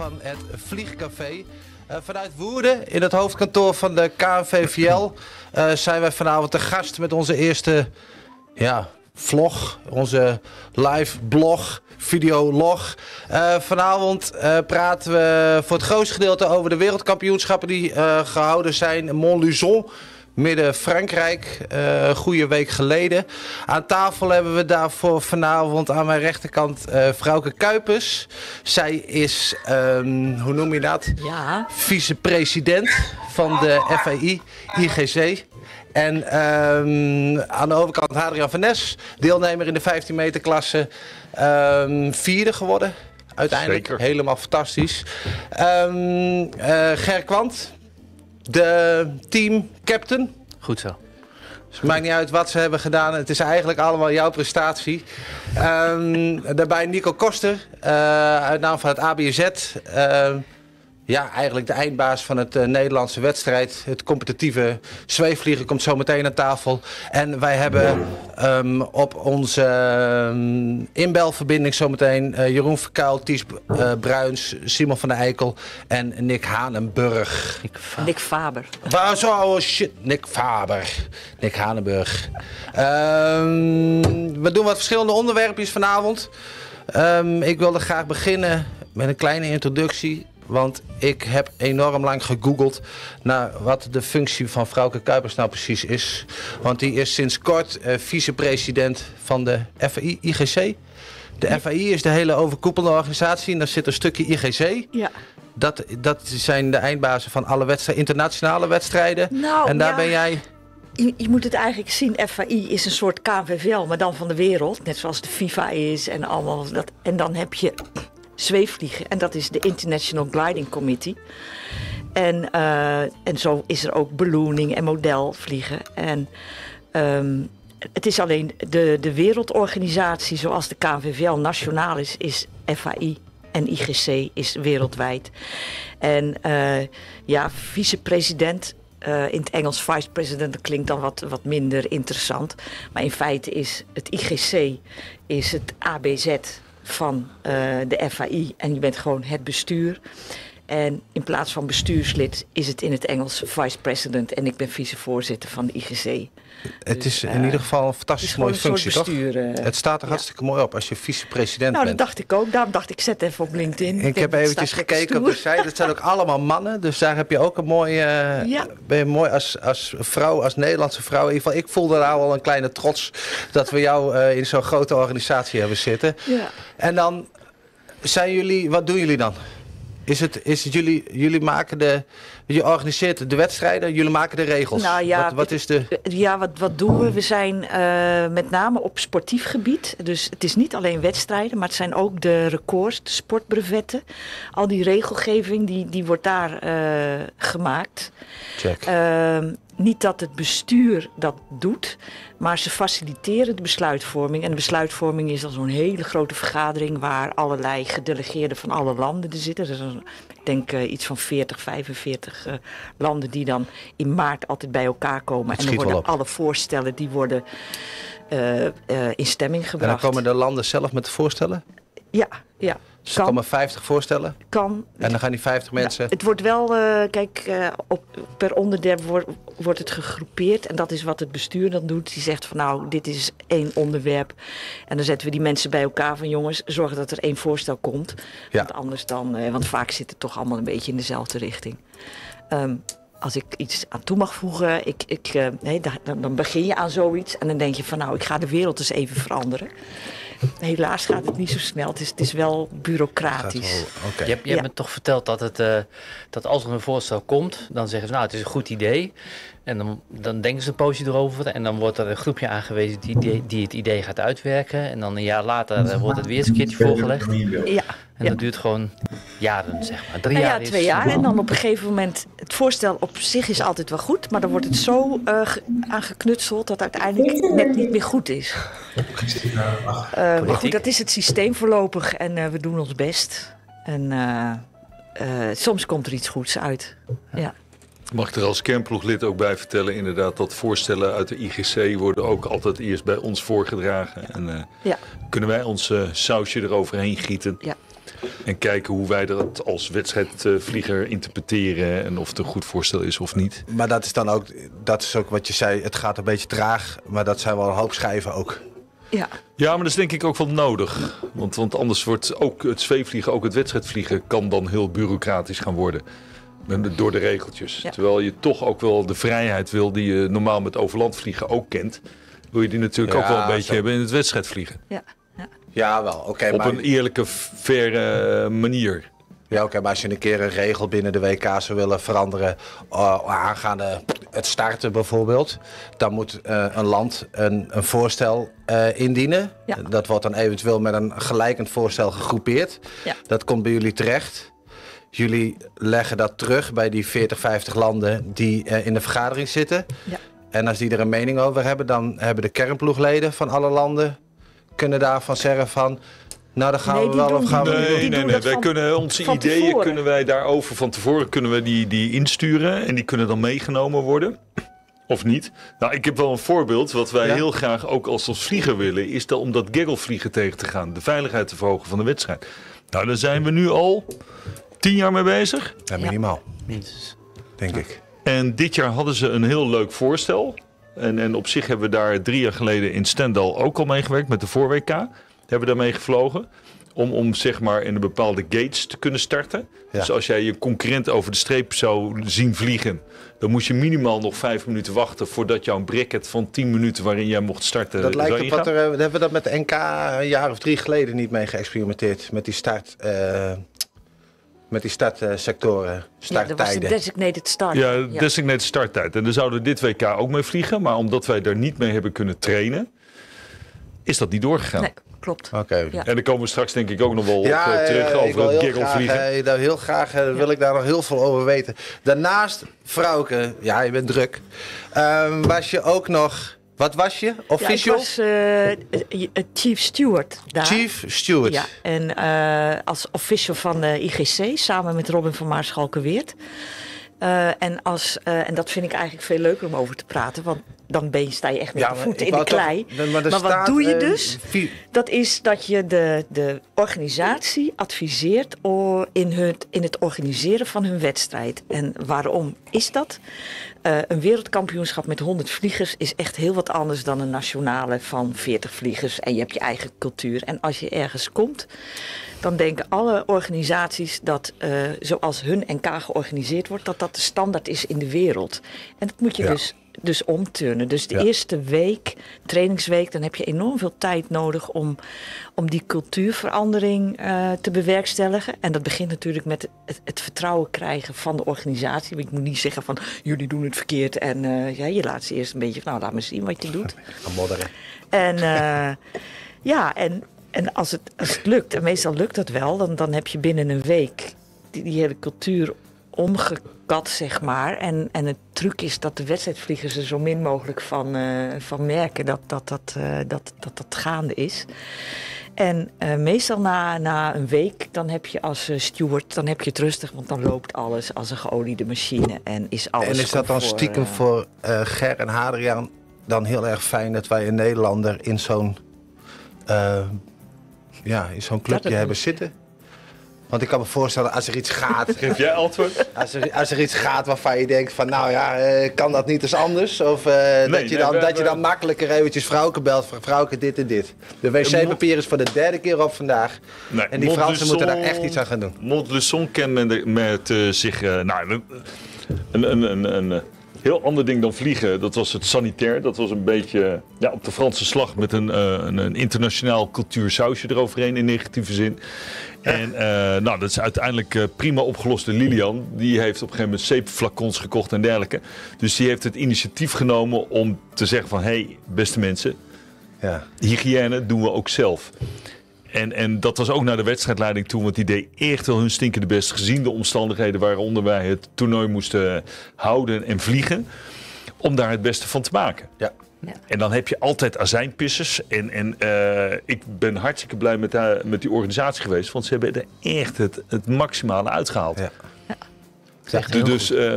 van het Vliegcafé. Uh, vanuit Woerden, in het hoofdkantoor van de KNVVL, uh, zijn wij vanavond te gast met onze eerste ja, vlog, onze live blog, videolog. Uh, vanavond praten we voor het grootste gedeelte over de wereldkampioenschappen die gehouden zijn Montluçon midden-Frankrijk, uh, een goede week geleden. Aan tafel hebben we daarvoor vanavond aan mijn rechterkant uh, Vrouwke Kuipers. Zij is, um, hoe noem je dat? Ja. Vicepresident van de FAI IGC. En um, aan de overkant Hadrian van Nes, deelnemer in de 15 meter klasse, um, vierde geworden. Uiteindelijk Zeker. helemaal fantastisch. Um, uh, Ger Kwant, de team captain. Goed zo. Dus het maakt niet uit wat ze hebben gedaan. Het is eigenlijk allemaal jouw prestatie. Um, daarbij Nico Koster, uh, uit naam van het ABZ. Uh, ja, eigenlijk de eindbaas van het uh, Nederlandse wedstrijd. Het competitieve zweefvliegen komt zo meteen aan tafel. En wij hebben um, op onze um, inbelverbinding zometeen uh, Jeroen Verkuil, Ties uh, Bruins, Simon van der Eikel en Nick Hanenburg. Nick Faber. Nick Faber. Waar zo, oh shit, Nick Faber. Nick Hanenburg. Um, we doen wat verschillende onderwerpjes vanavond. ik wilde graag beginnen met een kleine introductie. Want ik heb enorm lang gegoogeld naar wat de functie van Vrouwke Kuipers nou precies is. Want die is sinds kort uh, vicepresident van de FAI IGC. De FAI is de hele overkoepelende organisatie en daar zit een stukje IGC. Ja. Dat, dat zijn de eindbazen van alle wedstrijden, internationale wedstrijden. Nou, en daar ja. ben jij... Je, je, moet het eigenlijk zien, FAI is een soort KNVVL, maar dan van de wereld. Net zoals de FIFA is en allemaal dat. En dan heb je zweefvliegen. En dat is de International Gliding Committee. En, uh, en zo is er ook ballooning en modelvliegen. En um, het is alleen de, de wereldorganisatie zoals de KNVVL nationaal is, is FAI. En IGC is wereldwijd. En uh, ja, vicepresident uh, in het Engels vice president dat klinkt dan wat, wat minder interessant. Maar in feite is het IGC is het ABZ van uh, de FAI en je bent gewoon het bestuur. En in plaats van bestuurslid is het in het Engels vice president en ik ben vicevoorzitter van de IGC. Het is in uh, ieder geval een fantastisch mooie functie, toch? Uh, het staat er hartstikke mooi op als je vicepresident nou, bent. dat dacht ik ook. Daarom dacht ik, zet even op LinkedIn. Ik heb eventjes gekeken op de site. Dat zijn ook allemaal mannen. Dus daar heb je ook een mooie... Ja. Ben je mooi als, als vrouw, als Nederlandse vrouw. In ieder geval, ik voelde daar al een kleine trots... dat we jou in zo'n grote organisatie hebben zitten. Ja. En dan zijn jullie... Wat doen jullie dan? Is het, is het jullie, jullie maken de, je organiseert de wedstrijden, jullie maken de regels. Nou ja, wat, wat is de... ja wat, wat doen we? We zijn uh, met name op sportief gebied. Dus het is niet alleen wedstrijden, maar het zijn ook de records, de sportbrevetten. Al die regelgeving, die, die wordt daar uh, gemaakt. Check. Niet dat het bestuur dat doet, maar ze faciliteren de besluitvorming. En de besluitvorming is dan zo'n hele grote vergadering waar allerlei gedelegeerden van alle landen er zitten. Er zijn, ik denk uh, iets van 40, 45 uh, landen die dan in maart altijd bij elkaar komen. En dan worden alle voorstellen die worden uh, in stemming gebracht. En dan komen de landen zelf met de voorstellen? Ja, ja. Dus er komen 50 voorstellen? Kan. En dan gaan die 50 mensen... Nou, het wordt wel, uh, kijk, uh, op, per onderwerp wordt, wordt het gegroepeerd. En dat is wat het bestuur dan doet. Die zegt van nou, dit is één onderwerp. En dan zetten we die mensen bij elkaar van jongens, zorg dat er één voorstel komt. Ja. Want anders dan, uh, want vaak zit het toch allemaal een beetje in dezelfde richting. Um, als ik iets aan toe mag voegen, ik, ik, nee, dan, dan begin je aan zoiets en dan denk je van nou, ik ga de wereld eens even veranderen. Helaas gaat het niet zo snel. Het is, het is wel bureaucratisch. Wel, okay. Je hebt, je hebt ja. me toch verteld dat, het, uh, dat als er een voorstel komt, dan zeggen ze nou het is een goed idee. En dan, dan denken ze een poosje erover en dan wordt er een groepje aangewezen die, die, die het idee gaat uitwerken. En dan een jaar later uh, wordt het weer eens een keertje voorgelegd. Ja. En dat duurt gewoon jaren, zeg maar. Drie nou jaar ja, twee is... jaar. En dan op een gegeven moment, het voorstel op zich is altijd wel goed, maar dan wordt het zo uh, aangeknutseld dat uiteindelijk net niet meer goed is. Uh, maar goed, dat is het systeem voorlopig en uh, we doen ons best. En soms komt er iets goeds uit. Ja. Mag ik er als kernploeglid ook bij vertellen, inderdaad, dat voorstellen uit de IGC worden ook altijd eerst bij ons voorgedragen. En uh, ja. kunnen wij ons uh, sausje eroverheen gieten. Ja. En kijken hoe wij dat als wedstrijdvlieger interpreteren en of het een goed voorstel is of niet. Maar dat is dan ook, dat is ook wat je zei, het gaat een beetje traag. Maar dat zijn wel een hoop schijven ook. Ja, Ja, maar dat is denk ik ook wel nodig. Want, want anders wordt ook het zweefvliegen, ook het wedstrijdvliegen, kan dan heel bureaucratisch gaan worden. Door de regeltjes. Ja. Terwijl je toch ook wel de vrijheid wil die je normaal met overlandvliegen ook kent. Wil je die natuurlijk Ja, ook wel een beetje zo. hebben in het wedstrijdvliegen. ja, ja. Ja, wel. Oké, Op maar, een eerlijke, faire manier. ja, oké, maar als je een keer een regel binnen de WK zou willen veranderen, uh, aangaande het starten bijvoorbeeld, dan moet eh, een land een, een voorstel eh, indienen. Ja. Dat wordt dan eventueel met een gelijkend voorstel gegroepeerd. Ja. Dat komt bij jullie terecht. Jullie leggen dat terug bij die 40, 50 landen die eh, in de vergadering zitten. Ja. En als die er een mening over hebben, dan hebben de kernploegleden van alle landen kunnen daarvan zeggen van, nou dan gaan Nee, we wel doen- of gaan we doen- doen. Nee, nee, nee. dat Wij van- kunnen onze ideeën tevoren. kunnen wij daarover van tevoren kunnen we die, die insturen en die kunnen dan meegenomen worden. Of niet? Nou, ik heb wel een voorbeeld. Wat wij Ja? heel graag ook als als vlieger willen, is dat om dat gagglevliegen tegen te gaan. De veiligheid te verhogen van de wedstrijd. Nou, daar zijn we nu al tien jaar mee bezig. Ja, minimaal, Minstens. denk ik. En dit jaar hadden ze een heel leuk voorstel. En, en op zich hebben we daar drie jaar geleden in Stendal ook al meegewerkt met de voor-WK. Hebben we daarmee gevlogen. Om, om zeg maar in een bepaalde gates te kunnen starten. Ja. Dus als jij je concurrent over de streep zou zien vliegen. Dan moest je minimaal nog vijf minuten wachten voordat jouw bracket van 10 minuten waarin jij mocht starten. Dat lijkt zou op wat er, eh, hebben we dat met de NK een jaar of drie geleden niet mee geëxperimenteerd. Met die start, eh, met die startsectoren, ja dat was de starttijden. designated start. Ja, designated starttijd. En daar zouden we dit WK ook mee vliegen. Maar omdat wij daar niet mee hebben kunnen trainen, is dat niet doorgegaan. Nee, klopt. Oké. Ja. En dan komen we straks denk ik ook nog wel Ja, op, eh, terug ik over wil het heel graag, gagglevliegen. eh, daar heel graag eh, wil ik daar nog heel veel over weten. Daarnaast, Vrouwke, ja, je bent druk. Ehm, was je ook nog, wat was je? Ja, ik Official? was eh, eh, chief steward daar. Chief Steward. Ja, en eh, als official van de IGC samen met Robin van Maarschalkenweert. Eh en, als, en dat vind ik eigenlijk veel leuker om over te praten, want dan ben je, sta je echt met Ja, de voeten in de toch- klei. maar maar wat doe je eh, dus? Dat is dat je de, de organisatie adviseert in het, in het organiseren van hun wedstrijd. En waarom is dat? Eh, een wereldkampioenschap met 100 vliegers is echt heel wat anders dan een nationale van 40 vliegers. En je hebt je eigen cultuur. En als je ergens komt, dan denken alle organisaties dat eh, zoals hun NK georganiseerd wordt, dat dat de standaard is in de wereld. En dat moet je Ja. dus, dus omturnen. Dus de Ja. eerste week, trainingsweek, dan heb je enorm veel tijd nodig om, om die cultuurverandering eh, te bewerkstelligen. En dat begint natuurlijk met het, het vertrouwen krijgen van de organisatie. Want ik moet niet zeggen van jullie doen het verkeerd en eh, ja, je laat ze eerst een beetje van nou laat me zien wat je doet. Gaan modderen. En eh, ja, en, en als, het, als het lukt, en meestal lukt dat wel, dan, dan heb je binnen een week die, die hele cultuur omgekat, zeg maar. En, en het truc is dat de wedstrijdvliegers er zo min mogelijk van, eh, van merken dat dat, dat, eh, dat, dat dat gaande is. En eh, meestal na, na een week, dan heb je als steward, dan heb je het rustig, want dan loopt alles als een geoliede machine en is alles En is dat dan stiekem voor Ger en Hadriaan dan heel erg fijn dat wij een Nederlander in zo'n ja, in zo'n clubje hebben zitten? Want ik kan me voorstellen, als er iets gaat, Geef jij antwoord? als er, als er iets gaat waarvan je denkt van nou ja, eh, kan dat niet eens anders? Of eh, dat, je dan, we- dat je dan makkelijker eventjes vrouwke belt van vrouwke dit en dit. De wc-papier is voor de derde keer op vandaag. Nee, En die Fransen moeten daar echt iets aan gaan doen. Montluçon kent men de- met eh, zich... eh, nou, een, een, een, een, heel ander ding dan vliegen. Dat was het sanitair. Dat was een beetje ja, op de Franse slag met een, eh, een, een internationaal cultuursausje eroverheen in negatieve zin. En eh, nou, dat is uiteindelijk eh, prima opgelost door Lilian. Die heeft op een gegeven moment zeepflacons gekocht en dergelijke. Dus die heeft het initiatief genomen om te zeggen van... hé, hey, beste mensen, Ja. hygiëne doen we ook zelf. En, en dat was ook naar de wedstrijdleiding toe, want die deed echt wel hun stinkende best. Gezien de omstandigheden waaronder wij het toernooi moesten houden en vliegen. Om daar het beste van te maken. Ja. Ja. En dan heb je altijd azijnpissers. En, en eh, ik ben hartstikke blij met, haar- met die organisatie geweest. Want ze hebben er echt het, het maximale uitgehaald. Ja. Echt Dus, dus eh,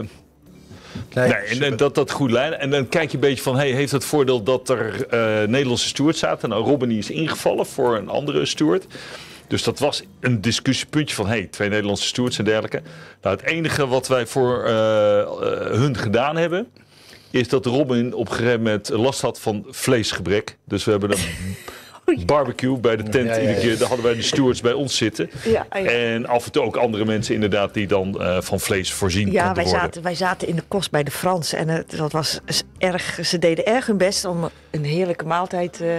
Nee, Nee, en, dat dat goed leiden. En dan kijk je een beetje van, hey, heeft het voordeel dat er eh, Nederlandse steward zaten? Nou, Robin is ingevallen voor een andere steward. Dus dat was een discussiepuntje van hey, twee Nederlandse stewards en dergelijke. Nou, het enige wat wij voor eh, eh, hun gedaan hebben, is dat Robin op een gegeven moment last had van vleesgebrek. Dus we hebben een barbecue bij de tent Ja, ja, iedere keer. Daar hadden wij de stewards bij ons zitten. En af en toe ook andere mensen inderdaad die dan eh, van vlees voorzien Ja, konden wij worden. zaten, wij zaten in de kost bij de Fransen. En het, dat was erg, ze deden erg hun best om een heerlijke maaltijd eh,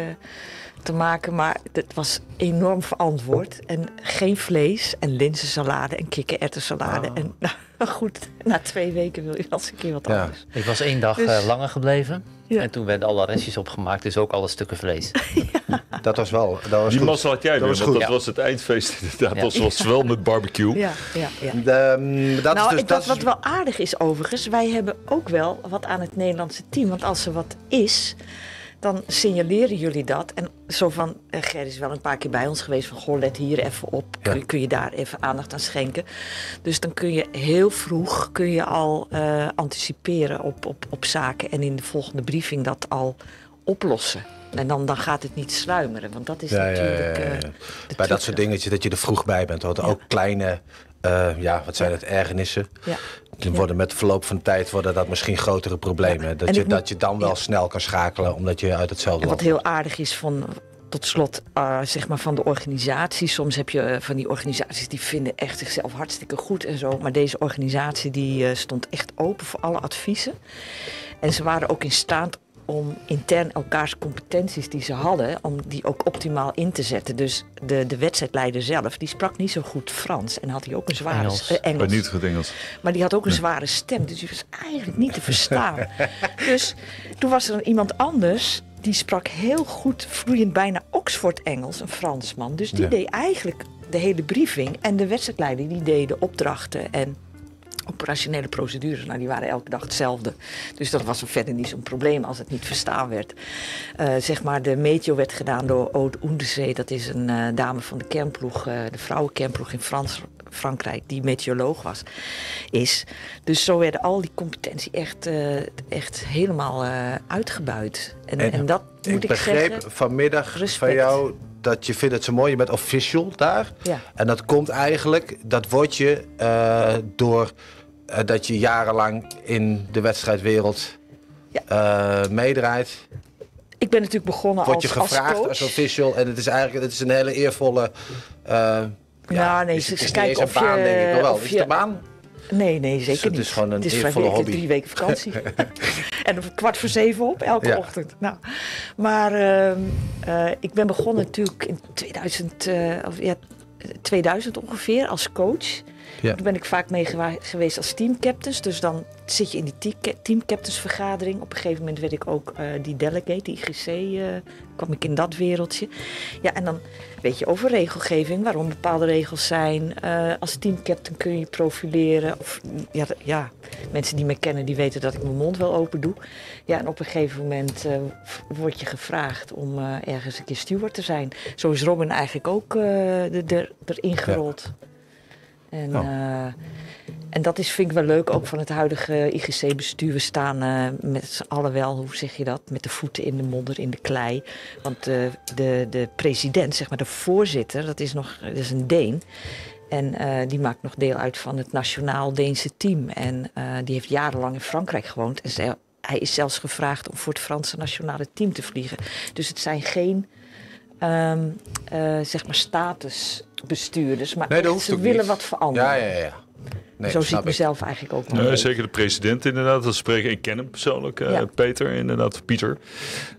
te maken. Maar het was enorm verantwoord. En geen vlees en linzensalade en kikkererwtensalade. Ah. En nou, goed, na twee weken wil je wel eens een keer wat Ja. anders. Ik was één dag Dus- eh, langer gebleven. Ja. En toen werden alle restjes opgemaakt, dus ook alle stukken vlees. Dat was wel. Dat was Die goed. massa had jij Dat weer, want dat was het eindfeest inderdaad. Ja. Dat was wel met barbecue. Ja, ja, ja. De, mm, dat nou, is dus, ik- dat wat, wat wel aardig is overigens, wij hebben ook wel wat aan het Nederlandse team. Want als er wat is, dan signaleren jullie dat. En zo van, eh, Ger is wel een paar keer bij ons geweest van, goh, let hier even op. Kun, Ja. kun je daar even aandacht aan schenken? Dus dan kun je heel vroeg, kun je al eh, anticiperen op, op, op zaken. En in de volgende briefing dat al oplossen. En dan, dan gaat het niet sluimeren, want dat is Ja, natuurlijk... ja, eh, Bij dat soort dingetjes dat je er vroeg bij bent. Want ook kleine, ja, wat zijn het, ergernissen. Ja. Worden met verloop van tijd worden dat misschien grotere problemen. Dat, En je, dat je dan wel snel kan schakelen omdat je uit hetzelfde wat heel aardig is van, tot slot, eh, zeg maar van de organisatie. Soms heb je eh, van die organisaties die vinden echt zichzelf hartstikke goed en zo. Maar deze organisatie die eh, stond echt open voor alle adviezen. En ze waren ook in staat om intern elkaars competenties die ze hadden, om die ook optimaal in te zetten. Dus de, de wedstrijdleider zelf, die sprak niet zo goed Frans. En had hij ook een zware Engels. eh, Ik Engels. ben niet goed Engels. Maar die had ook een zware stem, dus die was eigenlijk niet te verstaan. dus toen was er iemand anders, die sprak heel goed, vloeiend bijna Oxford-Engels, een Fransman. Dus die Ja. deed eigenlijk de hele briefing. En de wedstrijdleider, die deed de opdrachten en operationele procedures. Nou, die waren elke dag hetzelfde. Dus dat was verder niet zo'n probleem als het niet verstaan werd. Eh, zeg maar, de meteo werd gedaan door Aude Oendezee. Dat is een eh, dame van de kernploeg, eh, de vrouwenkernploeg in Frans, Frankrijk, die meteoroloog was, is. Dus zo werden al die competentie echt, echt helemaal uitgebuit. En, En en, dat moet Ik ik, begreep zeggen. vanmiddag van respect. jou dat je vindt het zo mooi. Je bent official daar. Ja. En dat komt eigenlijk, dat word je eh, door eh, dat je jarenlang in de wedstrijdwereld Ja. eh, meedraait. Ik ben natuurlijk begonnen Word als, je gevraagd als als, official. En het is eigenlijk het is een hele eervolle. eh Ja, nee, ze- kijken of baan, je- denk ik. Wel. of Is je- een baan? Nee, nee, zeker het niet. is gewoon een het is eervolle hobby. drie weken vakantie. en om kwart voor zeven op, elke Ja. ochtend. Nou, maar ehm, eh, ik ben begonnen natuurlijk in 2000, eh, of, ja, 2000 ongeveer als coach. Ja. Toen ben ik vaak mee geweest als teamcaptains. Dus dan zit je in die te- teamcaptainsvergadering. Op een gegeven moment werd ik ook eh, die delegate, die IGC, eh, kwam ik in dat wereldje. Ja, en dan weet je over regelgeving, waarom bepaalde regels zijn. Eh, als teamcaptain kun je profileren. Of, ja, ja, mensen die me kennen, die weten dat ik mijn mond wel open doe. Ja, en op een gegeven moment word je gevraagd om ergens een keer steward te zijn. Zo is Robin eigenlijk ook er- er- erin gerold. En, Oh. eh, en dat is, vind ik wel leuk, ook van het huidige IGC-bestuur. We staan eh, met z'n allen wel, hoe zeg je dat, met de voeten in de modder, in de klei. Want de, de, de president, zeg maar de voorzitter, dat is nog dat is een Deen. En eh, die maakt nog deel uit van het Nationaal Deense team. En eh, die heeft jarenlang in Frankrijk gewoond. En ze- hij is zelfs gevraagd om voor het Franse nationale team te vliegen. Dus het zijn geen ehm, eh, zeg maar statusbestuurders. Maar Nee, echt, ze willen niet. wat veranderen. Ja, ja, ja. Nee, Zo zie ik mezelf eigenlijk ook wel. Een zeker de president inderdaad, dat spreken. Ik ken hem persoonlijk, eh, Ja. Peter inderdaad, Pieter.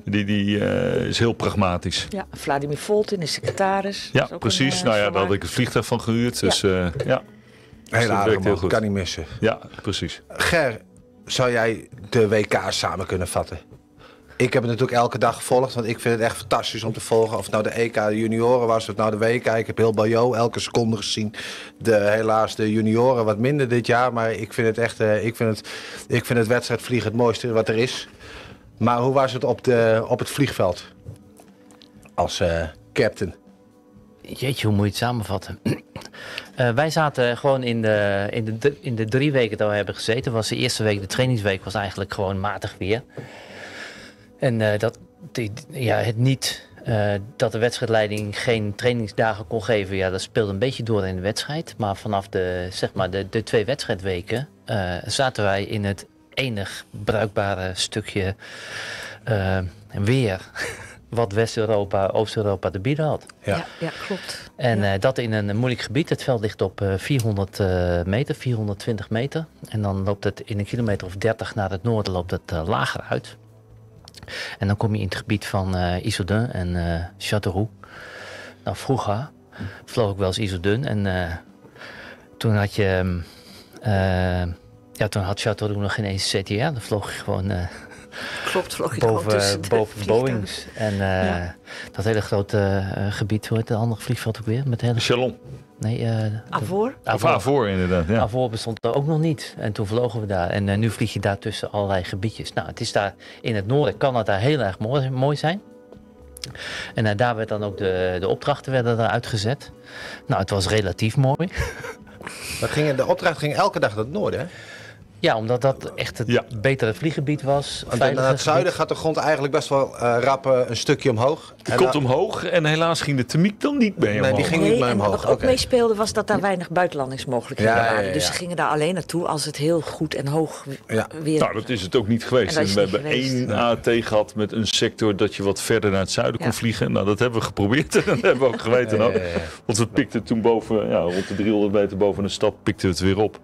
Die, die eh, is heel pragmatisch. Ja, Vladimir Voltin is secretaris. Ja, is precies. een, eh, nou ja, daar had ik het vliegtuig van gehuurd. Dus ja, ja, Heel dat aardig heel goed. kan niet missen. ja precies. Ger, zou jij de WK samen kunnen vatten? Ik heb het natuurlijk elke dag gevolgd, want ik vind het echt fantastisch om te volgen. Of nou de EK de junioren was, het nou de WK. Ik heb heel Bayo elke seconde gezien. De, helaas de junioren wat minder dit jaar, maar ik vind het echt, eh, ik vind het, ik vind het wedstrijdvliegen het mooiste wat er is. Maar hoe was het op, de, op het vliegveld? Als eh, captain. Jeetje, hoe moet je het samenvatten? Eh, wij zaten gewoon in de, in, de, in de drie weken dat we hebben gezeten. Was de eerste week, de trainingsweek, was eigenlijk gewoon matig weer. En eh, dat, die- ja, het niet Eh, dat de wedstrijdleiding geen trainingsdagen kon geven, ja, dat speelde een beetje door in de wedstrijd. Maar vanaf de, zeg maar de, de twee wedstrijdweken eh, zaten wij in het enig bruikbare stukje weer wat West-Europa, Oost-Europa te bieden had. Ja. Ja, ja, klopt. En Ja. eh, dat in een moeilijk gebied. Het veld ligt op eh, 400 eh, meter, 420 meter. En dan loopt het in een kilometer of 30 naar het noorden loopt het lager uit. En dan kom je in het gebied van eh Issoudun en eh Châteauroux. Nou, vroeger vloog ik wel eens Issoudun. En eh, toen had je... ehm, eh, ja, toen had Châteauroux nog geen eens CTR. Dan vloog je gewoon Klopt, vloog je gewoon boven, boven. Boeings. En eh, Ja. dat hele grote gebied, hoe heet het andere vliegveld ook weer? Met hele Chalon. Nee, eh Avor? Of Avor. Avor inderdaad, ja. Avor bestond er ook nog niet. En toen vlogen we daar. En eh, nu vlieg je daar tussen allerlei gebiedjes. Nou, het is daar in het noorden kan het daar heel erg mooi, mooi zijn. En eh, daar werd dan ook de, de opdrachten werden er uitgezet. Nou, het was relatief mooi. Dat ging, de opdracht ging elke dag naar het noorden. Hè? Ja, omdat dat echt het Ja. betere vlieggebied was. Want naar het zuiden gaat de grond eigenlijk best wel eh, rap eh, een stukje omhoog. Die En komt dan- omhoog en helaas ging de thermiek dan niet mee Nee, omhoog. die ging niet meer en omhoog. wat ook meespeelde was dat daar weinig buitenlandingsmogelijkheden Ja, ja, ja, waren. Dus ze gingen daar alleen naartoe als het heel goed en hoog Ja. weer... Nou, dat is het ook niet geweest. En we hebben geweest. één AT gehad met een sector dat je wat verder naar het zuiden kon vliegen. Nou, dat hebben we geprobeerd en dat hebben we ook geweten. Ook. ja, ja, ja. Want we pikten toen boven, ja, rond de 300 meter boven de stad, pikten we het weer op.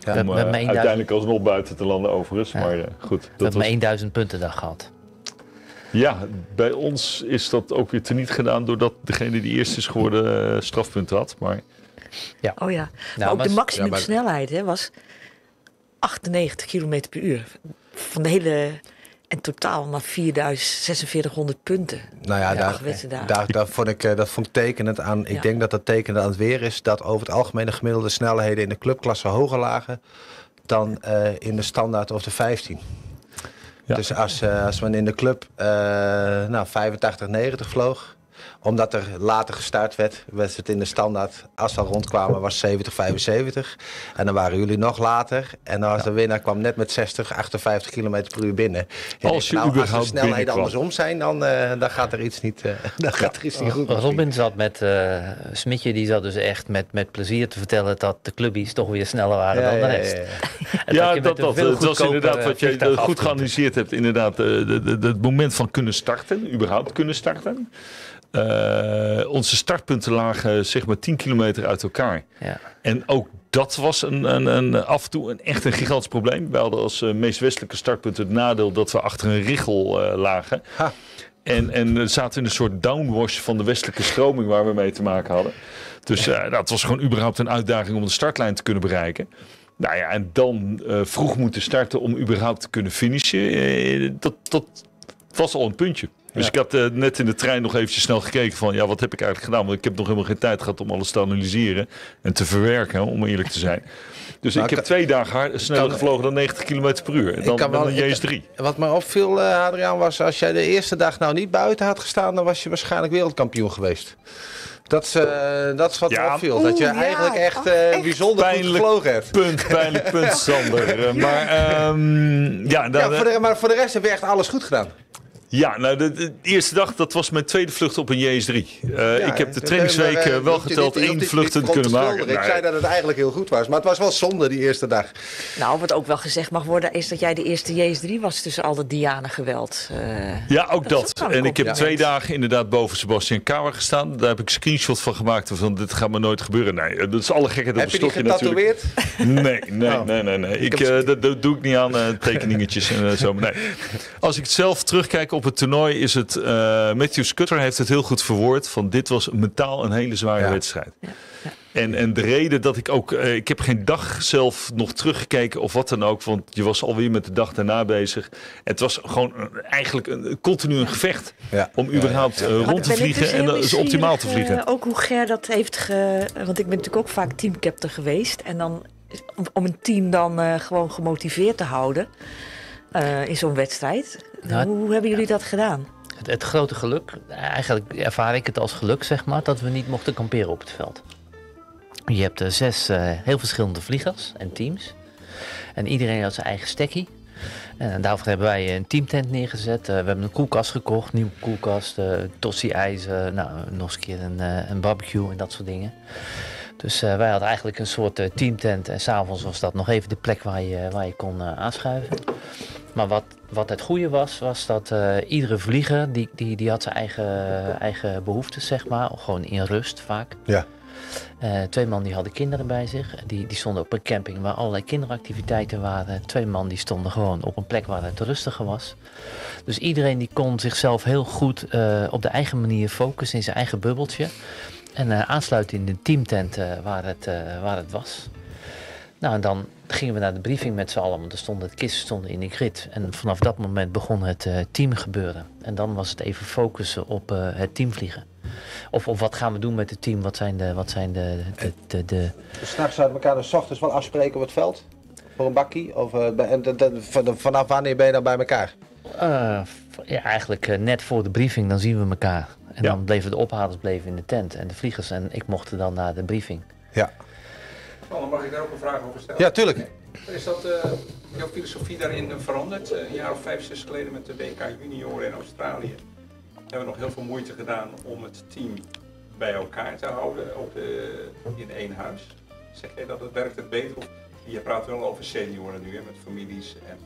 Ja. We- Om we hebben maar 1000 uiteindelijk alsnog buiten te landen overigens. Ja. Maar eh, goed, We dat hebben was, maar 1000 punten daar gehad. ja, bij ons is dat ook weer teniet gedaan doordat degene die eerst is geworden eh, strafpunten had. Maar Oh ja. maar ook maar- de maximum ja, maar- snelheid hè, was 98 km per uur. Van de hele... En totaal maar 4600 punten. Nou ja, daar, daar, daar vond ik, eh, dat vond ik tekenend aan. Ik Ja. denk dat dat tekenend aan het weer is dat over het algemeen de gemiddelde snelheden in de clubklasse hoger lagen dan eh, in de standaard of de 15. Ja. Dus als, eh, als men in de club eh, nou, 85, 90 vloog, omdat er later gestart werd, was het in de standaard, als we al rondkwamen, was 70, 75. En dan waren jullie nog later. En dan was de winnaar kwam net met 60, 58 km per uur binnen. En Als je nou, als de binnenkwam. andersom zijn, dan, eh, dan gaat er iets niet, eh, dan gaat er iets niet goed. Robin zat met eh Smitje, die zat dus echt met, met plezier te vertellen dat de clubbies toch weer sneller waren Ja, dan de rest. ja, dat, dat, was goedkoper, inderdaad wat je goed geanalyseerd hebt. Inderdaad, eh, de, de, de- het moment van kunnen starten, überhaupt kunnen starten. Eh, onze startpunten lagen zeg maar 10 kilometer uit elkaar. Ja. En ook dat was een, een, een, af en toe een, echt een gigantisch probleem. We hadden als eh, meest westelijke startpunt het nadeel dat we achter een richel eh, lagen. Ha. En, en zaten in een soort downwash van de westelijke stroming waar we mee te maken hadden. Dus het was gewoon überhaupt een uitdaging om de startlijn te kunnen bereiken. Nou ja, en dan eh, vroeg moeten starten om überhaupt te kunnen finishen. eh, dat, dat was al een puntje. Dus Ja. ik had eh, net in de trein nog eventjes snel gekeken van... ja, wat heb ik eigenlijk gedaan? Want ik heb nog helemaal geen tijd gehad om alles te analyseren... en te verwerken, om eerlijk te zijn. Dus Nou, ik heb twee dagen hard, sneller kan- gevlogen dan 90 km per uur. En dan, kan dan wel- een ik- JS3. Wat me opviel, eh Adriaan, was als jij de eerste dag nou niet buiten had gestaan, dan was je waarschijnlijk wereldkampioen geweest. Dat is, eh, dat is wat Ja. me opviel. dat je ja. eigenlijk echt, echt? bijzonder goed Pijnlijk. gevlogen hebt. Punt, pijnlijk punt, Sander. Maar ehm, ja, dan, Ja, voor de, maar voor de rest heb je echt alles goed gedaan. Ja, nou, de, de eerste dag, dat was mijn tweede vlucht op een JS3. Eh, ik heb de trainingsweek maar, eh, eh, wel geteld één vlucht te kunnen maken. Ik zei dat het eigenlijk heel goed was. Maar het was wel zonde die eerste dag. Nou, wat ook wel gezegd mag worden, is dat jij de eerste JS3 was tussen al dat Diana-geweld. Eh, Ja, ook Dat dat. ook En ik heb twee dagen inderdaad boven Sebastian Kauer gestaan. Daar heb ik een screenshot van gemaakt. Van dit gaat me nooit gebeuren. Nee, dat is alle gekheid op heb een je die natuurlijk. getatoeëerd? Nee, nee, Oh. nee, nee. nee. Ik, eh, dat, dat doe ik niet aan, tekeningetjes en zo. Nee. Als ik zelf terugkijk op het toernooi, is het... eh, Matthew Scudder heeft het heel goed verwoord. Van dit was mentaal een hele zware Ja. wedstrijd. ja. En, en de reden dat ik ook... eh, ik heb geen dag zelf nog teruggekeken of wat dan ook. Want je was alweer met de dag daarna bezig. Het was gewoon eigenlijk een, continu een gevecht. Ja. Om überhaupt eh, rond te vliegen dus en is optimaal te vliegen. ook hoe Ger dat heeft ge... Want ik ben natuurlijk ook vaak teamcaptain geweest. En dan om, om een team dan eh, gewoon gemotiveerd te houden eh, in zo'n wedstrijd. Nou, hoe hebben jullie dat gedaan? Het, het grote geluk, eigenlijk ervaar ik het als geluk, zeg maar, dat we niet mochten kamperen op het veld. Je hebt eh, zes eh, heel verschillende vliegers en teams. En iedereen had zijn eigen stekkie. En daarvoor hebben wij een teamtent neergezet. we hebben een koelkast gekocht, nieuwe koelkast, uh, tossie-ijzer, nou, nog eens een keer een, een barbecue en dat soort dingen. Dus wij hadden eigenlijk een soort teamtent en s'avonds was dat nog even de plek waar je, waar je kon aanschuiven. Maar wat, wat het goede was, was dat uh, iedere vlieger die, die, die had zijn eigen, eigen behoeftes, zeg maar. Gewoon in rust vaak. Ja. Uh, twee man die hadden kinderen bij zich. Die, die stonden op een camping waar allerlei kinderactiviteiten waren. Twee man die stonden gewoon op een plek waar het rustiger was. Dus iedereen die kon zichzelf heel goed uh, op de eigen manier focussen in zijn eigen bubbeltje. En aansluiten in de teamtent waar, het, waar het was. Nou, en dan gingen we naar de briefing met z'n allen, want er stonden, de kisten stonden in de grid. En vanaf dat moment begon het uh, team gebeuren. En dan was het even focussen op uh, het teamvliegen. Of, of wat gaan we doen met het team? Wat zijn de... Wat zijn de, de, de, de... S'nachts zouden we elkaar de ochtends wel afspreken op het veld? Voor een bakkie? Of, uh, en vanaf wanneer ben je dan bij elkaar? ja, eigenlijk net voor de briefing, dan zien we elkaar. En ja. dan bleven de ophalers bleven in de tent. En de vliegers en ik mochten dan naar de briefing. Ja. Dan mag ik daar ook een vraag over stellen? Ja, tuurlijk. Is dat uh, jouw filosofie daarin veranderd? Uh, een jaar of vijf, zes geleden met de WK Junioren in Australië hebben we nog heel veel moeite gedaan om het team bij elkaar te houden, ook de, in één huis. Zeg jij dat het werkt het beter? Of, je praat wel over senioren nu, hè, met families en...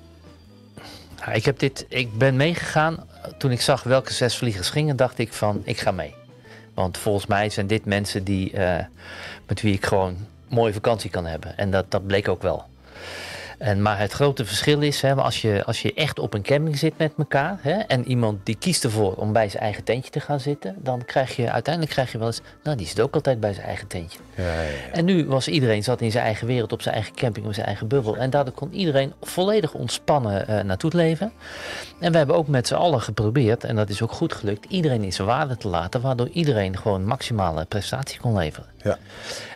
Ja, ik, heb dit, ik ben meegegaan. Toen ik zag welke zes vliegers gingen, dacht ik van, ik ga mee. Want volgens mij zijn dit mensen die, uh, met wie ik gewoon mooie vakantie kan hebben. En dat, dat bleek ook wel. En, maar het grote verschil is, hè, als, je, als je echt op een camping zit met elkaar hè, en iemand die kiest ervoor om bij zijn eigen tentje te gaan zitten, dan krijg je uiteindelijk krijg je wel eens, nou die zit ook altijd bij zijn eigen tentje. Ja, ja, ja. En nu was iedereen zat in zijn eigen wereld, op zijn eigen camping, op zijn eigen bubbel. En daardoor kon iedereen volledig ontspannen uh, naartoe leven. En we hebben ook met z'n allen geprobeerd, en dat is ook goed gelukt, iedereen in zijn waarde te laten, waardoor iedereen gewoon maximale prestatie kon leveren. Ja.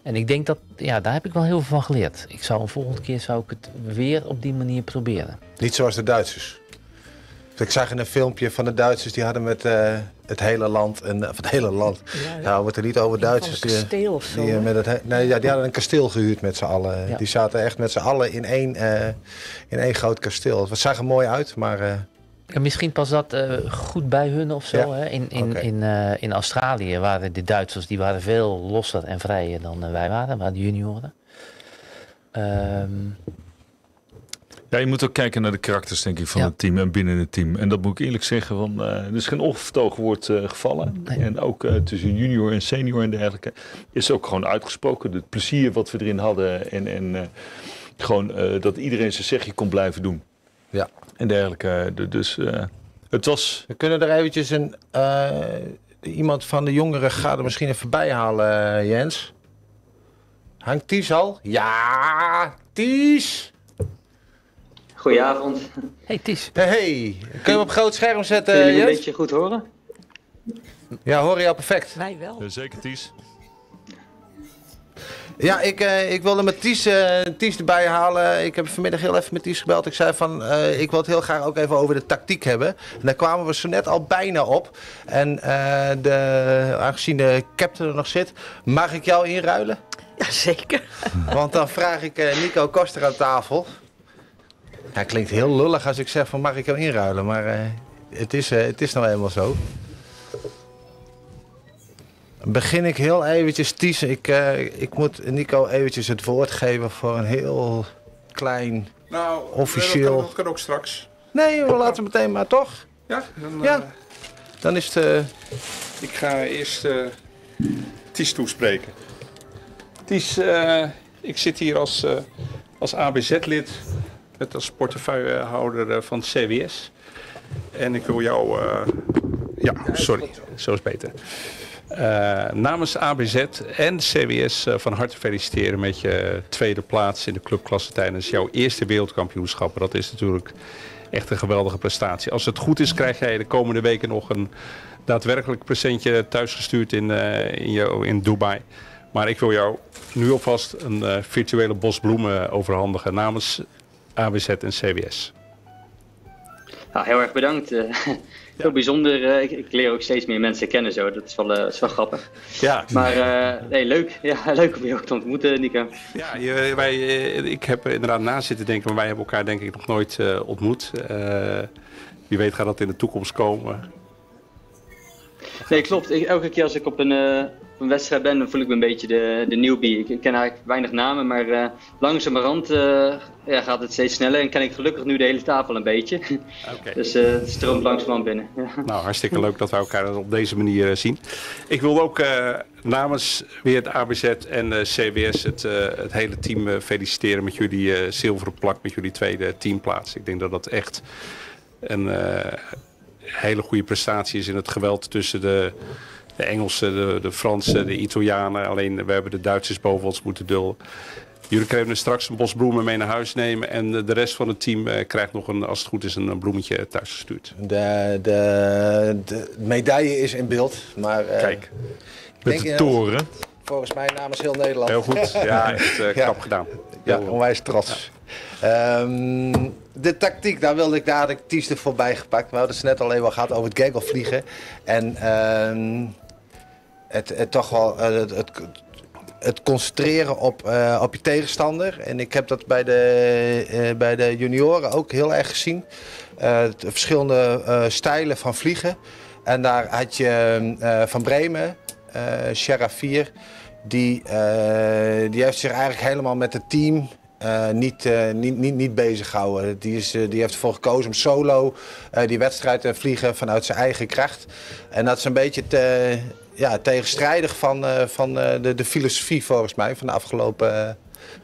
En ik denk dat, ja, daar heb ik wel heel veel van geleerd. Ik zou een volgende keer zou ik het weer op die manier proberen. Niet zoals de Duitsers. Ik zag in een filmpje van de Duitsers, die hadden met uh, het hele land, en, of het hele land, ja, ja. Nou, er niet over Duitsers. Een kasteel of zo. Die, met het, nee, ja, die hadden een kasteel gehuurd met z'n allen. Ja. Die zaten echt met z'n allen in één, uh, in één groot kasteel. Het zag er mooi uit, maar... Uh, ja, misschien past dat uh, goed bij hun of zo. Ja. Hè? In, in, okay. in, uh, in Australië waren de Duitsers die waren veel losser en vrijer dan uh, wij waren, maar de junioren. Um... Ja, je moet ook kijken naar de karakters, denk ik, van ja. het team en binnen het team. En dat moet ik eerlijk zeggen, van, er is geen onvertogen woord gevallen. Nee. En ook tussen junior en senior en dergelijke is ook gewoon uitgesproken. Het plezier wat we erin hadden en, en gewoon dat iedereen zijn zegje kon blijven doen. Ja. En dergelijke. Dus het was... We kunnen er eventjes een, iemand van de jongeren gaat er misschien even bij halen, Jens. Hangt Ties al? Ja, Ties! Goedenavond. Hey Ties. Hey, hey. Kun je hem op groot scherm zetten, Kun je een beetje goed horen? Ja, hoor je al perfect. Wij wel. Zeker Ties. Ja, ik, uh, ik wilde met Ties, uh, Ties erbij halen. Ik heb vanmiddag heel even met Ties gebeld. Ik zei van, uh, ik wil het heel graag ook even over de tactiek hebben. En daar kwamen we zo net al bijna op. En de, aangezien de captain er nog zit, mag ik jou inruilen? Ja, zeker. Want dan vraag ik Nico Koster aan tafel. Ja, klinkt heel lullig als ik zeg van, mag ik jou inruilen? Maar het, is, het is nou eenmaal zo. Begin ik heel eventjes, Ties, ik, uh, ik moet Nico eventjes het woord geven voor een heel klein, nou, officieel... Dat kan, ook straks. Nee, we laten meteen maar, toch? Ja? Dan, ja. Dan is het... Ik ga eerst Ties toespreken. Ties, ik zit hier als, als ABZ-lid, met als portefeuillehouder van CWS. En ik wil jou... ja, sorry, zo is beter. Uh, namens ABZ en CWS uh, van harte feliciteren met je tweede plaats in de clubklasse tijdens jouw eerste wereldkampioenschap. Dat is natuurlijk echt een geweldige prestatie. Als het goed is, krijg jij de komende weken nog een daadwerkelijk presentje thuisgestuurd in, uh, in, jou, in Dubai. Maar ik wil jou nu alvast een virtuele bos bloemen overhandigen namens ABZ en CWS. Nou, heel erg bedankt. Uh, heel bijzonder. Uh, ik, ik, leer ook steeds meer mensen kennen zo. Dat is wel, uh, is wel grappig. Ja. Maar nee, leuk. Ja, leuk om je ook te ontmoeten, Nico. Ja, je, wij, ik heb inderdaad na zitten denken, maar wij hebben elkaar denk ik nog nooit ontmoet. wie weet gaat dat in de toekomst komen. Nee, klopt. Ik, elke keer als ik op een een wedstrijd ben, dan voel ik me een beetje de, de newbie. Ik, ken eigenlijk weinig namen, maar uh, langzamerhand uh, ja, gaat het steeds sneller. En ken ik gelukkig nu de hele tafel een beetje. Okay. dus uh, het stroomt langzamerhand binnen. Nou, hartstikke leuk dat we elkaar op deze manier zien. Ik wil ook namens weer het ABZ en CBS het, het hele team feliciteren met jullie zilveren plak, met jullie tweede teamplaats. Ik denk dat dat echt een hele goede prestatie is in het geweld tussen de de Engelsen, de, de Fransen, de Italianen. Alleen we hebben de Duitsers boven ons moeten dulden. Jullie kunnen straks een bos bloemen mee naar huis nemen. En de rest van het team eh, krijgt nog, een, als het goed is, een bloemetje thuis gestuurd. De, de, de medaille is in beeld. Maar, uh, Kijk, met de toren. Volgens mij namens heel Nederland. Heel goed. Ja, echt uh, knap gedaan. Ja, onwijs trots. Ehm, de tactiek, daar wilde ik, Ties er voorbij gepakt. We hadden het net al even gehad over het gaggle vliegen. En... Ehm, het, het toch wel eh, het, het, concentreren op, uh, op je tegenstander. En ik heb dat bij de, uh, bij de junioren ook heel erg gezien. Uh, verschillende stijlen van vliegen. En daar had je van Bremen, 4, die, die heeft zich eigenlijk helemaal met het team niet, niet, niet, niet bezig houden. Die, is, die heeft ervoor gekozen om solo die wedstrijd te vliegen vanuit zijn eigen kracht. En dat is een beetje te, ja, tegenstrijdig van, uh, van uh, de, de filosofie volgens mij van de afgelopen uh,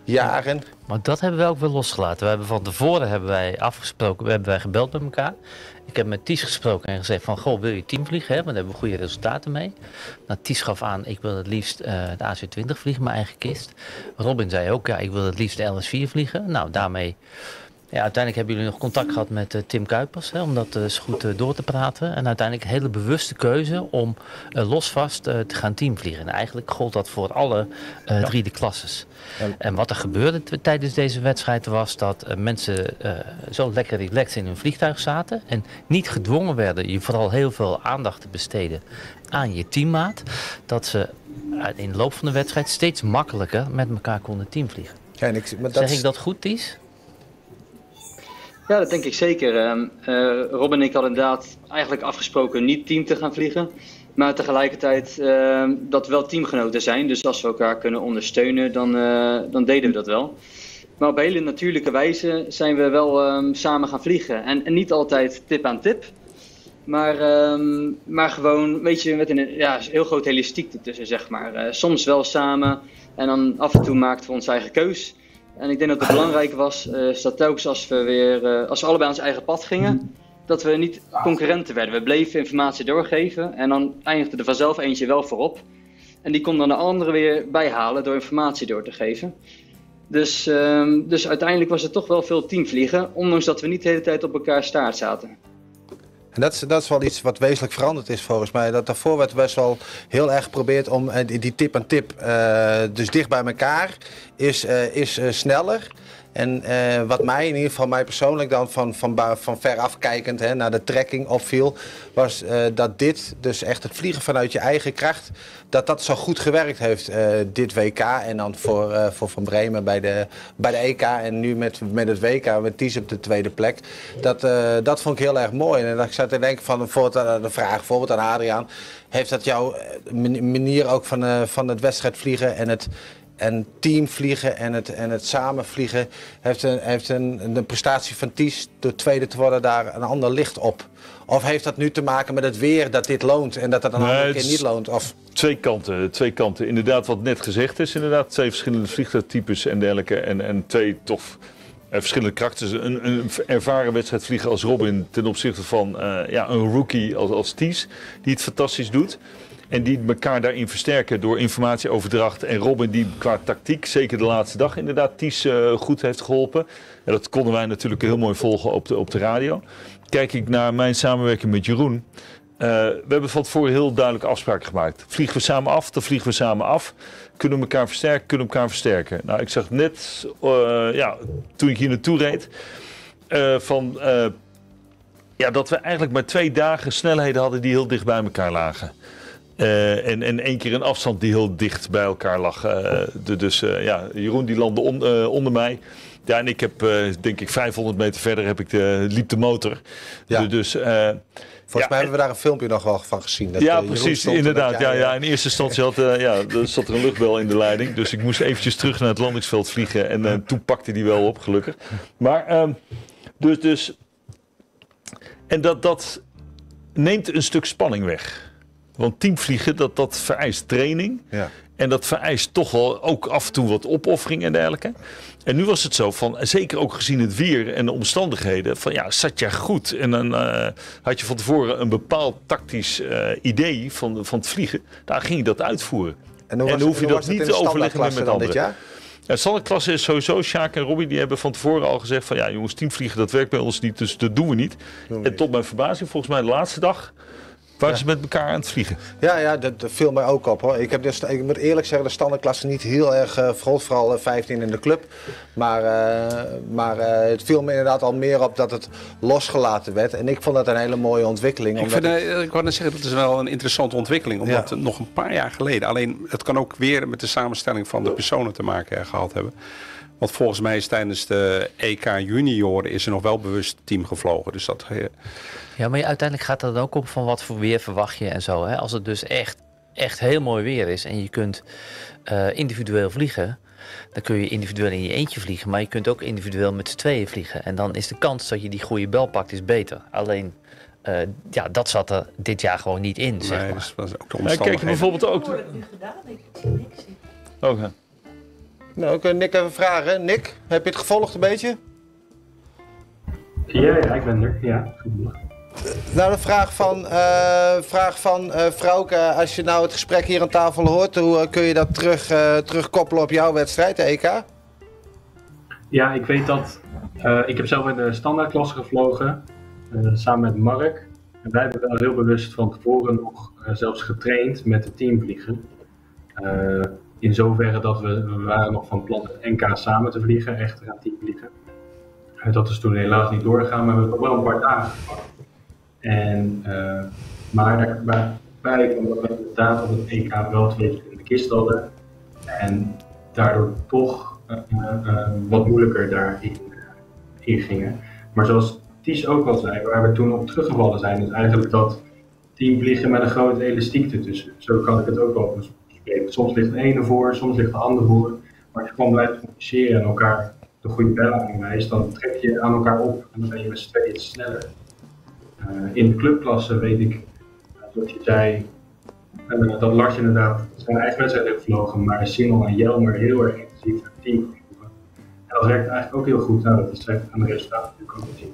jaren. Maar dat hebben we ook wel losgelaten. We hebben van tevoren hebben wij afgesproken, we hebben wij gebeld met elkaar. Ik heb met Ties gesproken en gezegd van, goh, wil je teamvliegen? Want daar hebben we goede resultaten mee. Nou, Ties gaf aan, ik wil het liefst de AC-20 vliegen, mijn eigen kist. Robin zei ook, ja, ik wil het liefst de LS-4 vliegen. Nou, daarmee ja, uiteindelijk hebben jullie nog contact gehad met uh, Tim Kuipers hè, om dat eens goed uh, door te praten. En uiteindelijk een hele bewuste keuze om uh, losvast te gaan teamvliegen. En eigenlijk gold dat voor alle drie de klasses. En wat er gebeurde tijdens deze wedstrijd was dat mensen zo lekker relaxed in hun vliegtuig zaten. En niet gedwongen werden je vooral heel veel aandacht te besteden aan je teammaat. Dat ze in de loop van de wedstrijd steeds makkelijker met elkaar konden teamvliegen. Ja, ik, maar dat zeg ik dat goed, Ties? Ja, dat denk ik zeker. Uh, Rob en ik hadden inderdaad eigenlijk afgesproken niet team te gaan vliegen. Maar tegelijkertijd uh, dat we wel teamgenoten zijn. Dus als we elkaar kunnen ondersteunen, dan, uh, dan deden we dat wel. Maar op hele natuurlijke wijze zijn we wel ehm, samen gaan vliegen. En, en, niet altijd tip aan tip. Maar, maar gewoon, weet je, met een ja, heel groot elastiek ertussen, zeg maar. Eh, soms wel samen. En dan af en toe maakten we onze eigen keus. En ik denk dat het belangrijk was, uh, dat telkens als we weer, uh, als we allebei ons eigen pad gingen, dat we niet concurrenten werden. We bleven informatie doorgeven en dan eindigde er vanzelf eentje wel voorop. En die kon dan de andere weer bijhalen door informatie door te geven. Dus, uh, dus uiteindelijk was het toch wel veel teamvliegen, ondanks dat we niet de hele tijd op elkaar staart zaten. En dat is, wel iets wat wezenlijk veranderd is volgens mij. Dat daarvoor werd best wel heel erg geprobeerd om die, die tip en tip uh, dus dicht bij elkaar is, uh, is sneller. En uh, wat mij in ieder geval, mij persoonlijk dan van, van, van ver afkijkend hè, naar de trekking opviel, was uh, dat dit, dus echt het vliegen vanuit je eigen kracht, dat dat zo goed gewerkt heeft uh, dit WK. En dan voor, voor Van Bremen bij de, bij de EK en nu met, met het WK, met Ties op de tweede plek. Dat, dat vond ik heel erg mooi. En ik zat te denken van de vraag bijvoorbeeld aan Adriaan, heeft dat jouw manier ook van, van het wedstrijd vliegen en het en teamvliegen en het, en het samenvliegen heeft, een, heeft een, een prestatie van Ties door tweede te worden daar een ander licht op. Of heeft dat nu te maken met het weer dat dit loont en dat het een nee, andere keer niet loont? Of... Twee kanten, twee kanten. Inderdaad, wat net gezegd is, inderdaad, twee verschillende vliegtuigtypes en dergelijke. En, en twee tof uh, verschillende karakters. Een, een ervaren wedstrijdvlieger als Robin ten opzichte van uh, ja, een rookie als, als Ties, die het fantastisch doet. En die elkaar daarin versterken door informatieoverdracht. En Robin die qua tactiek, zeker de laatste dag inderdaad, Ties uh, goed heeft geholpen. En dat konden wij natuurlijk heel mooi volgen op de, op de radio. Kijk ik naar mijn samenwerking met Jeroen. Uh, we hebben van tevoren heel duidelijk afspraken gemaakt. Vliegen we samen af, dan vliegen we samen af. Kunnen we elkaar versterken, kunnen we elkaar versterken. Nou, ik zag net, uh, ja, toen ik hier naartoe reed, van ja, dat we eigenlijk maar twee dagen snelheden hadden die heel dicht bij elkaar lagen. Eh, en, en één keer een afstand die heel dicht bij elkaar lag. Eh, de, dus eh, ja, Jeroen die landde on- onder mij. Ja, en ik heb denk ik 500 meter verder heb ik de, liep de motor. Ja. De- dus, Volgens Ja, mij hebben we daar een filmpje nog wel van gezien. dat, ja, precies, dat inderdaad. Ja, ja, in eerste instantie had, ja, er zat er een luchtbel in de leiding. Dus ik moest eventjes terug naar het landingsveld vliegen. En toen pakte die wel op, gelukkig. Maar, ehm, dus, dus... En dat, dat neemt een stuk spanning weg. Want teamvliegen, dat, dat vereist training. Ja. En dat vereist toch wel ook af en toe wat opoffering en dergelijke. En nu was het zo van, zeker ook gezien het weer en de omstandigheden, van ja, zat je goed. En dan eh, had je van tevoren een bepaald tactisch eh, idee van, van het vliegen. Daar ging je dat uitvoeren. En, hoe En was, dan hoef je dat niet te overleggen met anderen. dit jaar? Ja, standaardklasse is sowieso, Sjaak en Robbie, die hebben van tevoren al gezegd van ja jongens, teamvliegen dat werkt bij ons niet, dus dat doen we niet. Doen we en tot mijn verbazing, volgens mij de laatste dag, waren ze met elkaar aan het vliegen. Ja, ja dat, dat viel mij ook op hoor. Ik, heb de, sta- ik moet eerlijk zeggen, de standaardklasse niet heel erg uh, vooral, vooral eh, 15 in de club. Maar, eh, maar eh, het viel me inderdaad al meer op dat het losgelaten werd. En ik vond dat een hele mooie ontwikkeling. Ik, vind, ik wou net zeggen, dat is wel een interessante ontwikkeling. Omdat Ja. nog een paar jaar geleden, alleen het kan ook weer met de samenstelling van de personen te maken eh, gehad hebben. Want volgens mij is tijdens de EK junioren is er nog wel bewust team gevlogen. Dus dat, Ja, maar je- uiteindelijk gaat het ook op van wat voor weer verwacht je en zo. Hè? Als het dus echt, echt heel mooi weer is en je kunt eh, individueel vliegen, dan kun je individueel in je eentje vliegen, maar je kunt ook individueel met z'n tweeën vliegen. En dan is de kans dat je die goede bel pakt, is beter. Alleen, eh, ja, dat zat er dit jaar gewoon niet in, zeg nee, maar. dus dat is ook de Ja, kijk je omstandigheden. bijvoorbeeld ook... nu gedaan? Ik zie niks. Ja. Nou, Nick even vragen. Nick, heb je het gevolgd een beetje? Ja, ja, ik ben er. Ja, goed. Nou, de vraag van, eh vraag van Frauke, als je nou het gesprek hier aan tafel hoort, hoe eh, kun je dat terug, terugkoppelen op jouw wedstrijd, de EK? Ja, ik weet dat. ik heb zelf in de standaardklasse gevlogen, samen met Mark. En wij hebben wel heel bewust van tevoren nog zelfs getraind met het teamvliegen. In zoverre dat we, waren nog van plan het NK samen te vliegen, echt te gaan teamvliegen. Dat is toen helaas niet doorgegaan, maar we hebben wel een paar dagen gepakt. En, eh, maar bij kwam dat we inderdaad op het EK wel twee in de kist hadden. En daardoor toch eh, eh, wat moeilijker daarin in gingen. Maar zoals Ties ook al zei, waar we toen op teruggevallen zijn, is eigenlijk dat teamvliegen met een grote elastiek ertussen. Zo kan ik het ook wel bespreken. Soms ligt de ene voor, soms ligt de andere voor. Maar als je gewoon blijft communiceren en elkaar de goede bellen aanwijst, dan trek je aan elkaar op en dan ben je met z'n tweeën sneller. Eh, in de clubklasse weet ik, eh, zoals je zei, eh, dat Lars inderdaad zijn eigen wedstrijd heeft gevlogen, maar Simon en Jelmer heel erg intensief het team. En dat werkt eigenlijk ook heel goed. Nou, dat is aan de resultaten natuurlijk ook te zien.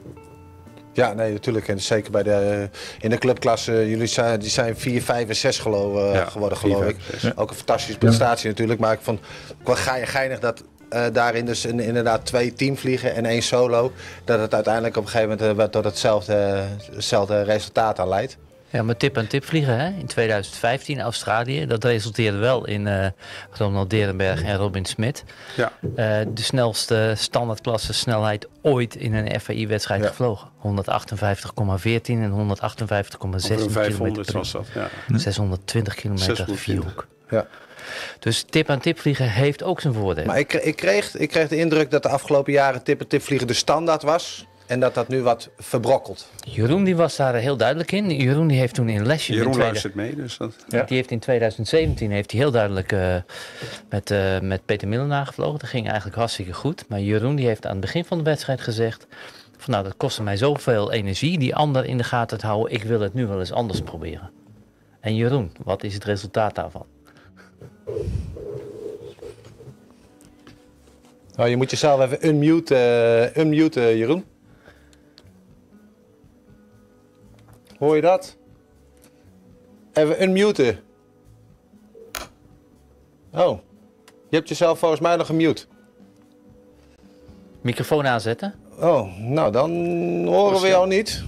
Ja, nee, natuurlijk. En zeker bij de, in de clubklasse, jullie zijn, die zijn 4, 5 en 6 geloof, eh, Ja, geworden, geloof ik. Ook een fantastische prestatie natuurlijk. Maar ik vond het wel ge- geinig dat eh, daarin dus in- inderdaad twee teamvliegen en één solo. Dat het uiteindelijk op een gegeven moment eh, tot hetzelfde, hetzelfde resultaat aan leidt. Ja, maar tip en tip vliegen hè? in 2015 Australië. Dat resulteerde wel in eh Ronald Derenberg en Robin Smit. Ja. Eh, de snelste standaardklasse snelheid ooit in een FAI-wedstrijd Ja. gevlogen. 158,14 en 158,16 Over een km 500 per uur. was dat. Ja. 620 kilometer 620. vierhoek. Ja. Dus tip aan tip vliegen heeft ook zijn voordelen. Maar ik, ik, kreeg, ik kreeg de indruk dat de afgelopen jaren tip en tip vliegen de standaard was. En dat dat nu wat verbrokkelt. Jeroen die was daar heel duidelijk in. Jeroen die heeft toen in lesje... in Jeroen tweede- luistert mee, dus dat... Ja. Die heeft in 2017 heeft hij heel duidelijk eh, met, eh, met Peter Millenaar gevlogen. Dat ging eigenlijk hartstikke goed. Maar Jeroen die heeft aan het begin van de wedstrijd gezegd... Van, nou, dat kostte mij zoveel energie, die ander in de gaten te houden. Ik wil het nu wel eens anders proberen. En Jeroen, wat is het resultaat daarvan? Nou, je moet jezelf even unmute, eh unmute Jeroen. Hoor je dat? Even unmuten. Oh, je hebt jezelf volgens mij nog gemute. Microfoon aanzetten. Oh, nou dan horen we jou niet.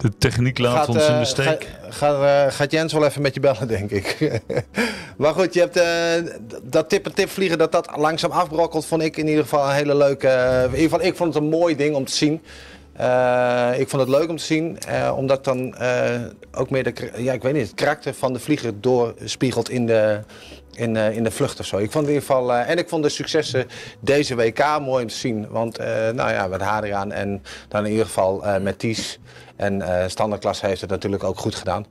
De techniek laat Gaat, ons in eh, de steek. ga- gaat, eh, gaat Jens wel even met je bellen, denk ik. maar goed, je hebt eh, dat tip en tip vliegen, dat dat langzaam afbrokkelt, vond ik in ieder geval een hele leuke... eh, in ieder geval, ik vond het een mooi ding om te zien. Eh, ik vond het leuk om te zien, eh, omdat dan eh, ook meer de, ja, ik weet niet, het karakter van de vlieger doorspiegelt in de, in, eh, in de vlucht of zo. Ik vond in ieder geval, eh, en ik vond de successen deze WK mooi om te zien. Want, eh, nou ja, met Hadriaan en dan in ieder geval eh, met Ties. En eh standaardklasse heeft het natuurlijk ook goed gedaan.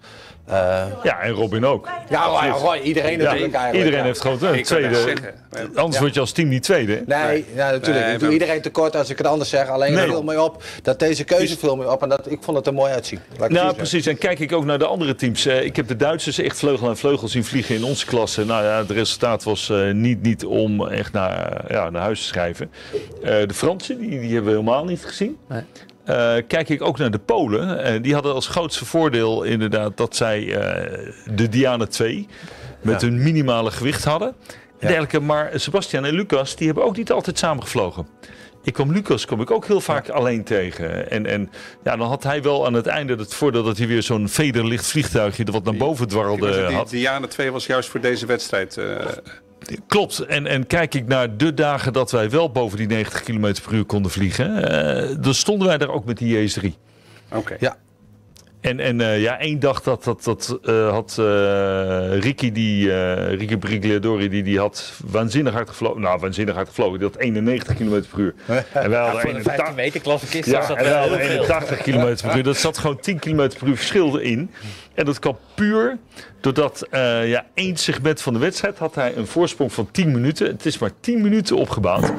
Eh, Ja, en Robin ook. ja, Roy, Roy, iedereen Ja, natuurlijk eigenlijk. iedereen ja. heeft gewoon een tweede. zeggen. Anders Ja. word je als team niet tweede. hè? Nee, ja, natuurlijk. Nee, ik doe iedereen tekort als ik het anders zeg. Alleen Nee. het viel me op dat deze keuze viel me op. En dat, ik vond het er mooi uitzien. Laat ik Nou, precies. En kijk ik ook naar de andere teams. Eh, ik heb de Duitsers echt vleugel aan vleugel zien vliegen in onze klasse. Nou ja, het resultaat was eh, niet, niet om echt naar, ja, naar huis te schrijven. Eh, de Fransen, die, die hebben we helemaal niet gezien. Nee. Eh, kijk ik ook naar de Polen. Eh, die hadden als grootste voordeel inderdaad dat zij eh, de Diana 2 met Ja. hun minimale gewicht hadden. En dergelijke. Maar Sebastian en Lucas, die hebben ook niet altijd samengevlogen. Ik kwam Lucas kwam ik ook heel vaak alleen tegen. En, en ja, dan had hij wel aan het einde het voordeel dat hij weer zo'n vederlicht vliegtuigje wat naar boven dwarrelde Die, had. Diana 2 was juist voor deze wedstrijd. Klopt. En, en kijk ik naar de dagen dat wij wel boven die 90 km per uur konden vliegen. eh, dan stonden wij daar ook met die JS3. Oké. Ja. En, en eh, ja, één dag dat, dat, dat eh, had eh, Ricky, die, eh Ricky Brigliadori, die, die had waanzinnig hard gevlogen. Nou, waanzinnig hard gevlogen. Die had 91 km per uur. En wij hadden Voor de 81 15 meter klasse kist ja, en wij hadden veel. 81 km per uur. Dat zat gewoon 10 km per uur verschil in. En dat kwam puur doordat eh, ja, één segment van de wedstrijd had hij een voorsprong van 10 minuten. Het is maar 10 minuten opgebouwd.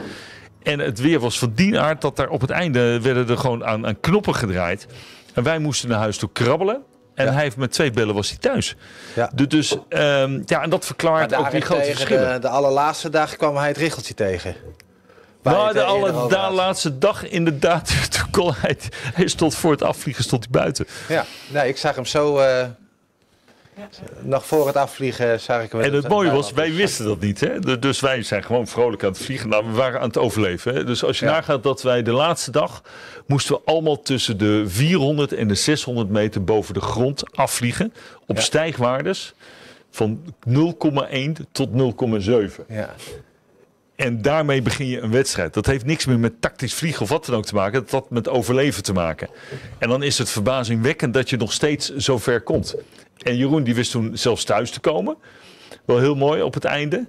En het weer was van die aard dat daar op het einde werden er gewoon aan, aan knoppen gedraaid. En wij moesten naar huis toe krabbelen. En Ja. hij heeft met twee bellen was hij thuis. Ja. Du- Dus ehm, ja, en dat verklaart ook die grote verschillen. de, de allerlaatste dag kwam hij het richeltje tegen. Nou, de er eerder alle, over de had. laatste dag inderdaad. Toen kon hij, hij stond voor het afvliegen stond hij buiten. Ja, nee, ik zag hem zo... eh, nog voor het afvliegen zag ik hem... En het mooie was, wij wisten dat niet. Hè? Du- Dus wij zijn gewoon vrolijk aan het vliegen. Nou, we waren aan het overleven. Hè? Dus als je Ja. nagaat dat wij de laatste dag... moesten we allemaal tussen de 400 en de 600 meter boven de grond afvliegen. Op Ja. stijgwaardes van 0,1 tot 0,7. Ja. En daarmee begin je een wedstrijd. Dat heeft niks meer met tactisch vliegen of wat dan ook te maken. Dat had met overleven te maken. En dan is het verbazingwekkend dat je nog steeds zo ver komt. En Jeroen die wist toen zelfs thuis te komen. Wel heel mooi op het einde.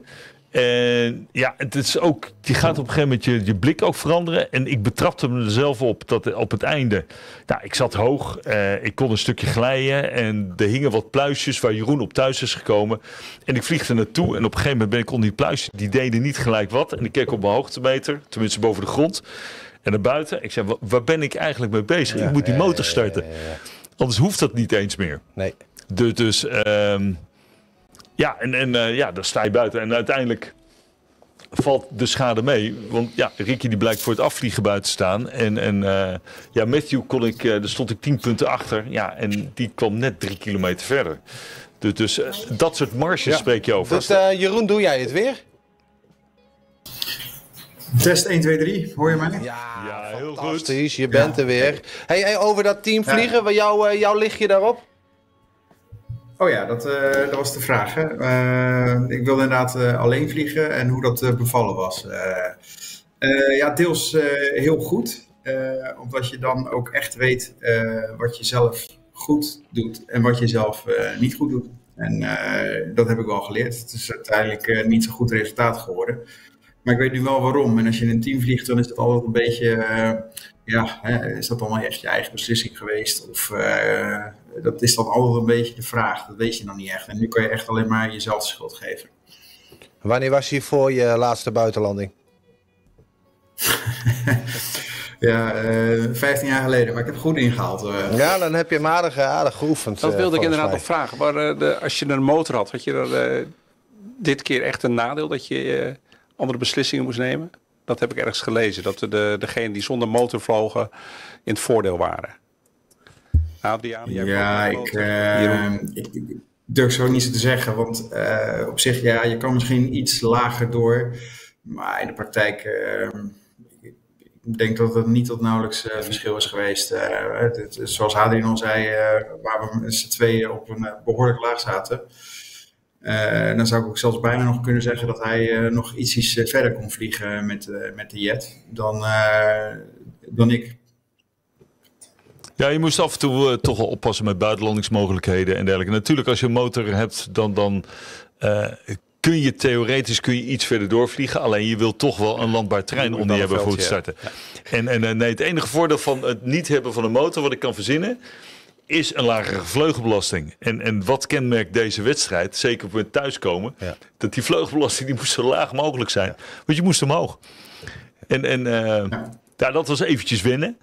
En ja, het is ook, je gaat op een gegeven moment je, je blik ook veranderen. En ik betrapte me er zelf op dat op het einde. Nou, ik zat hoog, eh, ik kon een stukje glijden. En er hingen wat pluisjes waar Jeroen op thuis is gekomen. En ik vliegde naartoe. En op een gegeven moment ben ik onder die pluisjes. Die deden niet gelijk wat. En ik keek op mijn hoogtemeter, tenminste boven de grond. En naar buiten. Ik zei, "Wa- waar ben ik eigenlijk mee bezig? ik moet die motor starten. ja, ja, ja. Anders hoeft dat niet eens meer. Nee. Dus, dus ehm, ja, en, en eh, ja, dan sta je buiten. En uiteindelijk valt de schade mee. Want ja, Ricky die blijkt voor het afvliegen buiten staan. En, en eh, ja, Matthew kon ik, eh, daar stond ik 10 punten achter. Ja, en die kwam net drie kilometer verder. Dus, dus dat soort marges Ja. spreek je over. Dus eh, Jeroen, doe jij het weer? Test 1, 2, 3. Hoor je mij? Ja, Ja, heel fantastisch. Je bent er weer. Hey, hey, over dat team vliegen, waar jou, eh, jouw lichtje daarop? Oh ja, dat, eh, dat was de vraag. Hè? Eh, ik wilde inderdaad eh, alleen vliegen en hoe dat bevallen was. Ja, deels heel goed. omdat je dan ook echt weet wat je zelf goed doet en wat je zelf niet goed doet. En dat heb ik wel geleerd. Het is uiteindelijk niet zo'n goed resultaat geworden. Maar ik weet nu wel waarom. En als je in een team vliegt, dan is dat altijd een beetje. ja, hè, is dat allemaal echt je eigen beslissing geweest? Of dat is dan altijd een beetje de vraag. Dat weet je nog niet echt. En nu kan je echt alleen maar jezelf de schuld geven. Wanneer was je voor je laatste buitenlanding? Ja, eh 15 jaar geleden. Maar ik heb het goed ingehaald. eh. Ja, dan heb je hem aardig, aardig geoefend. Dat eh, wilde ik inderdaad mij. nog vragen. Maar, eh, de, als je een motor had, had je er eh, dit keer echt een nadeel dat je eh, andere beslissingen moest nemen? Dat heb ik ergens gelezen. Dat de, degenen die zonder motor vlogen in het voordeel waren. Adriaan, jij Ja, ik, Jeroen. ik, ik durf zo niet zo te zeggen. Want eh, op zich, ja, je kan misschien iets lager door. Maar in de praktijk, eh, ik, denk dat het niet tot nauwelijks uh, verschil is geweest. Uh, het, zoals Hadrian al zei, uh, waar we met z'n tweeën op een behoorlijk laag zaten. dan zou ik ook zelfs bijna nog kunnen zeggen dat hij nog iets verder kon vliegen met, met de jet dan, dan ik. Ja, je moest af en toe toch wel oppassen met buitenlandingsmogelijkheden en dergelijke. Natuurlijk, als je een motor hebt, dan, dan kun je theoretisch kun je iets verder doorvliegen. Alleen je wilt toch wel een landbaar terrein onder je hebben voor te starten. En, en eh, nee, het enige voordeel van het niet hebben van een motor, wat ik kan verzinnen, is een lagere vleugelbelasting. En, en wat kenmerkt deze wedstrijd, zeker op het thuiskomen, ja. dat die vleugelbelasting die moest zo laag mogelijk zijn. Want je moest omhoog. En, en uh, ja, dat was eventjes winnen.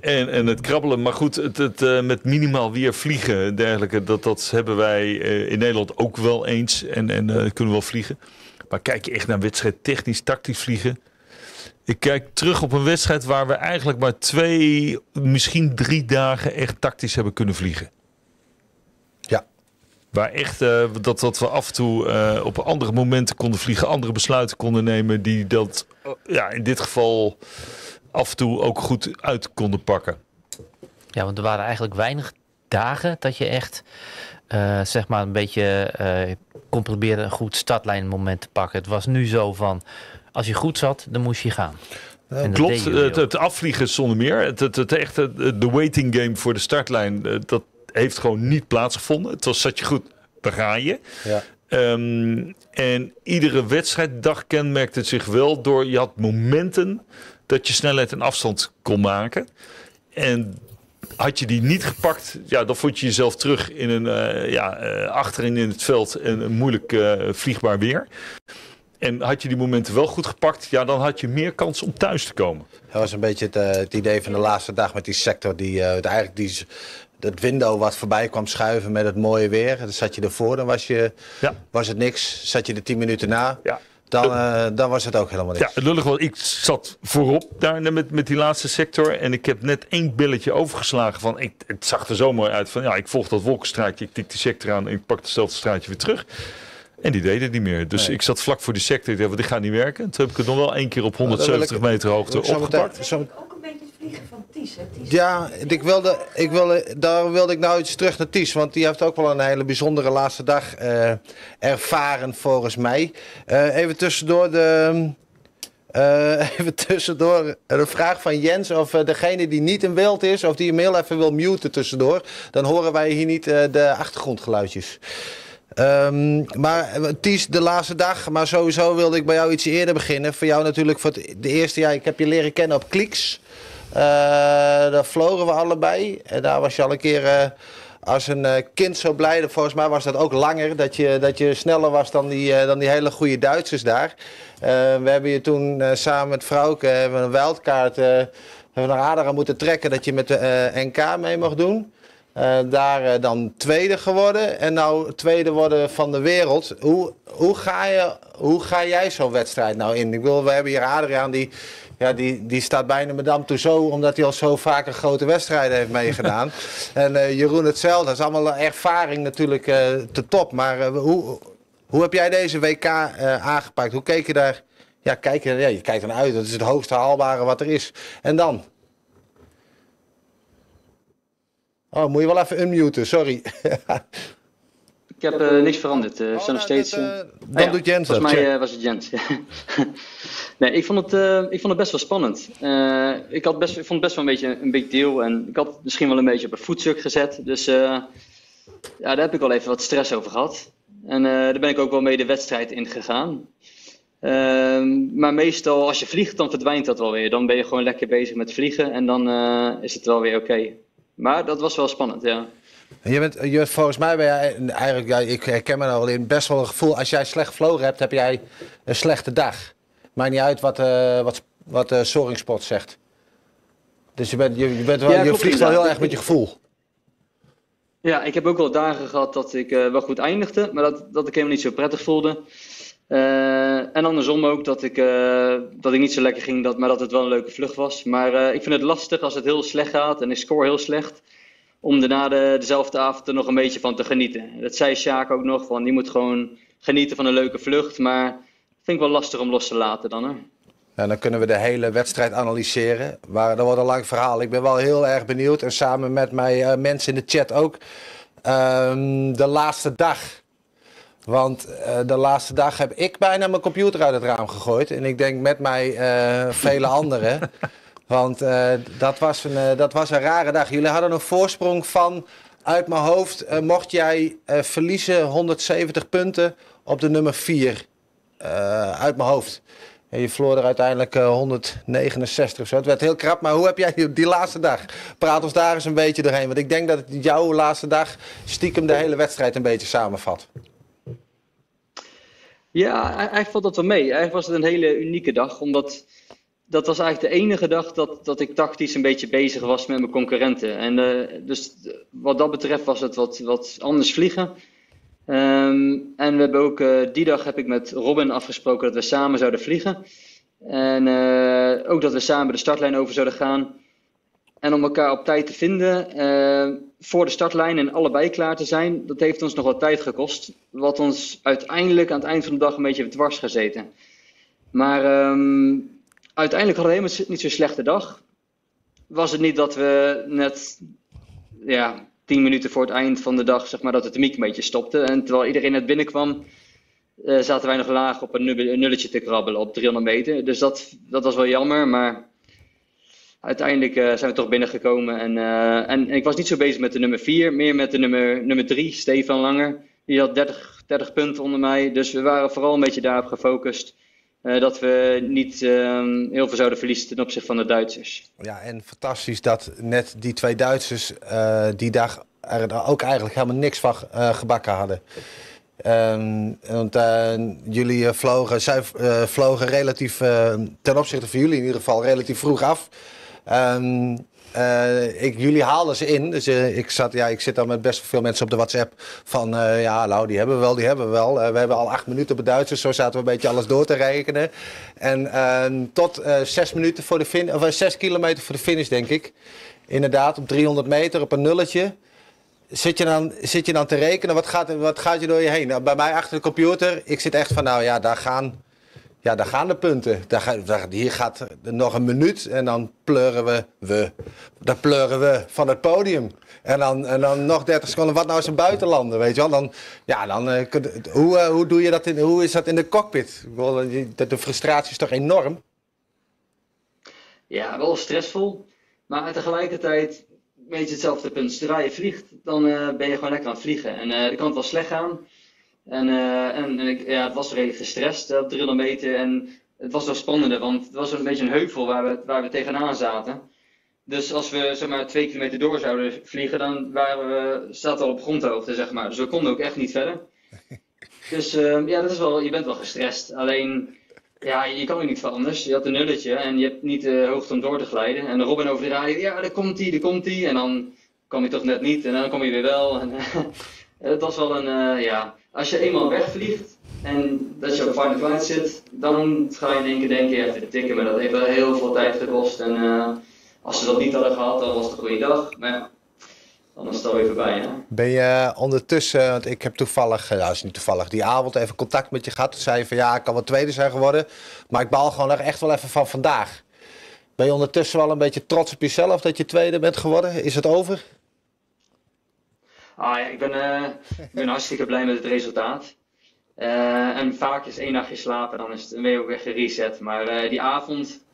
En, en het krabbelen, maar goed, het, het uh, met minimaal weer vliegen en dergelijke, dat, dat hebben wij uh, in Nederland ook wel eens. En, en uh, kunnen we wel vliegen. Maar kijk je echt naar wedstrijd technisch, tactisch vliegen. Ik kijk terug op een wedstrijd waar we eigenlijk maar twee, misschien drie dagen echt tactisch hebben kunnen vliegen. Ja. Waar echt dat, dat we af en toe op andere momenten konden vliegen, andere besluiten konden nemen, die dat ja, in dit geval af en toe ook goed uit konden pakken. Ja, want er waren eigenlijk weinig dagen dat je echt uh, zeg maar een beetje uh, kon proberen een goed startlijnmoment te pakken. Het was nu zo van, als je goed zat, dan moest je gaan. Klopt, het, het, afvliegen zonder meer. Het, het, het echte, de waiting game voor de startlijn, eh, dat heeft gewoon niet plaatsgevonden. Het was, zat je goed, dan ga je. Ja. Um, en iedere wedstrijddag kenmerkte het zich wel door, je had momenten dat je snelheid en afstand kon maken. En had je die niet gepakt, ja, dan vond je jezelf terug in een, uh, ja, uh, achterin in het veld en een moeilijk uh, vliegbaar weer. En had je die momenten wel goed gepakt, ja, dan had je meer kans om thuis te komen. Dat was een beetje het, het idee van de laatste dag met die sector. Die, eigenlijk die, dat window wat voorbij kwam schuiven met het mooie weer. Dan zat je ervoor, dan was, je, ja. was het niks. Zat je er tien minuten na. Ja dan, uh, dan was het ook helemaal niks. Ja, lullig was, ik zat voorop daar met, met die laatste sector. En ik heb net één billetje overgeslagen van, ik, het zag er zo mooi uit van, ja, ik volg dat wolkenstraatje, ik tik die sector aan en ik pak hetzelfde straatje weer terug. En die deden het niet meer. Dus ik zat vlak voor die sector. Ik dacht, dit gaat niet werken. Toen heb ik het nog wel één keer op 170 meter hoogte opgepakt. Zo, vliegen van Ties, hè? Ties ja, ik wilde, ik wilde, daar wilde ik nou iets terug naar Ties. Want die heeft ook wel een hele bijzondere laatste dag uh, ervaren, volgens mij. Uh, even tussendoor de... Uh, even tussendoor de vraag van Jens of degene die niet in beeld is, of die hem heel even wil muten tussendoor. Dan horen wij hier niet de achtergrondgeluidjes. Um, maar Ties, de laatste dag. Maar sowieso wilde ik bij jou iets eerder beginnen. Voor jou natuurlijk voor het, de eerste jaar. Ik heb je leren kennen op Kliks. Uh, daar vlogen we allebei. En daar was je al een keer uh, als een uh, kind zo blij. Volgens mij was dat ook langer. Dat je, dat je sneller was dan die, dan die hele goede Duitsers daar. we hebben je toen samen met Vrouwke hebben een wildkaart... we naar Adara moeten trekken dat je met de NK mee mag doen. Uh, daar uh, dan tweede geworden en nou tweede worden van de wereld. Hoe, hoe, ga, je, hoe ga jij zo'n wedstrijd nou in? Ik wil, we hebben hier Adriaan, die, ja, die, die staat bijna Madame Tussauds omdat hij al zo vaak een grote wedstrijden heeft meegedaan. en uh, Jeroen hetzelfde, dat is allemaal ervaring natuurlijk te top. Maar hoe, hoe heb jij deze WK aangepakt? Hoe keek je daar? Ja, kijk, ja, je kijkt er uit, dat is het hoogste haalbare wat er is. En dan? Oh, moet je wel even unmuten, sorry. ik heb uh, niks veranderd. Uh, oh, nog steeds. Dat, uh, dan ah, doet Jens Volgens mij was het Jens. nee, ik vond, het, ik vond het best wel spannend. ik, had best, ik vond het best wel een beetje een big deal. En ik had misschien wel een beetje op een voetstuk gezet. Dus ja, daar heb ik wel even wat stress over gehad. En daar ben ik ook wel mee de wedstrijd in gegaan. Ehm, maar meestal als je vliegt, dan verdwijnt dat wel weer. Dan ben je gewoon lekker bezig met vliegen en dan is het wel weer oké. Maar dat was wel spannend, ja. Je bent, je, volgens mij ben jij eigenlijk, ja, ik herken me al in, best wel een gevoel. Als jij slecht gevlogen hebt, heb jij een slechte dag. Maakt niet uit wat, uh, wat, wat uh, Soringspot zegt. Dus je, bent, je, je, bent wel, ja, je vliegt wel heel erg met je gevoel. Ja, ik heb ook wel dagen gehad dat ik uh, wel goed eindigde, maar dat, dat ik helemaal niet zo prettig voelde. Uh, en andersom ook dat ik, uh, dat ik niet zo lekker ging, dat, maar dat het wel een leuke vlucht was. Maar ik vind het lastig als het heel slecht gaat en ik score heel slecht, om daarna de, dezelfde avond er nog een beetje van te genieten. Dat zei Sjaak ook nog, van je moet gewoon genieten van een leuke vlucht, maar vind ik wel lastig om los te laten dan. Hè? En dan kunnen we de hele wedstrijd analyseren. Maar dat wordt een lang verhaal. Ik ben wel heel erg benieuwd. En samen met mijn uh, mensen in de chat ook. Um, de laatste dag. Want uh, de laatste dag heb ik bijna mijn computer uit het raam gegooid. En ik denk met mij uh, vele anderen. Want dat, was een, dat was een rare dag. Jullie hadden een voorsprong van, uit mijn hoofd, mocht jij verliezen 170 punten op de nummer 4. uit mijn hoofd. En je verloor er uiteindelijk uh, 169 of zo. Het werd heel krap, maar hoe heb jij die, die, laatste dag? Praat ons daar eens een beetje doorheen. Want ik denk dat het jouw laatste dag stiekem de hele wedstrijd een beetje samenvat. Ja, eigenlijk valt dat wel mee. Eigenlijk was het een hele unieke dag. Omdat dat was eigenlijk de enige dag dat, dat ik tactisch een beetje bezig was met mijn concurrenten. En uh, dus wat dat betreft was het wat, wat anders vliegen. Um, en we hebben ook, uh, die dag heb ik met Robin afgesproken dat we samen zouden vliegen. En uh, ook dat we samen de startlijn over zouden gaan. En om elkaar op tijd te vinden voor de startlijn en allebei klaar te zijn, dat heeft ons nog wat tijd gekost. Wat ons uiteindelijk aan het eind van de dag een beetje dwars gezeten. Maar um, uiteindelijk we helemaal niet zo'n slechte dag. Was het niet dat we net ja, tien minuten voor het eind van de dag, zeg maar, dat het miek een beetje stopte. En terwijl iedereen net binnenkwam, uh, zaten wij nog laag op een, nulletje te krabbelen op 300 meter. Dus dat, dat was wel jammer, maar uiteindelijk uh, zijn we toch binnengekomen. En, uh, en, ik was niet zo bezig met de nummer 4, meer met de nummer, nummer 3, Stefan Langer. Die had 30, 30 punten onder mij, dus we waren vooral een beetje daarop gefocust. Uh, dat we niet uh, heel veel zouden verliezen ten opzichte van de Duitsers. Ja, en fantastisch dat net die twee Duitsers uh, die dag er ook eigenlijk helemaal niks van gebakken hadden. Um, want jullie vlogen, zij vlogen relatief, ten opzichte van jullie in ieder geval, relatief vroeg af. Um, uh, ik, jullie haalden ze in. Dus uh, ik, zat, ja, ik zit dan met best veel mensen op de WhatsApp. Van uh, ja, nou, die hebben we wel, die hebben we wel. we hebben al acht minuten op Duitsers. Zo zaten we een beetje alles door te rekenen. En ehm, tot zes minuten voor de of zes kilometer voor de finish, denk ik. Inderdaad, op 300 meter op een nulletje. Zit je, dan, zit je dan te rekenen? Wat gaat, wat gaat je door je heen? Nou, bij mij achter de computer, ik zit echt van, nou ja, daar gaan ja, daar gaan de punten. Daar, daar, hier gaat nog een minuut en dan pleuren we, we. Dan pleuren we van het podium. En dan, en dan nog 30 seconden. Wat nou is een buitenlander, weet je wel? Dan, ja, dan, uh, hoe, uh, hoe, doe je dat in, hoe is dat in de cockpit? De, de frustratie is toch enorm? Ja, wel stressvol. Maar tegelijkertijd, weet je hetzelfde punt. Zodra je vliegt, dan ben je gewoon lekker aan het vliegen. En dan kan het wel slecht gaan. En, uh, en, ik, ja, het was redelijk gestrest op 300 meter. En het was wel spannender, want het was een beetje een heuvel waar we, waar we tegenaan zaten. Dus als we zeg maar, twee kilometer door zouden vliegen, dan waren we, zaten we al op grondhoogte, zeg maar. Dus we konden ook echt niet verder. Dus uh, ja, dat is wel, je bent wel gestrest. Alleen, ja, je kan er niet van anders. Je had een nulletje en je hebt niet de uh, hoogte om door te glijden. En Robin over de radio, ja, daar komt hij, daar komt hij. En dan kwam hij toch net niet en dan kom je weer wel. En, het was wel een, uh, ja, als je eenmaal wegvliegt en dat je op final flight zit, dan ga je in één keer denken, ja, even tikken, maar dat heeft wel heel veel tijd gekost. En uh, als ze dat niet hadden gehad, dan was het een goede dag. Maar ja, dan is het voorbij. Hè? Ben je ondertussen, want ik heb toevallig, nou is niet toevallig, die avond even contact met je gehad. Toen zei je van ja, ik kan wel tweede zijn geworden, maar ik baal gewoon echt wel even van vandaag. Ben je ondertussen wel een beetje trots op jezelf dat je tweede bent geworden? Is het over? Ah, ja, ik, ben, ik ben hartstikke blij met het resultaat. Uh, en vaak is één nachtje slapen, dan, is het, ben ook weer gereset. Maar uh, die avond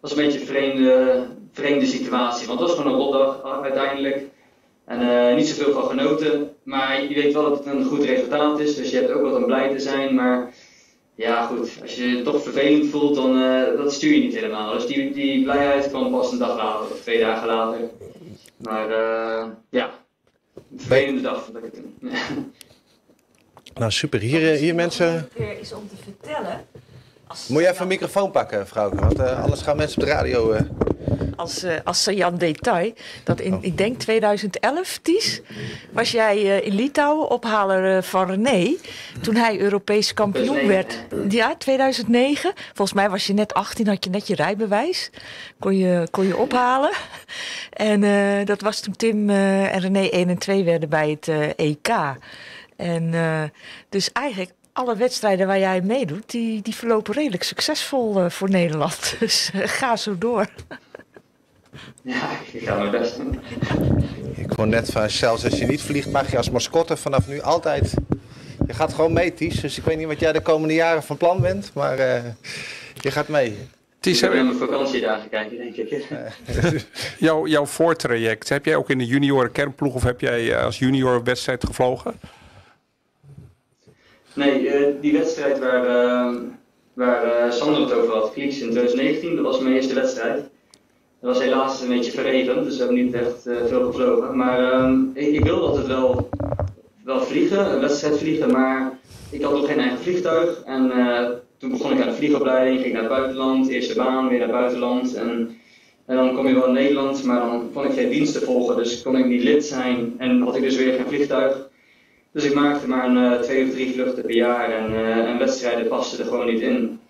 was een beetje een vreemde, vreemde situatie. Want het was gewoon een rotdag uiteindelijk. En niet zoveel van genoten. Maar je weet wel dat het een goed resultaat is. Dus je hebt ook wat om blij te zijn. Maar ja, goed. Als je je toch vervelend voelt, dan dat stuur je niet helemaal. Dus die, die blijheid kwam pas een dag later, of twee dagen later. Maar ja, vervelende dag dat ik het doen. Nou, super. Hier, eh, hier mensen. is om te vertellen. Moet je even een microfoon pakken, vrouw? Want uh, anders gaan mensen op de radio. Uh... Als, uh, als Jan Detail, dat in, oh. ik denk 2011, Ties, was jij in Litouwen ophaler van René. Toen hij Europees kampioen werd. Ja, 2009. Volgens mij was je net 18, had je net je rijbewijs. Kon je, kon je ophalen. En dat was toen Tim en René 1 en 2 werden bij het EK. En dus eigenlijk alle wedstrijden waar jij meedoet, die, die verlopen redelijk succesvol eh, voor Nederland. Dus eh, ga zo door. Ja, ik ga mijn best doen. Ik hoor net van, zelfs als je niet vliegt, mag je als mascotte vanaf nu altijd. Je gaat gewoon mee, Ties. Dus ik weet niet wat jij de komende jaren van plan bent, maar eh, je gaat mee. Ties, Ik heb je- mijn vakantiedagen kijken, denk ik. jouw, jouw voortraject, heb jij ook in de junioren kernploeg of heb jij als junior wedstrijd gevlogen? Nee, eh, die wedstrijd waar, eh, waar eh, Sander het over had, Klieks in 2019, dat was mijn eerste wedstrijd. Dat was helaas een beetje verregend, dus we hebben niet echt veel gevlogen. Maar ehm, ik, wilde altijd wel, wel vliegen, een wedstrijd vliegen, maar ik had nog geen eigen vliegtuig. En toen begon ik aan de vliegopleiding, ging naar buitenland, eerste baan, weer naar buitenland. En, en dan kom je wel in Nederland, maar dan kon ik geen diensten volgen, dus kon ik niet lid zijn en had ik dus weer geen vliegtuig. Dus ik maakte maar een, eh, twee of drie vluchten per jaar en, eh, en wedstrijden pasten er gewoon niet in.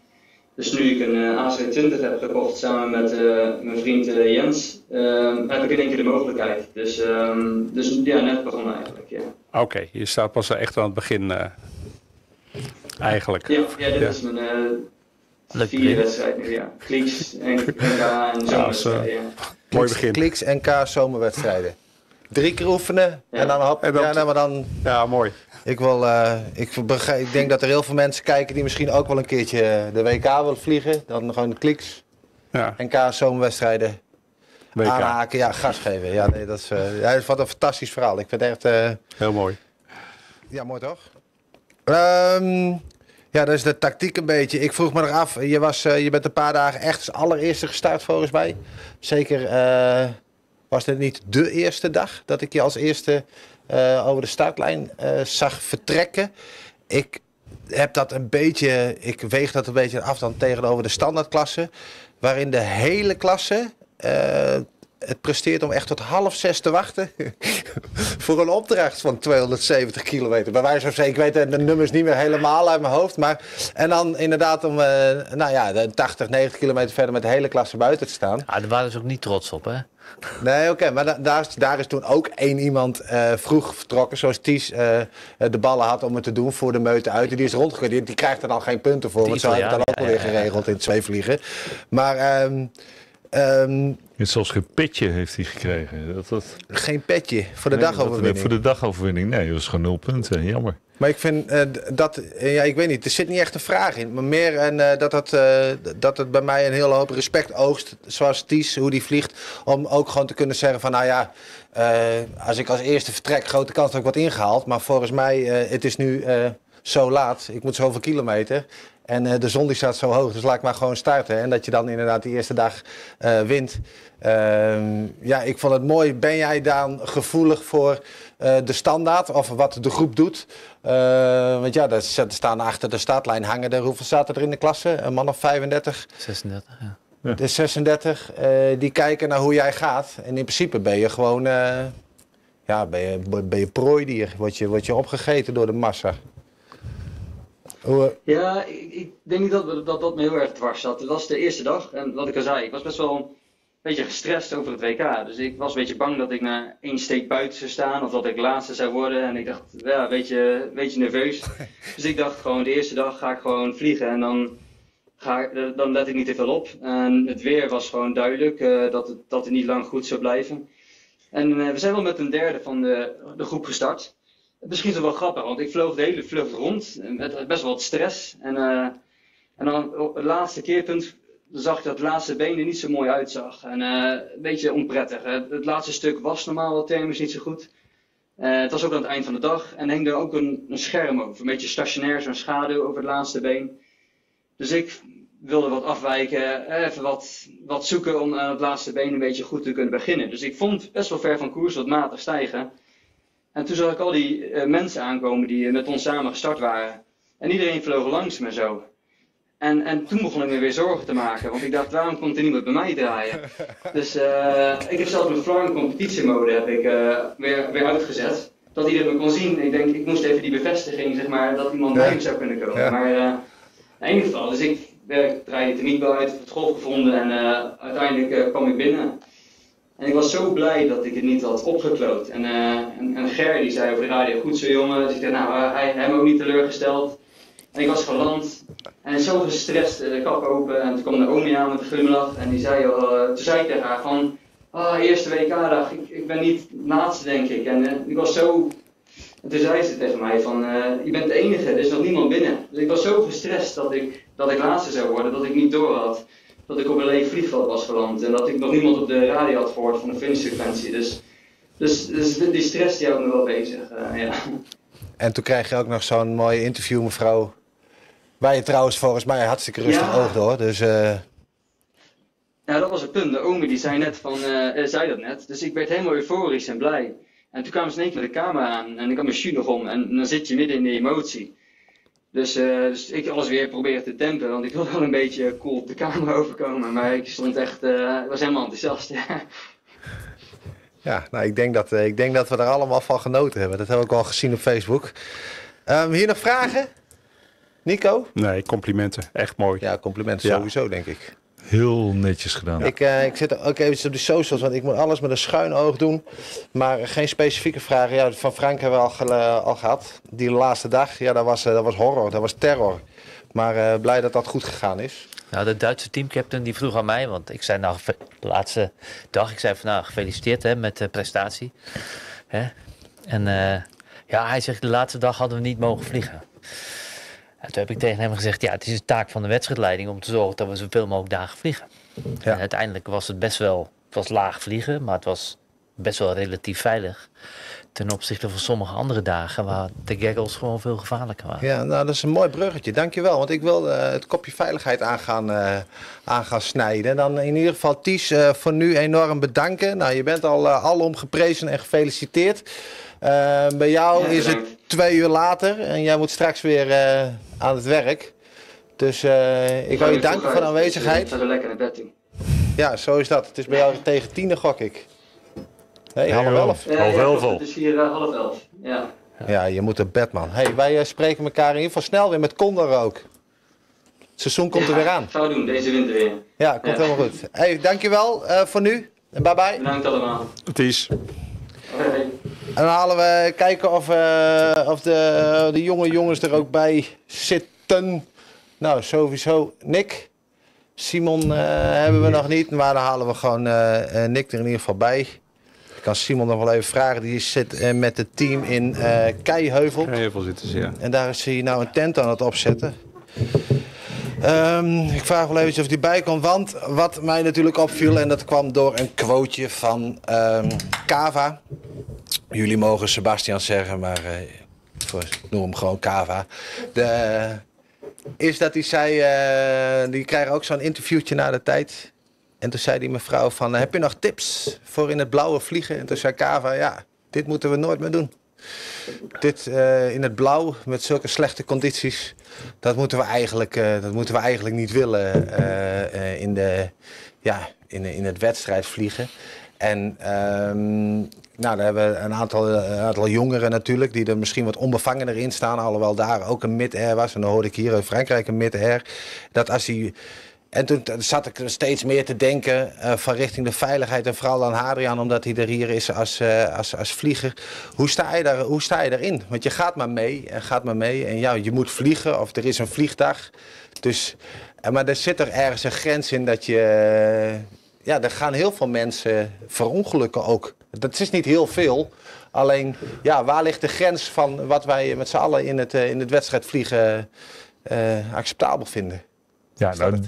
Dus nu ik een eh, A220 heb gekocht samen met eh, mijn vriend Jens, eh, heb ik in één keer de mogelijkheid. Dus, ehm, dus ja, net begonnen eigenlijk. Ja, Oké, je staat pas echt aan het begin eh, eigenlijk. ja, ja dit Ja. is mijn eh, vierde wedstrijd nu. Ja. Klieks, en NK en zo'n Ja, zo. wedstrijd. Ja. Mooi begin. Kliks NK zomerwedstrijden. Drie keer oefenen en dan hop. En dan- ja, nou, maar dan. Ja, mooi. Ik, wil, eh, ik, begrijp, ik denk dat er heel veel mensen kijken die misschien ook wel een keertje de WK willen vliegen. Dan gewoon de kliks. Ja, NK zomerwedstrijden WK. aanhaken. Ja, gas geven. Ja, nee, dat is, eh, ja, wat een fantastisch verhaal. Ik vind het echt. eh, Heel mooi. Ja, mooi toch? Ehm, ja, dat is de tactiek een beetje. Ik vroeg me nog af, je, was, eh, je bent een paar dagen echt als allereerste gestart volgens mij. Zeker eh, was dit niet de eerste dag dat ik je als eerste eh, over de startlijn eh, zag vertrekken. Ik heb dat een beetje, ik weeg dat een beetje af dan tegenover de standaardklasse. Waarin de hele klasse eh, het presteert om echt tot half zes te wachten. voor een opdracht van 270 kilometer. Bij wijze van ik weet de nummers niet meer helemaal uit mijn hoofd. Maar, en dan inderdaad om nou ja, de 80, 90 kilometer verder met de hele klasse buiten te staan. Ah, daar waren ze ook niet trots op, hè? Nee, oké, maar da- daar, is, daar is toen ook één iemand eh, vroeg vertrokken, zoals Ties eh, eh, de ballen had om het te doen voor de meute uit. En die is rondgegaan. Die, die krijgt er dan geen punten voor, want zo hebben we het dan ook alweer ja, ja, ja. geregeld in het zweefvliegen. Maar ehm, ehm, Het zelfs geen petje heeft hij gekregen. Dat, dat, geen petje voor de Nee, dagoverwinning. Voor de dagoverwinning. Nee, dat was gewoon nul punten. Jammer. Maar ik vind eh, dat, eh, ja, ik weet niet, er zit niet echt een vraag in. Maar meer en, eh, dat, het, dat het bij mij een hele hoop respect oogst, zoals Ties, hoe die vliegt. Om ook gewoon te kunnen zeggen van, nou ja, als ik als eerste vertrek, grote kans dat ik wat ingehaald. Maar volgens mij, het is nu zo laat, ik moet zoveel kilometer. En de zon die staat zo hoog, dus laat ik maar gewoon starten. En dat je dan inderdaad die eerste dag eh, wint. Ehm, ja, ik vond het mooi. Ben jij dan gevoelig voor de standaard of wat de groep doet? Eh, want ja, er staan achter de startlijn hangen er. Hoeveel zaten er in de klasse? Een man of 35? 36, ja. De 36. eh, die kijken naar hoe jij gaat. En in principe ben je gewoon... eh, ja, ben je, ben je prooidier. Word je, word je opgegeten door de massa. Hoe, Ja, ik, ik denk niet dat, dat dat me heel erg dwars zat. Het was de eerste dag en wat ik al zei, ik was best wel beetje gestrest over het WK. Dus ik was een beetje bang dat ik na één steek buiten zou staan of dat ik laatste zou worden. En ik dacht, ja, een beetje, een beetje nerveus. Dus ik dacht gewoon, de eerste dag ga ik gewoon vliegen en dan, ga dan let ik niet te veel op. En het weer was gewoon duidelijk eh, dat, het, dat het niet lang goed zou blijven. En eh, we zijn wel met een derde van de, de groep gestart. Misschien is het wel grappig, want ik vloog de hele vlucht rond met best wel wat stress. En, eh, en dan het laatste keerpunt zag ik dat het laatste been er niet zo mooi uitzag. En eh, een beetje onprettig. Het, laatste stuk was normaal wel thermisch niet zo goed. Eh, het was ook aan het eind van de dag en hing er ook een, een scherm over. Een beetje stationair, zo'n schaduw over het laatste been. Dus ik wilde wat afwijken, eh, even wat, wat zoeken om aan het laatste been een beetje goed te kunnen beginnen. Dus ik vond best wel ver van koers wat matig stijgen. En toen zag ik al die mensen aankomen die met ons samen gestart waren. En iedereen vloog langs me zo. En, en toen begon ik me weer zorgen te maken, want ik dacht, waarom komt er niemand bij mij draaien? Dus eh, ik heb zelfs mijn flying competitiemode heb ik, eh, weer, weer uitgezet. Dat iedereen me kon zien. Ik denk, ik moest even die bevestiging, zeg maar, dat iemand bij me zou kunnen komen. Ja. Maar eh, in ieder geval, dus ik draaide de techniekbel uit, het golf gevonden en uiteindelijk kwam ik binnen. En ik was zo blij dat ik het niet had opgekloot. En, en, en Ger die zei over de radio, goed zo jongen. Dus ik dacht, nou, hij hem ook niet teleurgesteld. En ik was geland en zo gestrest, de kap open. En toen kwam de omi aan met een glimlach. En die zei, uh, toen zei ik tegen haar van, ah, eerste WK-dag, ik, ik ben niet laatste denk ik. En uh, ik was zo, en toen zei ze tegen mij van, uh, je bent de enige, er is nog niemand binnen. Dus ik was zo gestrest dat ik, dat ik laatste zou worden, dat ik niet door had. Dat ik op een leeg vliegveld was geland en dat ik nog niemand op de radio had gehoord van de finishsequentie. Dus, dus, dus die stress die houdt me wel bezig, ja. En toen krijg je ook nog zo'n mooie interview, mevrouw. Waar je trouwens volgens mij hartstikke rustig Ja. oogde hoor. Dus eh, Ja, dat was het punt. De omi die zei, net van, eh, eh, zei dat net. Dus ik werd helemaal euforisch en blij. En toen kwamen ze in één keer met de camera aan en ik had mijn shoe nog om. En dan zit je midden in de emotie. Dus, eh, dus ik alles weer proberen te dempen, want ik wilde wel een beetje cool op de camera overkomen. Maar ik stond echt, eh, was helemaal enthousiast. ja, nou, ik, denk dat, eh, ik denk dat we er allemaal van genoten hebben. Dat hebben we ook al gezien op Facebook. Ehm, hier nog vragen? Nico? Nee, complimenten. Echt mooi. Ja, complimenten Ja. sowieso, denk ik. Heel netjes gedaan. Ik, eh, ik zit ook even op de socials, want ik moet alles met een schuin oog doen. Maar geen specifieke vragen. Ja, van Frank hebben we al, ge- al gehad. Die laatste dag, ja, dat was, eh, dat was horror, dat was terror. Maar eh, blij dat dat goed gegaan is. Nou, de Duitse teamcaptain die vroeg aan mij, want ik zei nou de laatste dag, ik zei van nou gefeliciteerd hè, met de prestatie. Hè? En eh, ja, hij zegt de laatste dag hadden we niet mogen vliegen. En toen heb ik tegen hem gezegd, ja, het is de taak van de wedstrijdleiding om te zorgen dat we zoveel mogelijk dagen vliegen. Ja. En uiteindelijk was het best wel, het was laag vliegen, maar het was best wel relatief veilig. Ten opzichte van sommige andere dagen waar de gaggles gewoon veel gevaarlijker waren. Ja, nou, dat is een mooi bruggetje. Dankjewel. Want ik wil eh, het kopje veiligheid aan gaan, eh, aan gaan snijden. En dan in ieder geval Ties eh, voor nu enorm bedanken. Nou, je bent al uh, alom geprezen en gefeliciteerd. Uh, bij jou Ja, is het bedankt. Twee uur later en jij moet straks weer uh, aan het werk. Dus uh, ik wil je danken voor de aanwezigheid. Ik ga er lekker naar bed toe. Ja, zo is dat. Het is bij jou tegen tien, gok ik. Nee, half elf. Ja, Half ja, elf al. Het is hier uh, half elf. Ja. Ja, je moet een bed, man. Hey, wij uh, spreken elkaar in ieder geval snel weer met Condor ook. Het seizoen komt er weer aan. Gaan we doen, deze winter weer. Ja, komt Ja. helemaal goed. Hey, dankjewel uh, voor nu. En bye bye. Bedankt allemaal. Het is. En dan halen we kijken of, uh, of de, de jonge jongens er ook bij zitten. Nou, sowieso Nick. Simon uh, hebben we nog niet, maar dan halen we gewoon uh, Nick er in ieder geval bij. Ik kan Simon nog wel even vragen. Die zit met het team in Keiheuvel. Keiheuvel zitten ze, ja. En daar is hij nou een tent aan het opzetten. Um, ik vraag wel even of hij bij komt. Want wat mij natuurlijk opviel, en dat kwam door een quoteje van um, Kava. Jullie mogen Sebastian zeggen, maar uh, voor, noem hem gewoon Kava. De, is dat hij zei, uh, die krijgen ook zo'n interviewtje na de tijd. En toen zei die mevrouw van, heb je nog tips voor in het blauwe vliegen? En toen zei Kava, ja, dit moeten we nooit meer doen. Dit uh, in het blauw met zulke slechte condities, dat moeten we eigenlijk, uh, dat moeten we eigenlijk niet willen uh, in, de, ja, in, in het wedstrijd vliegen. En um, nou, daar hebben we een aantal, een aantal jongeren natuurlijk, die er misschien wat onbevangener in staan. Alhoewel daar ook een mid-air was. En dan hoorde ik hier in Frankrijk een mid-air. Dat als hij en toen zat ik steeds meer te denken uh, van richting de veiligheid. En vooral aan Hadrian, omdat hij er hier is als, uh, als, als vlieger. Hoe sta, je daar, hoe sta je daarin? Want je gaat maar mee en gaat maar mee. En ja, je moet vliegen of er is een vliegdag. Dus, maar er zit er ergens een grens in dat je... Ja, er gaan heel veel mensen verongelukken ook. Dat is niet heel veel. Alleen, ja, waar ligt de grens van wat wij met z'n allen in het, uh, in het wedstrijd vliegen acceptabel vinden? Ja, nou,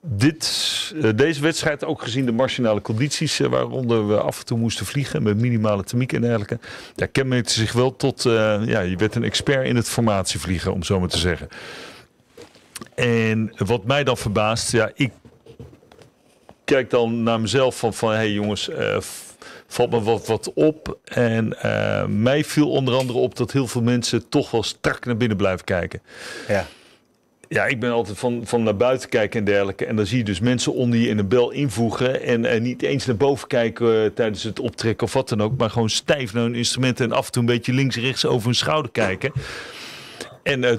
dit, uh, deze wedstrijd, ook gezien de marginale condities uh, waaronder we af en toe moesten vliegen met minimale thermiek en dergelijke, ja, kenmerkte zich wel tot, uh, ja, je werd een expert in het formatievliegen, om zo maar te zeggen. En wat mij dan verbaast, ja, ik kijk dan naar mezelf van, van hé hey jongens, uh, valt me wat, wat op. En uh, mij viel onder andere op dat heel veel mensen toch wel strak naar binnen blijven kijken. Ja. Ja, ik ben altijd van, van naar buiten kijken en dergelijke. En dan zie je dus mensen onder je in een bel invoegen. En, niet eens naar boven kijken uh, tijdens het optrekken of wat dan ook. Maar gewoon stijf naar hun instrumenten. En af en toe een beetje links rechts over hun schouder kijken. En uh,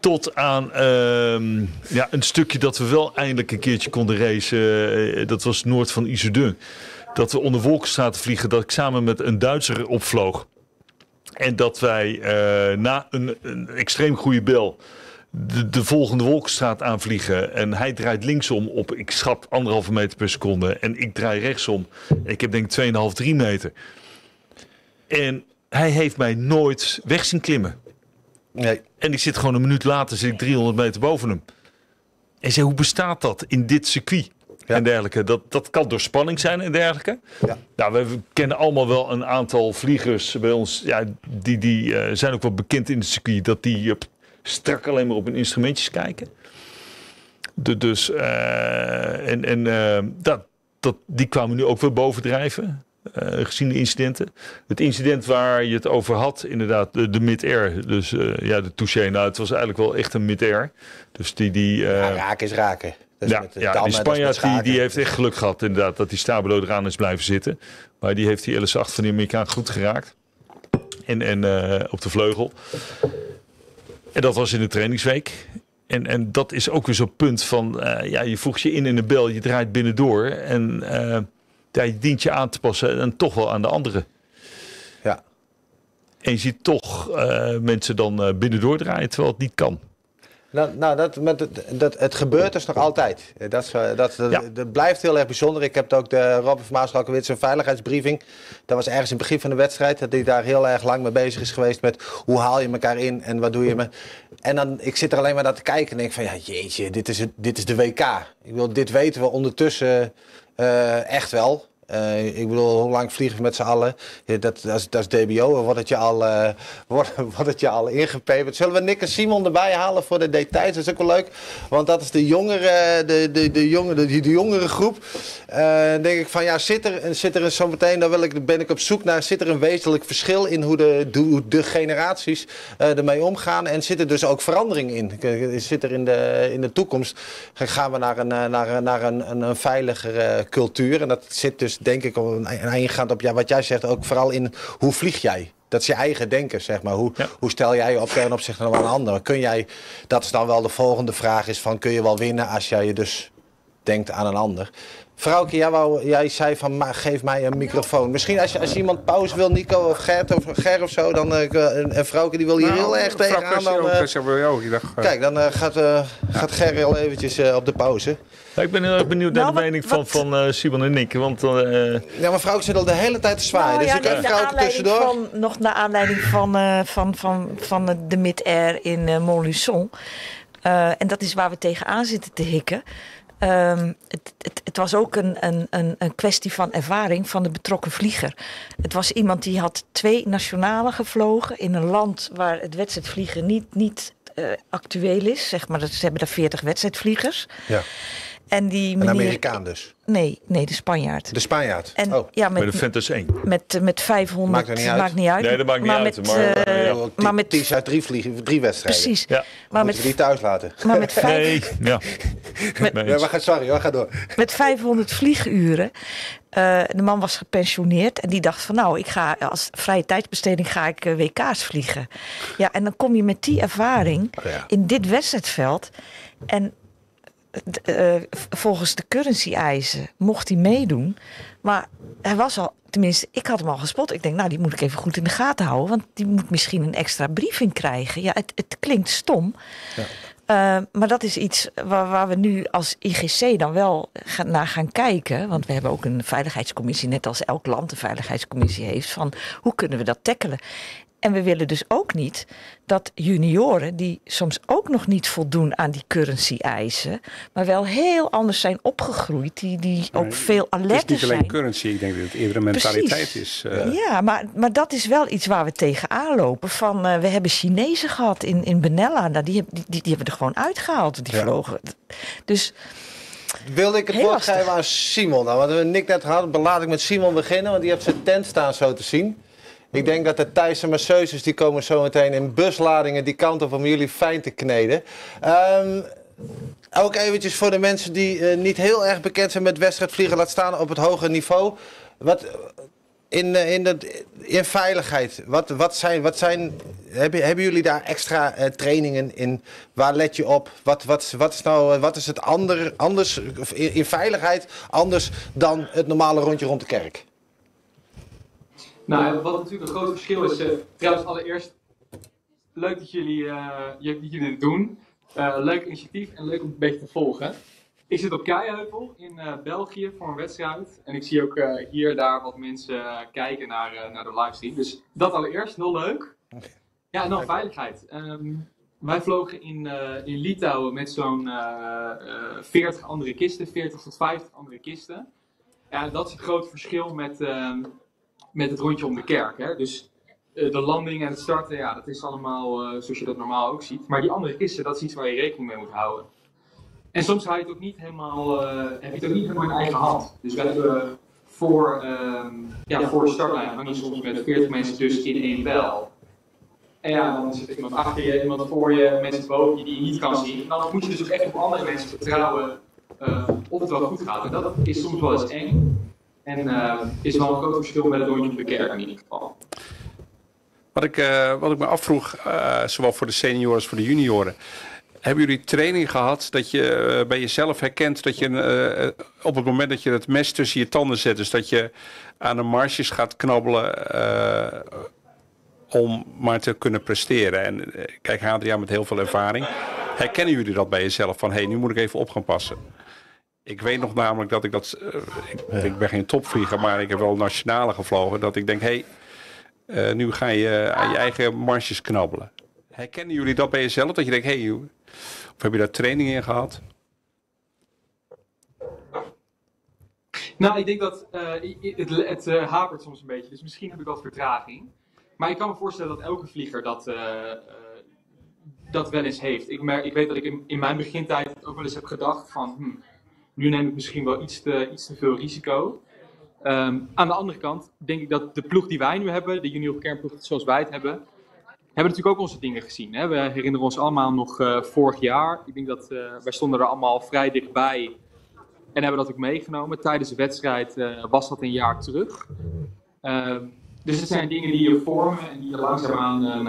tot aan uh, ja, een stukje dat we wel eindelijk een keertje konden racen. Uh, dat was noord van Iserdun. Dat we onder Wolkenstraat vliegen. Dat ik samen met een Duitser opvloog. En dat wij na een, een extreem goede bel de, de volgende wolkenstraat aanvliegen. En hij draait linksom op, ik schat anderhalve meter per seconde. En ik draai rechtsom. Ik heb denk ik 2,5, 3 meter. En hij heeft mij nooit weg zien klimmen. Nee. En ik zit gewoon een minuut later, zit ik 300 meter boven hem. En zei, hoe bestaat dat in dit circuit? En dergelijke. Dat, dat kan door spanning zijn en dergelijke. Ja. Nou, we kennen allemaal wel een aantal vliegers bij ons. Ja, die die eh, zijn ook wel bekend in het circuit. Dat die strak alleen maar op hun instrumentjes kijken. De, dus, eh, en, en eh, dat, dat, die kwamen nu ook weer bovendrijven. eh, gezien de incidenten. Het incident waar je het over had, inderdaad, de, de mid-air. Dus ja, de touché. Nou, het was eigenlijk wel echt een mid-air. Dus die... die Ja, raken is raken. Is ja, met ja dammen, die Spanjaard die, die heeft echt geluk gehad inderdaad dat die Stabelo eraan is blijven zitten. Maar die heeft die LS8 van de Amerikaan goed geraakt. En, en op de vleugel. En dat was in de trainingsweek. En, en dat is ook weer zo'n punt van, eh, ja, je voegt je in in de bel, je draait binnendoor. En ja, je dient je aan te passen en toch wel aan de anderen. Ja. En je ziet toch eh, mensen dan binnendoor draaien terwijl het niet kan. Nou, nou dat, met het, dat, het gebeurt dus nog altijd. Eh, Dat, is, eh, dat, dat, Ja. dat blijft heel erg bijzonder. Ik heb ook de Robert van Maaschalkewits een veiligheidsbriefing. Dat was ergens in het begin van de wedstrijd. Dat hij daar heel erg lang mee bezig is geweest met hoe haal je elkaar in en wat doe je. Me. En dan, ik zit er alleen maar naar te kijken en denk van ja, jeetje, dit is, het, dit is de WK. Ik wil, dit weten we ondertussen eh, echt wel. Eh, ik bedoel, hoe lang vliegen we met z'n allen? Dat, dat, is, dat is DBO. Wordt het je al, eh wordt, wordt het je al ingepeperd? Zullen we Nick en Simon erbij halen voor de details? Dat is ook wel leuk. Want dat is de jongere, de, de, de jongere, de, de jongere groep. Eh, denk ik van ja, zit er, zit er zometeen, daar wil ik, ben ik op zoek naar, zit er een wezenlijk verschil in hoe de, de, de generaties ermee omgaan? En zit er dus ook verandering in? Zit er in de, in de toekomst, gaan we naar een, naar, naar een, een, een veiligere cultuur? En dat zit dus denk ik ingaand op ja, wat jij zegt, ook vooral in hoe vlieg jij? Dat is je eigen denken, zeg maar. Hoe, Ja. hoe stel jij je op ten opzichte van een ander? Kun jij, dat is dan wel de volgende vraag, is van kun je wel winnen als jij je dus denkt aan een ander? Vrouwke, jij, wou, jij zei van ma- geef mij een microfoon. Misschien als, je, als iemand pauze wil, Nico of Gert of Ger of zo, dan eh, en, en Vrouwke die wil hier heel erg tegenaan. Dan, eh, kijk, dan eh, gaat, eh gaat Ger heel eventjes eh, op de pauze. Ja, ik ben heel erg benieuwd naar Nou, de wat- mening van, wat- van eh, Simon en Nick. Want eh, Ja, maar Vrouwke zit al de hele tijd te zwaaien. Nou dus ja, ik heb Vrouwke aanleiding tussendoor. van, nog naar aanleiding van, eh, van, van, van de mid-air in Montluçon. Eh, en dat is waar we tegenaan zitten te hikken. Ehm, het, het, het was ook een, een, een, een kwestie van ervaring van de betrokken vlieger. Het was iemand die had twee nationalen gevlogen in een land waar het wedstrijdvliegen niet, niet eh, actueel is. Zeg maar, dat- ze hebben daar 40 wedstrijdvliegers. Ja, En die een meneer, Amerikaan dus. Nee, nee, de Spanjaard. De Spanjaard. En oh. ja, de met, Ventus 1. met, met 500. Maakt er niet uit. Maakt niet uit. Nee, dat maakt niet uit, Met, maar, eh, eh, ja. Maar met, Ties uit drie, vliegen, drie wedstrijden. precies. Ja. Maar Moeten met, we die thuis laten? maar met, vijf, Nee, ja. Met- Nee, eens. maar ga, sorry hoor, ga door. met 500 vlieguren. eh, de man was gepensioneerd en die dacht van nou, ik ga als vrije tijdsbesteding ga ik WK's vliegen. Ja, en dan kom je met die ervaring Oh ja. in dit wedstrijdveld. En eh, volgens de currency-eisen mocht hij meedoen. Maar hij was al, tenminste, ik had hem al gespot. Ik denk, nou, die moet ik even goed in de gaten houden. Want die moet misschien een extra briefing krijgen. Ja, het, het klinkt stom. Eh, maar dat is iets waar, waar we nu als IGC dan wel gaan, naar gaan kijken. Want we hebben ook een veiligheidscommissie, net als elk land een veiligheidscommissie heeft. Van hoe kunnen we dat tackelen? En we willen dus ook niet dat junioren, die soms ook nog niet voldoen aan die currency-eisen, maar wel heel anders zijn opgegroeid, die, die ook Nee, veel Het is niet alleen zijn. currency, ik denk dat het eerder een mentaliteit is. eh. Ja, maar, maar dat is wel iets waar we tegenaan lopen. Van, eh, we hebben Chinezen gehad in, in Benella. Nou, die, die, die, die hebben er gewoon uitgehaald. Die Ja. vlogen. Dus Wilde ik het Heel woord lastig. geven aan Simon. Nou, wat we Nick net hadden, dan laat ik met Simon beginnen, want die heeft zijn tent staan zo te zien. Ik denk dat de Thaise masseuses die komen zo meteen in busladingen die kant op om jullie fijn te kneden. Ehm, ook eventjes voor de mensen die eh, niet heel erg bekend zijn met wedstrijdvliegen, laat staan op het hoge niveau. Wat, in, eh, in, in veiligheid, wat, wat zijn, wat zijn hebben, hebben jullie daar extra eh, trainingen in? Waar let je op? Wat, wat, wat, is, nou, eh, wat is het ander, anders in veiligheid anders dan het normale rondje rond de kerk? Nou, wat natuurlijk een groot verschil is, eh, trouwens allereerst leuk dat jullie, eh, dat jullie dit doen. leuk initiatief en leuk om een beetje te volgen. Ik zit op Keiheuvel in België voor een wedstrijd. En ik zie ook hier en daar wat mensen kijken naar, naar de livestream. Dus dat allereerst, heel leuk. Ja, en dan veiligheid. Ehm, wij vlogen in, in Litouwen met zo'n 40 andere kisten, 40 tot 50 andere kisten. Ja, dat is het grote verschil met, ehm, met het rondje om de kerk. Hè? Dus eh, de landing en het starten, ja, dat is allemaal uh, zoals je dat normaal ook ziet. Maar die andere kisten, dat is iets waar je rekening mee moet houden. En soms heb je het ook niet helemaal, uh, heb je het ook niet helemaal in eigen hand. Dus we hebben voor, um, ja, voor de startlijn hang soms met 40 mensen dus in één bel. En ja, dan zit iemand achter je, iemand voor je, mensen boven je die je niet kan zien. En dan moet je dus ook echt op andere mensen vertrouwen of het wel goed gaat. En dat is soms wel eens eng. En uh, is wel een groot verschil met het rondje in ieder geval. Wat ik, uh, wat ik me afvroeg, zowel voor de senioren als voor de junioren. Hebben jullie training gehad dat je bij jezelf herkent dat je op het moment dat je het mes tussen je tanden zet, dus dat je aan de marges gaat knabbelen om maar te kunnen presteren? En kijk, Adriaan met heel veel ervaring. Herkennen jullie dat bij jezelf van hé, hey, nu moet ik even op gaan passen? Ik weet nog namelijk dat ik dat. Uh, ik, ben geen topvlieger, maar ik heb wel nationale gevlogen. Dat ik denk, hé, hey, uh, nu ga je aan je eigen marges knabbelen. Herkennen jullie dat bij jezelf? Dat je denkt, hé, hey, of heb je daar training in gehad? Nou, ik denk dat uh, het, het hapert soms een beetje. Dus misschien heb ik wat vertraging. Maar ik kan me voorstellen dat elke vlieger dat, dat wel eens heeft. Ik, merk, ik weet dat ik in, in mijn begintijd ook wel eens heb gedacht van... Hm, nu neem ik misschien wel iets te, iets te veel risico. Um, aan de andere kant denk ik dat de ploeg die wij nu hebben, de junior kernploeg zoals wij het hebben, hebben natuurlijk ook onze dingen gezien. Hè? We herinneren ons allemaal nog uh, vorig jaar. Ik denk dat uh, wij stonden er allemaal vrij dichtbij en hebben dat ook meegenomen. Tijdens de wedstrijd uh, was dat een jaar terug. Um, dus het zijn dingen die je vormen en die je langzaamaan een,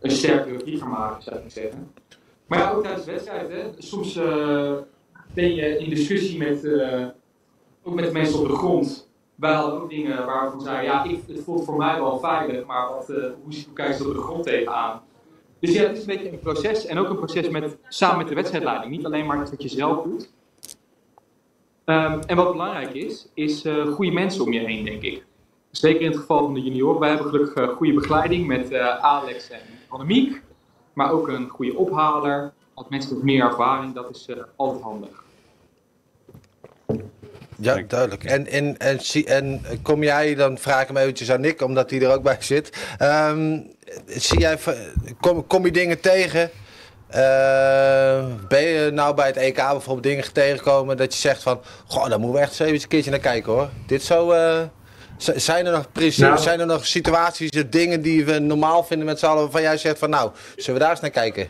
een sterkere vlieger maken, zou ik zeggen. Maar ja, ook tijdens de wedstrijd, soms ben je in discussie met, uh, ook met mensen op de grond. Wij hadden ook dingen waarvan zeiden, ja, ik, het voelt voor mij wel veilig, maar wat, uh, hoe, hoe kijken ze op de grond tegenaan? Dus ja, het is een beetje een proces en ook een proces met, samen met de wedstrijdleiding. Niet alleen maar wat je zelf doet. Um, en wat belangrijk is, is uh, goede mensen om je heen, denk ik. Zeker in het geval van de junioren. Wij hebben gelukkig goede begeleiding met Alex en Annemiek. Maar ook een goede ophaler, als mensen met meer ervaring, dat is altijd handig. Ja, duidelijk. En, en, en, en kom jij, dan vraag ik hem eventjes aan Nick, omdat hij er ook bij zit. Um, zie jij, kom, kom je dingen tegen? Uh, ben je nou bij het EK bijvoorbeeld dingen tegengekomen dat je zegt van, goh, daar moeten we echt eens een keertje naar kijken hoor. Dit zo, uh, zijn er nog precies, nou, zijn er nog situaties, dingen die we normaal vinden met z'n allen waarvan jij zegt van, nou, zullen we daar eens naar kijken?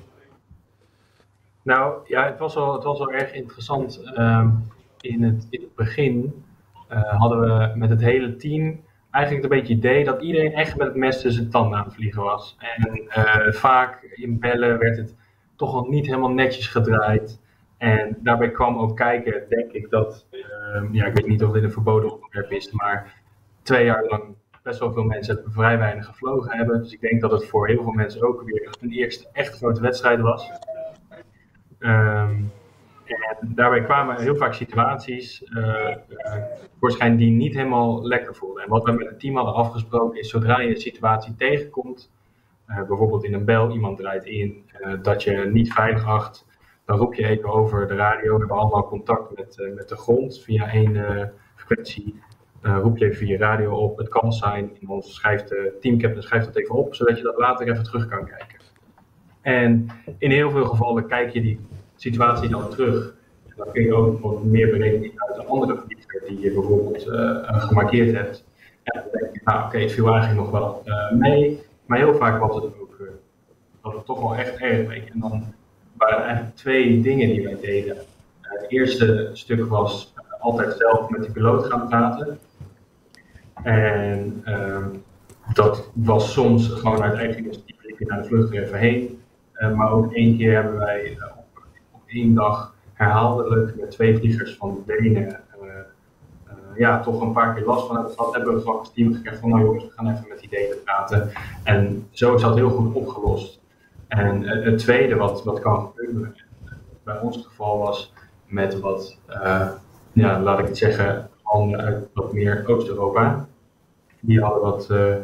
Nou ja, het was wel, het was wel erg interessant. Um, in, het, in het begin uh, hadden we met het hele team eigenlijk een beetje het idee dat iedereen echt met het mes tussen zijn tanden aan het vliegen was. En uh, vaak in bellen werd het toch nog niet helemaal netjes gedraaid. En daarbij kwam ook kijken, denk ik, dat, uh, ja, ik weet niet of dit een verboden onderwerp is, maar twee jaar lang best wel veel mensen vrij weinig gevlogen hebben. Dus ik denk dat het voor heel veel mensen ook weer een eerste echt grote wedstrijd was. Um, en daarbij kwamen heel vaak situaties uh, uh, die niet helemaal lekker voelden. En wat we met het team hadden afgesproken is, zodra je een situatie tegenkomt, uh, bijvoorbeeld in een bel, iemand draait in, dat je niet veilig acht, dan roep je even over de radio. We hebben allemaal contact met, met de grond via één frequentie. roep je even via radio op, het kan zijn. En dan schrijft de teamcaptain schrijft dat even op, zodat je dat later even terug kan kijken. En in heel veel gevallen kijk je die situatie dan terug. Dan kun je ook wat meer berekening uit de andere vlieger die je bijvoorbeeld uh, gemarkeerd hebt. En dan denk je, nou oké, het viel eigenlijk nog wel uh, mee. Maar heel vaak was het ook was het toch wel echt erg. En dan waren er eigenlijk twee dingen die wij deden. het eerste stuk was altijd zelf met de piloot gaan praten. En ehm, dat was soms gewoon uit eigen initiatief naar de vlucht heen. maar ook één keer hebben wij één dag herhaaldelijk met twee vliegers van de benen uh, uh, ja, toch een paar keer last van hebben gehad. Hebben we gewoon als team gekregen van nou jongens, we gaan even met die delen praten. En zo is dat heel goed opgelost. En eh, het tweede wat, wat kan gebeuren, bij ons geval was met wat, eh, ja, laat ik het zeggen, landen uit wat meer Oost-Europa. Die hadden wat, eh,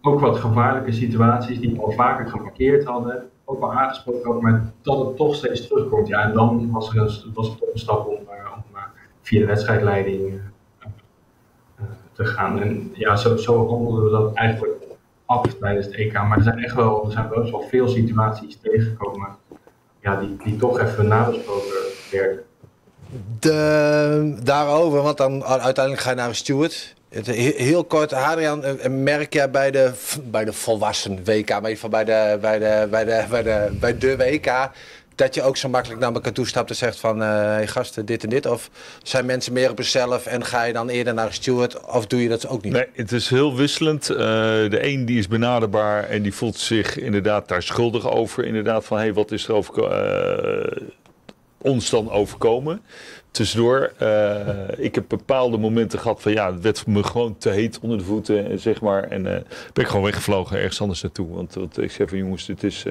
ook wat gevaarlijke situaties die al vaker gemarkeerd hadden, ook al aangesproken maar dat het toch steeds terugkomt. Ja, en dan was, er een, was het toch een stap om, eh, eh, via de wedstrijdleiding eh, te gaan. En ja, zo, zo handelden we dat eigenlijk af tijdens het EK. Maar er zijn echt wel, er zijn wel veel situaties tegengekomen ja, die, die toch even nabesproken werden. De, daarover, want dan uiteindelijk ga je naar een steward. Heel kort, Adriaan, eh, merk jij bij de, bij de volwassen WK, maar in ieder geval bij de, bij, de, bij, de, bij, de, bij de WK, dat je ook zo makkelijk naar elkaar toe stapt en zegt van, eh hey gasten, dit en dit? Of zijn mensen meer op zichzelf en ga je dan eerder naar steward of doe je dat ook niet? Nee, het is heel wisselend. Eh, de een die is benaderbaar en die voelt zich inderdaad daar schuldig over. Inderdaad van, hé, hey, wat is er over, eh, ons dan overkomen? Tussendoor, eh, ik heb bepaalde momenten gehad van, ja, het werd me gewoon te heet onder de voeten, eh, zeg maar. En eh, ben ik gewoon weggevlogen ergens anders naartoe. Want, want ik zei van, jongens, dit is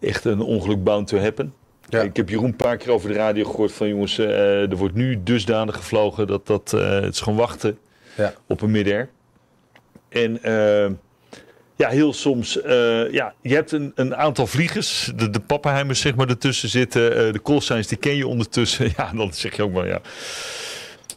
echt een ongeluk bound to happen. Ik heb Jeroen een paar keer over de radio gehoord van jongens, er wordt nu dusdanig gevlogen dat, dat het is gewoon wachten Ja. op een midair. En ja, heel soms, eh, ja, je hebt een, een aantal vliegers, de, de Pappenheimers zeg maar ertussen zitten, eh, de Colsteins die ken je ondertussen. Ja, dan zeg je ook maar ja,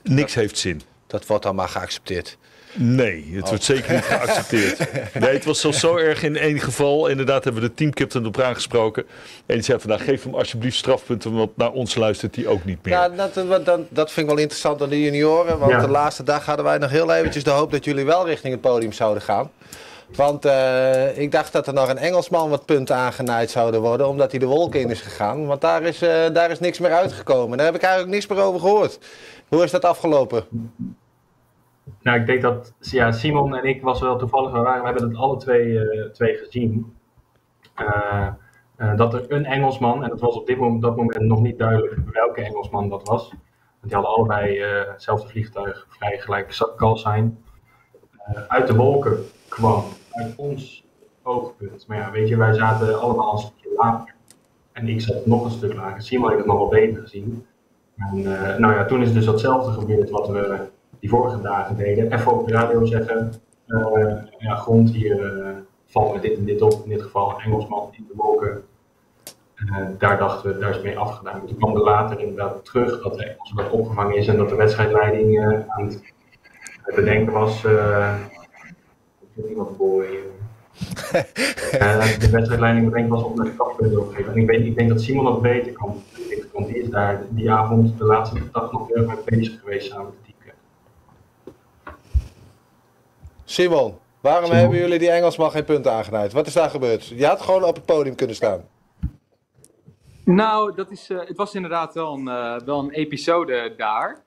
niks heeft zin. Dat wordt dan maar geaccepteerd. Nee, het Oh. wordt zeker niet geaccepteerd. Nee, het was zelfs zo erg in één geval. Inderdaad hebben we de teamcaptain op aangesproken. En die zei van, nou, geef hem alsjeblieft strafpunten, want naar ons luistert hij ook niet meer. Ja, dat, dat, dat, dat vind ik wel interessant aan de junioren. Want Ja. de laatste dag hadden wij nog heel eventjes de hoop dat jullie wel richting het podium zouden gaan. Want eh, ik dacht dat er nog een Engelsman wat punten aangenaaid zouden worden, omdat hij de wolken in is gegaan. Want daar is, eh, daar is niks meer uitgekomen. Daar heb ik eigenlijk niks meer over gehoord. Hoe is dat afgelopen? Nou, ik denk dat ja, Simon en ik was wel toevallig, we, waren, we hebben het alle twee, eh, twee gezien. Dat er een Engelsman, en het was op dit moment, dat moment nog niet duidelijk welke Engelsman dat was. Want die hadden allebei hetzelfde vliegtuig, vrij gelijk call eh, uit de wolken kwam, uit ons oogpunt. Maar ja, weet je, wij zaten allemaal een stukje lager. En ik zat nog een stuk lager. Simon heeft het nog wel beter gezien. En eh, nou ja, toen is dus datzelfde gebeurd wat we die vorige dagen deden. Even op de radio zeggen, eh, ja, grond hier eh, valt met dit en dit op. In dit geval een Engelsman in de wolken. Daar dachten we, daar is mee afgedaan. Toen kwam er later inderdaad terug dat de Engels wat opgevangen is en dat de wedstrijdleiding aan het bedenken was. Iemand. Eh, de wedstrijdleiding bedenken was om de strafpunten te geven. En ik, weet, ik denk dat Simon dat beter kan. Want die is daar die avond, de laatste dag, nog heel erg mee bezig geweest samen met team. Simon, waarom Simon. hebben jullie die Engelsman geen punten aangenaaid? Wat is daar gebeurd? Je had gewoon op het podium kunnen staan. Nou, dat is, eh, het was inderdaad wel een, eh, wel een episode daar.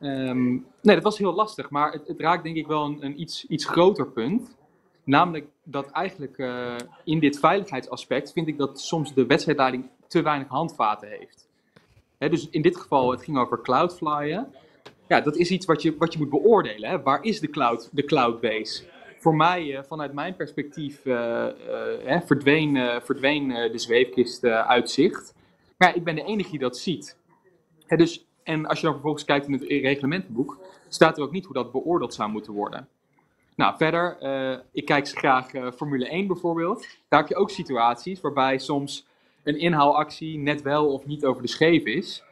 Ehm, nee, dat was heel lastig, maar het, het raakt denk ik wel een, een iets, iets groter punt. Namelijk dat eigenlijk eh, in dit veiligheidsaspect vind ik dat soms de wedstrijdleiding te weinig handvaten heeft. Hè, dus in dit geval, het ging over cloudflyen. Ja, dat is iets wat je, wat je moet beoordelen. Hè. Waar is de cloud, de cloudbase? Voor mij, eh, vanuit mijn perspectief, eh, hè, verdween, verdween de zweefkist eh, uit zicht. Maar ja, ik ben de enige die dat ziet. Hè, dus, en als je dan vervolgens kijkt in het reglementenboek, staat er ook niet hoe dat beoordeeld zou moeten worden. Nou, verder, eh, ik kijk graag eh, Formule 1 bijvoorbeeld. Daar heb je ook situaties waarbij soms een inhaalactie net wel of niet over de scheef is.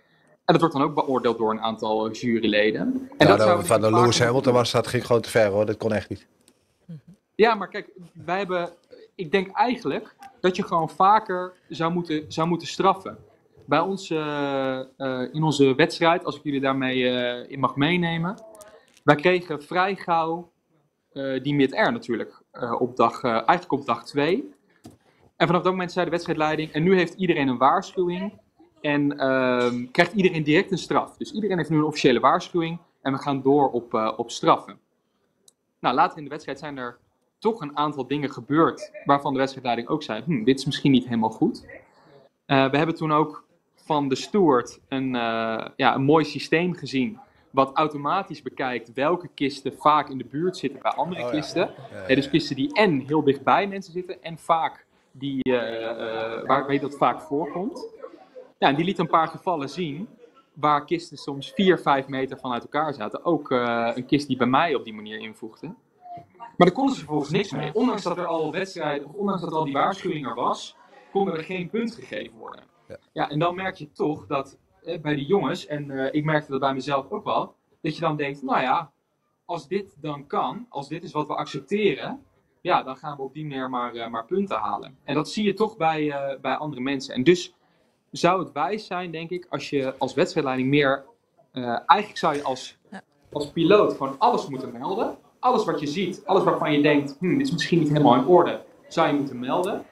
En dat wordt dan ook beoordeeld door een aantal juryleden. En dat zou van de Lewis Hamilton was dat ging gewoon te ver hoor. Dat kon echt niet. Ja, maar kijk, wij hebben. Ik denk eigenlijk dat je gewoon vaker zou moeten, zou moeten straffen. Bij ons, eh, eh, in onze wedstrijd, als ik jullie daarmee eh, in mag meenemen. Wij kregen vrij gauw die mid-air natuurlijk. op dag, eigenlijk op dag 2. En vanaf dat moment zei de wedstrijdleiding. En nu heeft iedereen een waarschuwing. En ehm, krijgt iedereen direct een straf. Dus iedereen heeft nu een officiële waarschuwing. En we gaan door op, op straffen. Nou, later in de wedstrijd zijn er toch een aantal dingen gebeurd waarvan de wedstrijdleiding ook zei, hm, dit is misschien niet helemaal goed. We hebben toen ook van de steward een, eh, ja, een mooi systeem gezien, wat automatisch bekijkt welke kisten vaak in de buurt zitten bij andere Oh ja. kisten. Ja, dus kisten die en heel dichtbij mensen zitten en vaak die, eh, eh, waar, weet dat vaak voorkomt. Ja, en die liet een paar gevallen zien waar kisten soms 4, 5 meter van uit elkaar zaten. Ook een kist die bij mij op die manier invoegde. Maar daar konden ze vervolgens niks mee. Ondanks dat er al wedstrijden, of ondanks dat al die waarschuwing er was, kon er geen punt gegeven worden. Ja. Ja, en dan merk je toch dat eh, bij die jongens, en eh, ik merkte dat bij mezelf ook wel, dat je dan denkt, nou ja, als dit dan kan, als dit is wat we accepteren, ja, dan gaan we op die manier maar, eh, maar punten halen. En dat zie je toch bij, eh, bij andere mensen. En dus zou het wijs zijn, denk ik, als je als wedstrijdleiding meer, eh, eigenlijk zou je als, als piloot gewoon alles moeten melden. Alles wat je ziet, alles waarvan je denkt, hm, dit is misschien niet helemaal in orde, zou je moeten melden.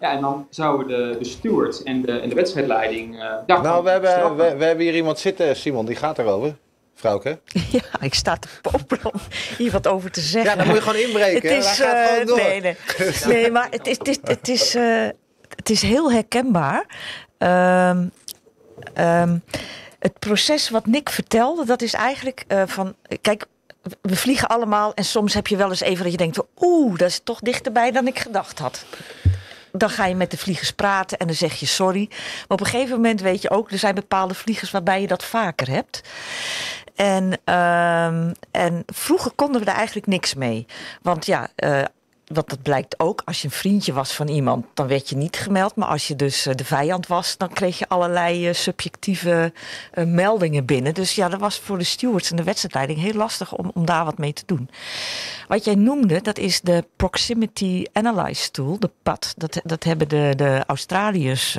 Ja, en dan zouden de, de stewards en de, en de wedstrijdleiding. eh daar Nou, we hebben, we, we hebben hier iemand zitten, Simon, die gaat erover. Vrouwke. Ja, ik sta te popelen om hier wat over te zeggen. Ja, dan moet je gewoon inbreken. Het is, gaat eh, gewoon door. nee, nee. nee, maar het is, het is, het is, eh, het is heel herkenbaar. Ehm, ehm, het proces wat Nick vertelde, dat is eigenlijk eh, van... Kijk, we vliegen allemaal en soms heb je wel eens even dat je denkt... Oeh, dat is toch dichterbij dan ik gedacht had. Dan ga je met de vliegers praten en dan zeg je sorry. Maar op een gegeven moment weet je ook, er zijn bepaalde vliegers waarbij je dat vaker hebt. En, ehm, en vroeger konden we er eigenlijk niks mee. Want ja, eh, wat dat blijkt ook, als je een vriendje was van iemand, dan werd je niet gemeld. Maar als je dus eh, de vijand was, dan kreeg je allerlei eh, subjectieve eh, meldingen binnen. Dus ja, dat was voor de stewards en de wedstrijdleiding heel lastig om, om daar wat mee te doen. Wat jij noemde, dat is de Proximity Analyze Tool, de PAT. Dat, dat hebben de, de Australiërs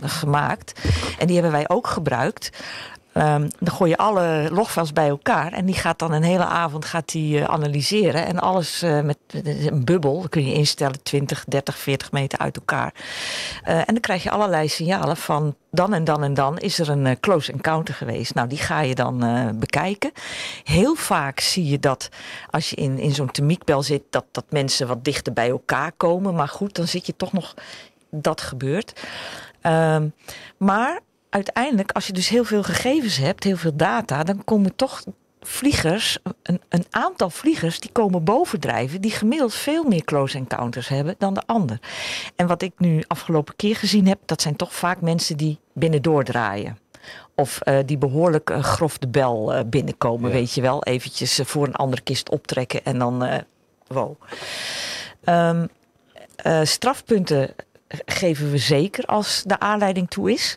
gemaakt. En die hebben wij ook gebruikt. Ehm, dan gooi je alle logfiles bij elkaar en die gaat dan een hele avond gaat die, eh, analyseren. En alles eh, met een bubbel, kun je instellen 20, 30, 40 meter uit elkaar. Eh, en dan krijg je allerlei signalen van dan en dan en dan is er een close encounter geweest. Nou, die ga je dan bekijken. Heel vaak zie je dat als je in, in zo'n temiekbel zit, dat, dat mensen wat dichter bij elkaar komen. Maar goed, dan zit je toch nog dat gebeurt. Ehm, maar uiteindelijk, als je dus heel veel gegevens hebt, heel veel data, dan komen toch vliegers, een, een aantal vliegers, die komen bovendrijven, die gemiddeld veel meer close encounters hebben dan de ander. En wat ik nu afgelopen keer gezien heb, dat zijn toch vaak mensen die binnendoor draaien. Of eh, die behoorlijk eh, grof de bel eh, binnenkomen, weet je wel. Eventjes voor een andere kist optrekken en dan, wow. Ehm, eh, strafpunten geven we zeker als de aanleiding toe is.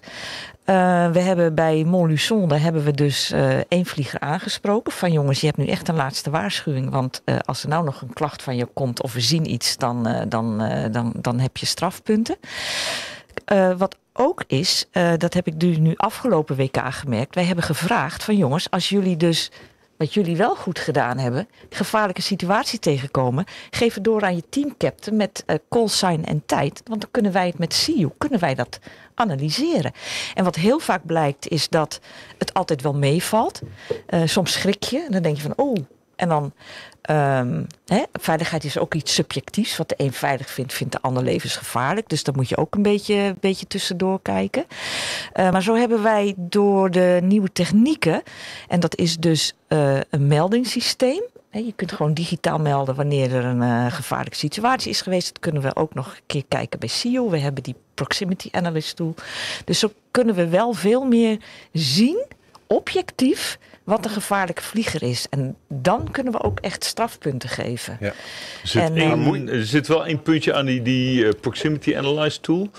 Eh, we hebben bij Montluçon, daar hebben we dus eh, één vlieger aangesproken. Van jongens, je hebt nu echt een laatste waarschuwing. Want eh, als er nou nog een klacht van je komt of we zien iets, dan, dan, dan, dan heb je strafpunten. Wat ook is, dat heb ik dus nu afgelopen WK gemerkt. Wij hebben gevraagd van jongens, als jullie dus wat jullie wel goed gedaan hebben, gevaarlijke situatie tegenkomen, geef het door aan je teamcaptain met eh call sign en tijd. Want dan kunnen wij het met CIO, kunnen wij dat analyseren. En wat heel vaak blijkt is dat het altijd wel meevalt. Eh, soms schrik je en dan denk je van oh. En dan, ehm, hè, veiligheid is ook iets subjectiefs. Wat de een veilig vindt, vindt de ander levensgevaarlijk. Dus daar moet je ook een beetje, beetje tussendoor kijken. Eh, maar zo hebben wij door de nieuwe technieken, en dat is dus eh, een meldingssysteem. Je kunt gewoon digitaal melden wanneer er een eh, gevaarlijke situatie is geweest. Dat kunnen we ook nog een keer kijken bij SEO. We hebben die Proximity Analyst tool. Dus zo kunnen we wel veel meer zien, objectief, wat een gevaarlijke vlieger is. En dan kunnen we ook echt strafpunten geven. Ja. Er zit, En, één- er zit wel één puntje aan die, die eh, Proximity Analyze tool.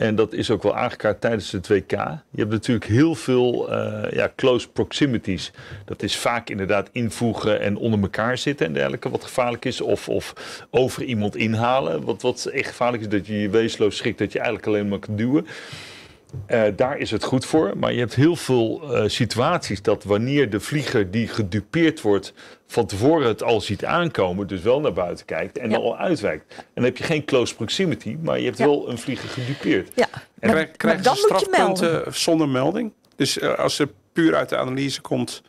En dat is ook wel aangekaart tijdens het WK. Je hebt natuurlijk heel veel eh, ja, close proximities. Dat is vaak inderdaad invoegen en onder elkaar zitten en dergelijke, wat gevaarlijk is. Of, of over iemand inhalen. Wat, wat echt gevaarlijk is, dat je je weesloos schrikt, dat je eigenlijk alleen maar kan duwen. Eh, daar is het goed voor. Maar je hebt heel veel eh, situaties dat wanneer de vlieger die gedupeerd wordt van tevoren het al ziet aankomen, dus wel naar buiten kijkt en Ja. al uitwijkt. En dan heb je geen close proximity, maar je hebt Ja. wel een vlieger gedupeerd. Ja, En maar, krijg- maar krijgen dan ze moet je melden. strafpunten zonder melding? Dus eh, als er puur uit de analyse komt...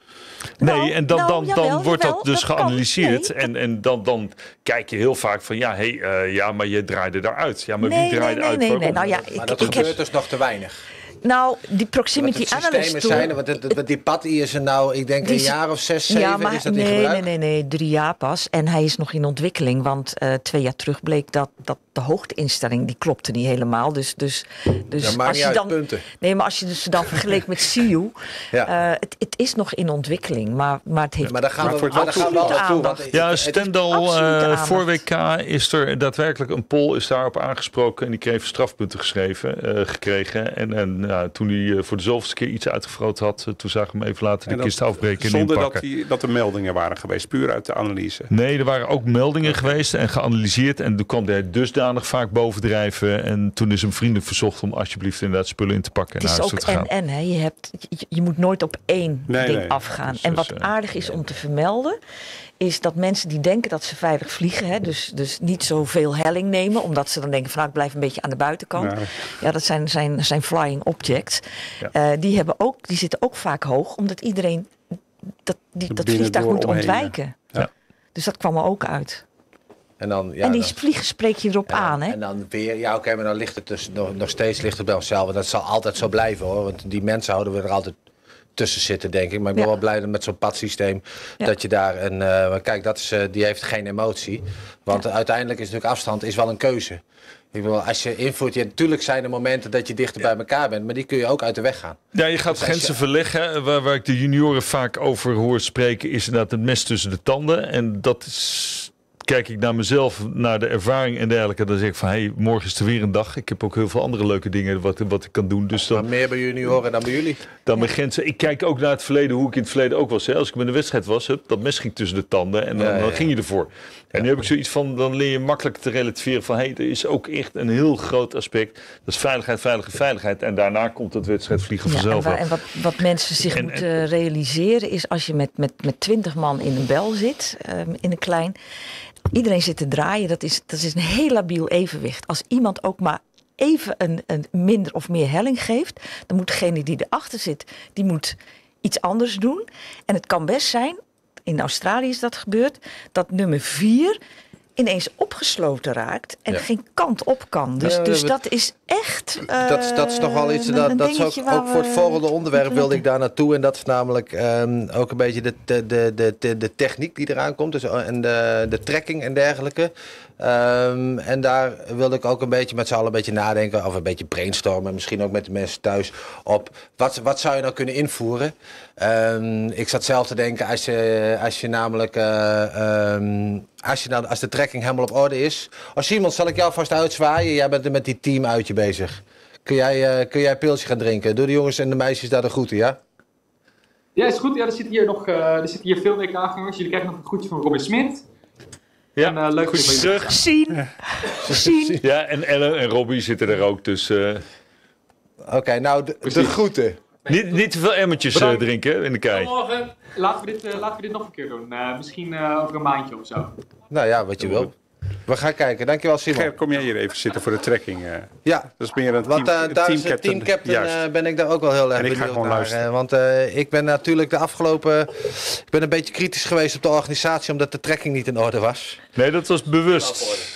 Nee, Nou, en dan, nou, dan, dan jawel, wordt dat dus dat kan. geanalyseerd. Nee, en en dan, dan kijk je heel vaak van, ja, hey, eh, ja, maar je draaide daaruit. Ja, maar Nee, wie draaide nee, uit nee, nee, nee. Nou ja, Maar ik, dat ik gebeurt heb, dus nog te weinig. Nou, die proximity het analyst systemen tool... zijn, want het, het- die pad is er nou, ik denk Die een jaar of zes, zeven ja, maar is dat in nee, gebruik. nee, nee, nee, drie jaar pas. En hij is nog in ontwikkeling, want eh, twee jaar terug bleek dat, dat de hoogteinstelling die klopte niet helemaal. Dus, dus, dus Ja, als niet je uit, dan, punten. nee, maar als je dus dan vergeleek met CU, Ja. eh, het, het is nog in ontwikkeling, maar, maar het heeft maar daar gaan Maar we, voor het maar daar gaan we aandacht. Ja, het- is- Stendal eh, voor WK is er daadwerkelijk een poll is daarop aangesproken en die kreeg strafpunten geschreven, eh, gekregen. En, en nou, toen hij eh, voor de zoveelste keer iets uitgefroot had, eh, toen zagen we hem even later de dat- kist afbreken en Zonder dat, inpakken. die, dat er meldingen waren geweest, puur uit de analyse. Nee, er waren ook meldingen geweest en geanalyseerd. En toen kwam hij dusdanig vaak bovendrijven. En toen is hem vriendelijk verzocht om alsjeblieft inderdaad spullen in te pakken en Het naar is ook en en. Hè. Je, hebt, je, je moet nooit op één Nee, ding nee. afgaan. Dus en wat eh, aardig is om te vermelden, is dat mensen die denken dat ze veilig vliegen, hè, dus, dus niet zoveel helling nemen, omdat ze dan denken van nou ik blijf een beetje aan de buitenkant. Ja, dat zijn, zijn, zijn flying objects. Ja. Eh, die, hebben ook, die zitten ook vaak hoog, omdat iedereen dat, die, dat vliegtuig moet omheen, ontwijken. Ja. Dus dat kwam er ook uit. En dan, ja, en die dan- vliegen spreek je erop aan. Hè? En dan weer, ja oké, maar dan ligt het dus nog, nog steeds ligt het bij onszelf. En dat zal altijd zo blijven hoor. Want die mensen houden we er altijd tussen zitten, denk ik. Maar ik ben Ja. wel blij dat met zo'n padsysteem Ja. dat je daar een. eh, kijk, dat is, eh, die heeft geen emotie. Want uiteindelijk is natuurlijk afstand is wel een keuze. Ik bedoel, als je invoert, ja, natuurlijk zijn er momenten dat je dichter bij elkaar bent, maar die kun je ook uit de weg gaan. Ja, je gaat Dus grenzen je- verleggen. Waar, waar ik de junioren vaak over hoor spreken, is inderdaad het mes tussen de tanden. En dat is. Kijk ik naar mezelf, naar de ervaring en dergelijke, dan zeg ik van hé, hey, morgen is er weer een dag. Ik heb ook heel veel andere leuke dingen wat, wat ik kan doen. Dus Maar dan, meer bij junioren dan bij jullie. dan mijn grenzen. Ik kijk ook naar het verleden, hoe ik in het verleden ook was. Hè. Als ik met een wedstrijd was, hup, dat mes ging tussen de tanden en dan, Ja, ja, dan ging je ervoor. En nu heb ik zoiets van, dan leer je makkelijk te relativeren van hé, hey, er is ook echt een heel groot aspect. Dat is veiligheid, veiligheid, veiligheid. En daarna komt het wedstrijdvliegen Ja, en, vanzelf wel. en wat, wat mensen zich En- moeten realiseren is als je met, met, met 20 man in een bel zit, ehm, in een klein, iedereen zit te draaien, dat is, dat is een heel labiel evenwicht. Als iemand ook maar even een, een minder of meer helling geeft, dan moet degene die erachter zit, die moet iets anders doen. En het kan best zijn, in Australië is dat gebeurd, dat nummer 4 ineens opgesloten raakt en Ja. geen kant op kan. Dus, Ja, dus we- dat is echt. dat, is- dat is nog wel iets, eh, dat, een dat is ook, voor het volgende onderwerp wilde ik daar naartoe. En dat is namelijk ehm, ook een beetje de, de, de, de, de, de techniek die eraan komt. Dus, eh, en de, de trekking en dergelijke. Ehm, en daar wilde ik ook een beetje met z'n allen een beetje nadenken. Of een beetje brainstormen. Misschien ook met de mensen thuis. Op wat, wat zou je nou kunnen invoeren? Ehm, ik zat zelf te denken als je, als je namelijk... eh, ehm, als, je als de trekking helemaal op orde is. Als Simon, zal ik jou vast uitzwaaien? Jij bent er met die team uitje bezig. Kun jij, eh, kun jij een pilsje gaan drinken? Doe de jongens en de meisjes daar de groeten, ja? Ja, is goed. Ja, er zitten hier nog eh, er zitten hier veel WK-gangers. Jullie krijgen nog een groetje van Robin Smit. Ja, En, eh, leuk goed terug. Zien. Zien. Ja, en Ellen en Robbie zitten er ook. Dus eh, Oké, nou, de, groeten. niet, niet te veel emmertjes eh, Bedankt. drinken in de kei. Morgen. Laten we, dit, eh, laten we dit nog een keer doen. Eh, misschien eh, over een maandje of zo. Nou ja, wat je wil. We gaan kijken. Dankjewel, Simon. Ger, kom jij hier even zitten voor de trekking? eh? Ja, dat is meer een Want team, eh, daar is de teamcaptain. eh, ben ik daar ook wel heel erg En ik ga benieuwd gewoon naar. luisteren. eh, want eh, ik ben natuurlijk de afgelopen... Ik ben een beetje kritisch geweest op de organisatie... omdat de trekking niet in orde was. Nee, dat was bewust.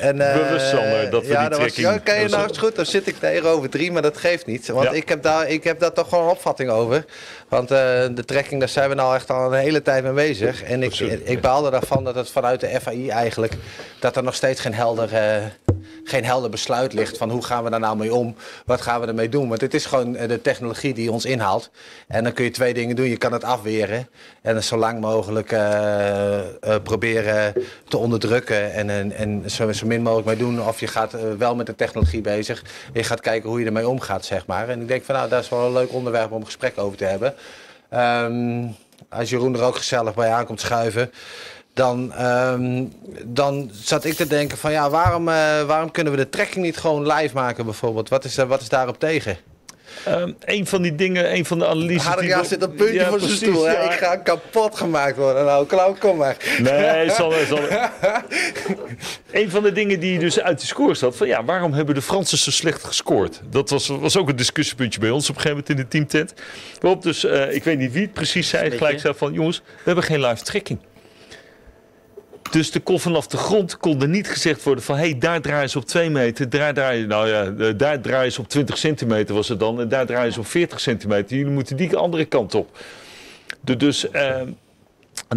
En, eh, Bewust, Sander, dat we ja, die dat was- trekking- Oké, was- nou is goed. Dan zit ik tegenover drie, maar dat geeft niet. Want Ja. ik, heb daar, ik heb daar toch gewoon een opvatting over. Want eh, de trekking, daar zijn we nou echt al een hele tijd mee bezig. En ik, ik baalde daarvan dat het vanuit de FAI eigenlijk... dat er nog steeds geen helder... eh, geen helder besluit ligt van hoe gaan we daar nou mee om, wat gaan we ermee doen. Want het is gewoon eh, de technologie die ons inhaalt. En dan kun je twee dingen doen. Je kan het afweren en het zo lang mogelijk proberen te onderdrukken en, en, en zo, zo min mogelijk mee doen. Of je gaat wel met de technologie bezig. Je gaat kijken hoe je ermee omgaat, zeg maar. En ik denk van nou, dat is wel een leuk onderwerp om een gesprek over te hebben. Ehm, als Jeroen er ook gezellig bij aankomt schuiven. Dan, ehm, dan zat ik te denken van ja, waarom, eh, waarom kunnen we de trekking niet gewoon live maken bijvoorbeeld? Wat is, wat is daarop tegen? Ehm, een van die dingen, een van de analyses... we- zit een puntje Ja, voor zijn stoel. ja. Ik ga kapot gemaakt worden. Nou, Klauw, kom maar. Nee, zal, zal. Een van de dingen die dus uit de score zat, van ja, waarom hebben de Fransen zo slecht gescoord? Dat was, was ook een discussiepuntje bij ons op een gegeven moment in de teamtent. Waarop dus, eh, ik weet niet wie het precies zei, gelijk zei van jongens, we hebben geen live trekking. Dus er kon vanaf de grond kon er niet gezegd worden van... hé, hey, daar draaien ze op 2 meter, daar draaien, nou ja, eh, daar draaien ze op 20 centimeter was het dan... en daar draaien ze op 40 centimeter. Jullie moeten die andere kant op. De- Dus eh,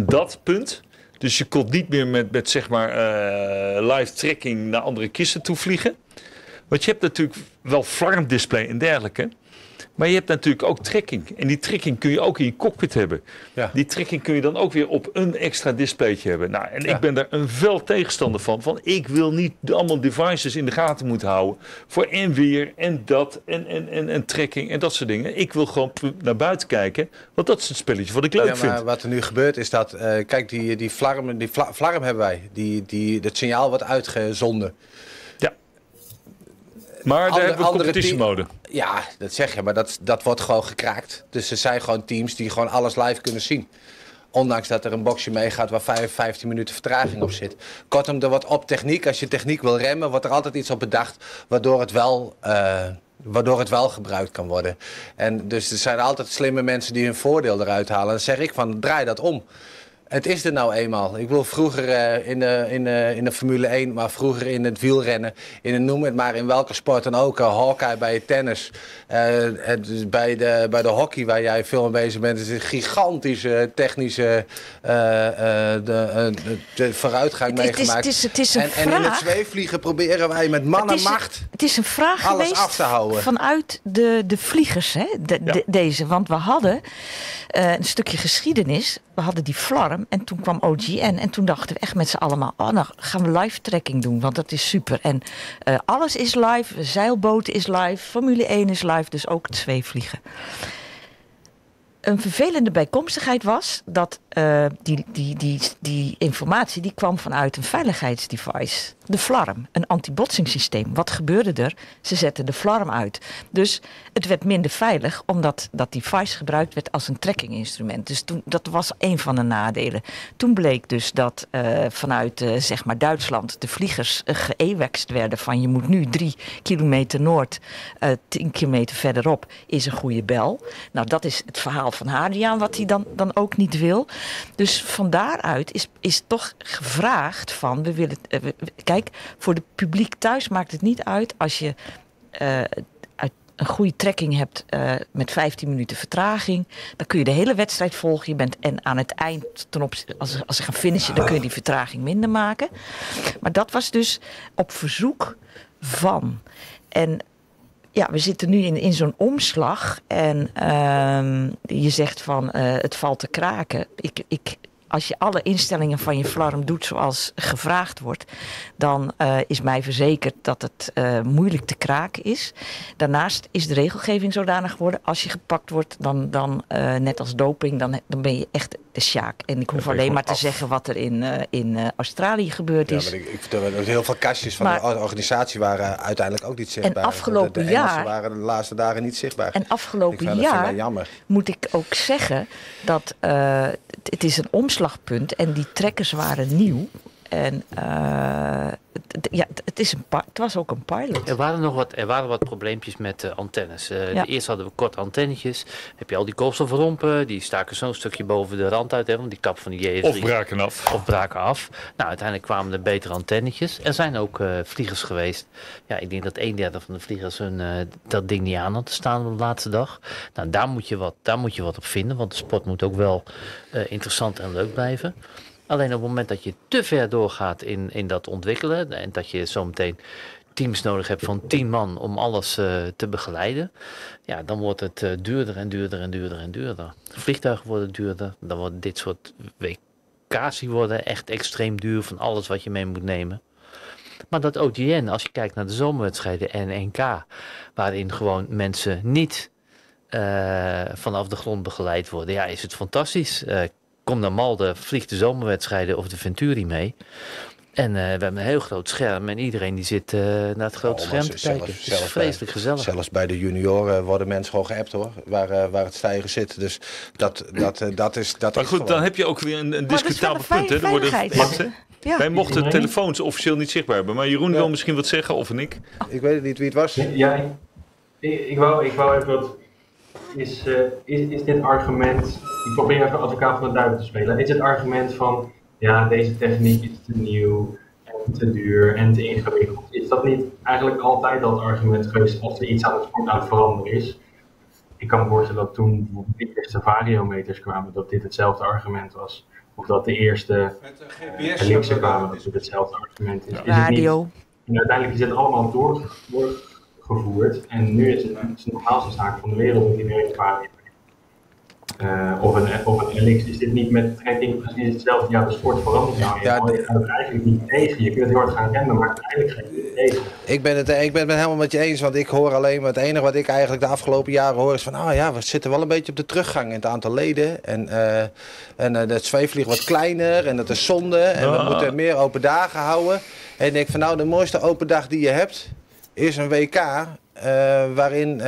dat punt... Dus je kon niet meer met, met zeg maar eh, live tracking naar andere kisten toe vliegen. Want je hebt natuurlijk wel flarmdisplay en dergelijke. Maar je hebt natuurlijk ook trekking. En die trekking kun je ook in je cockpit hebben. Ja. Die trekking kun je dan ook weer op een extra displaytje hebben. Nou, en Ja. ik ben daar een fel tegenstander van. Van ik wil niet allemaal devices in de gaten moeten houden. Voor en weer en dat en, en, en, en trekking en dat soort dingen. Ik wil gewoon naar buiten kijken. Want dat is het spelletje wat ik leuk Ja, maar vind. wat er nu gebeurt is dat, eh, kijk, die, die, flarm, die flarm hebben wij. Die, die, het signaal wordt uitgezonden. Maar daar Andere- hebben we competitiemode. Ja, dat zeg je, maar dat, dat wordt gewoon gekraakt. Dus er zijn gewoon teams die gewoon alles live kunnen zien. Ondanks dat er een boxje meegaat waar 5, 15 minuten vertraging op zit. Kortom, er wordt op techniek, als je techniek wil remmen, wordt er altijd iets op bedacht waardoor het wel, eh, waardoor het wel gebruikt kan worden. En dus er zijn altijd slimme mensen die hun voordeel eruit halen. Dan zeg ik van, draai dat om. Het is er nou eenmaal. Ik wil vroeger eh, in, de, in, de, in de Formule 1, maar vroeger in het wielrennen, in een, noem het maar in welke sport dan ook. Uh, Hawkeye bij het tennis, eh, het bij, de, bij de hockey waar jij veel mee bezig bent. Het is een gigantische technische de, de, vooruitgang Het- meegemaakt. het is- het is een en, en in het zweefvliegen proberen wij met man en macht het is een vraag alles geweest af te houden. vanuit de, de vliegers, hè? de- de- deze. Want we hadden een stukje geschiedenis. We hadden die Flarm en toen kwam OGN. En toen dachten we echt met z'n allemaal, oh, nou gaan we live tracking doen. Want dat is super. En eh, alles is live. Zeilboten is live. Formule 1 is live. Dus ook het zweefvliegen. Een vervelende bijkomstigheid was dat eh, die, die, die, die informatie die kwam vanuit een veiligheidsdevice. De FLARM, een antibotsingssysteem. Wat gebeurde er? Ze zetten de FLARM uit. Dus het werd minder veilig omdat dat device gebruikt werd als een trackinginstrument. Dus toen, dat was een van de nadelen. Toen bleek dus dat eh, vanuit eh, zeg maar Duitsland de vliegers uh, werden van je moet nu drie kilometer noord, tien kilometer verderop is een goede bel. Nou, dat is het verhaal van Hadriaan wat hij dan, dan ook niet wil. Dus van daaruit is, is toch gevraagd van, we willen, we, kijk, voor de publiek thuis maakt het niet uit als je uh, een goede trekking hebt uh, met 15 minuten vertraging, dan kun je de hele wedstrijd volgen. Je bent en aan het eind, ten op, als, als ze gaan finishen, dan kun je die vertraging minder maken. Maar dat was dus op verzoek van. En ja, we zitten nu in, in zo'n omslag en uh, je zegt van uh, het valt te kraken. Ik, ik, als je alle instellingen van je flarm doet zoals gevraagd wordt, dan uh, is mij verzekerd dat het uh, moeilijk te kraken is. Daarnaast is de regelgeving zodanig geworden, als je gepakt wordt, dan, dan uh, net als doping, dan, dan ben je echt de sjaak. En ik hoef alleen maar te af. zeggen wat er in, in Australië gebeurd ja, is. Maar ik, ik, er heel veel kastjes van maar, de organisatie waren uiteindelijk ook niet zichtbaar. En afgelopen de, de jaar waren de laatste dagen niet zichtbaar. En afgelopen jaar moet ik ook zeggen dat het is een en die trekkers waren nieuw. En uh, het, ja, het, is een het was ook een pilot. Er waren nog wat, er waren wat probleempjes met uh, antennes. Uh, ja. Eerst hadden we korte antennetjes. Heb je al die koolstofrompen, die staken zo'n stukje boven de rand uit. Hè, want die kap van die JS3. Of braken af. Of braken af. Nou, uiteindelijk kwamen er betere antennetjes. Er zijn ook uh, vliegers geweest. Ja, ik denk dat een derde van de vliegers hun, uh, dat ding niet aan had te staan op de laatste dag. Nou, daar moet je wat, daar moet je wat op vinden. Want de sport moet ook wel uh, interessant en leuk blijven. Alleen op het moment dat je te ver doorgaat in, in dat ontwikkelen en dat je zometeen teams nodig hebt van tien man om alles uh, te begeleiden, ja, dan wordt het uh, duurder en duurder en duurder en duurder. Vliegtuigen worden duurder, dan worden dit soort WK's worden echt extreem duur van alles wat je mee moet nemen. Maar dat OGN, als je kijkt naar de zomerwedstrijden en NK, waarin gewoon mensen niet uh, vanaf de grond begeleid worden, ja, is het fantastisch kom naar Malde, vliegt de zomerwedstrijden of de Venturi mee. En uh, we hebben een heel groot scherm en iedereen die zit uh, naar het grote oh, scherm te zelfs, kijken. Het zelfs is vreselijk bij, gezellig. Zelfs bij de junioren worden mensen gewoon geappt hoor, waar, uh, waar het stijgen zit. Dus dat, dat, dat is dat Maar is goed, gewoon. dan heb je ook weer een, een discutabel een punt. Hè? Worden ja. Wij mochten telefoons officieel niet zichtbaar hebben. Maar Jeroen ja. wil misschien wat zeggen, of en ik. Ik weet het niet wie het was. Ja, ik, ik, wou, ik wou even wat... Is, is, is dit argument ik probeer even advocaat van de duivel te spelen. Is het argument van ja, deze techniek is te nieuw en te duur en te ingewikkeld. Is dat niet eigenlijk altijd al het argument geweest als er iets aan het sport aan het veranderen is? Ik kan me voorstellen dat toen de eerste variometers kwamen, dat dit hetzelfde argument was. Of dat de eerste ook wel. kwamen, dat dit hetzelfde argument is. is het niet- Radio. en uiteindelijk is het allemaal door, doorgevoerd. En nu is het, het is de normaalste zaak van de wereld dat iedereen een vario heeft. Eh, of een, of een LX is dit niet met trekking precies hetzelfde. Ja, de sport verandert nou Ja, Je gaat het eigenlijk niet tegen. Je kunt heel hard gaan rennen, maar uiteindelijk ga je het tegen. Ik ben, het, ik ben het helemaal met je eens, want ik hoor alleen maar het enige wat ik eigenlijk de afgelopen jaren hoor is van, ah ja, we zitten wel een beetje op de teruggang in het aantal leden. En, eh en eh, het zweefvlieg wat kleiner en dat is zonde en we Ja. moeten meer open dagen houden. En ik denk van, nou, de mooiste open dag die je hebt is een WK eh, waarin eh,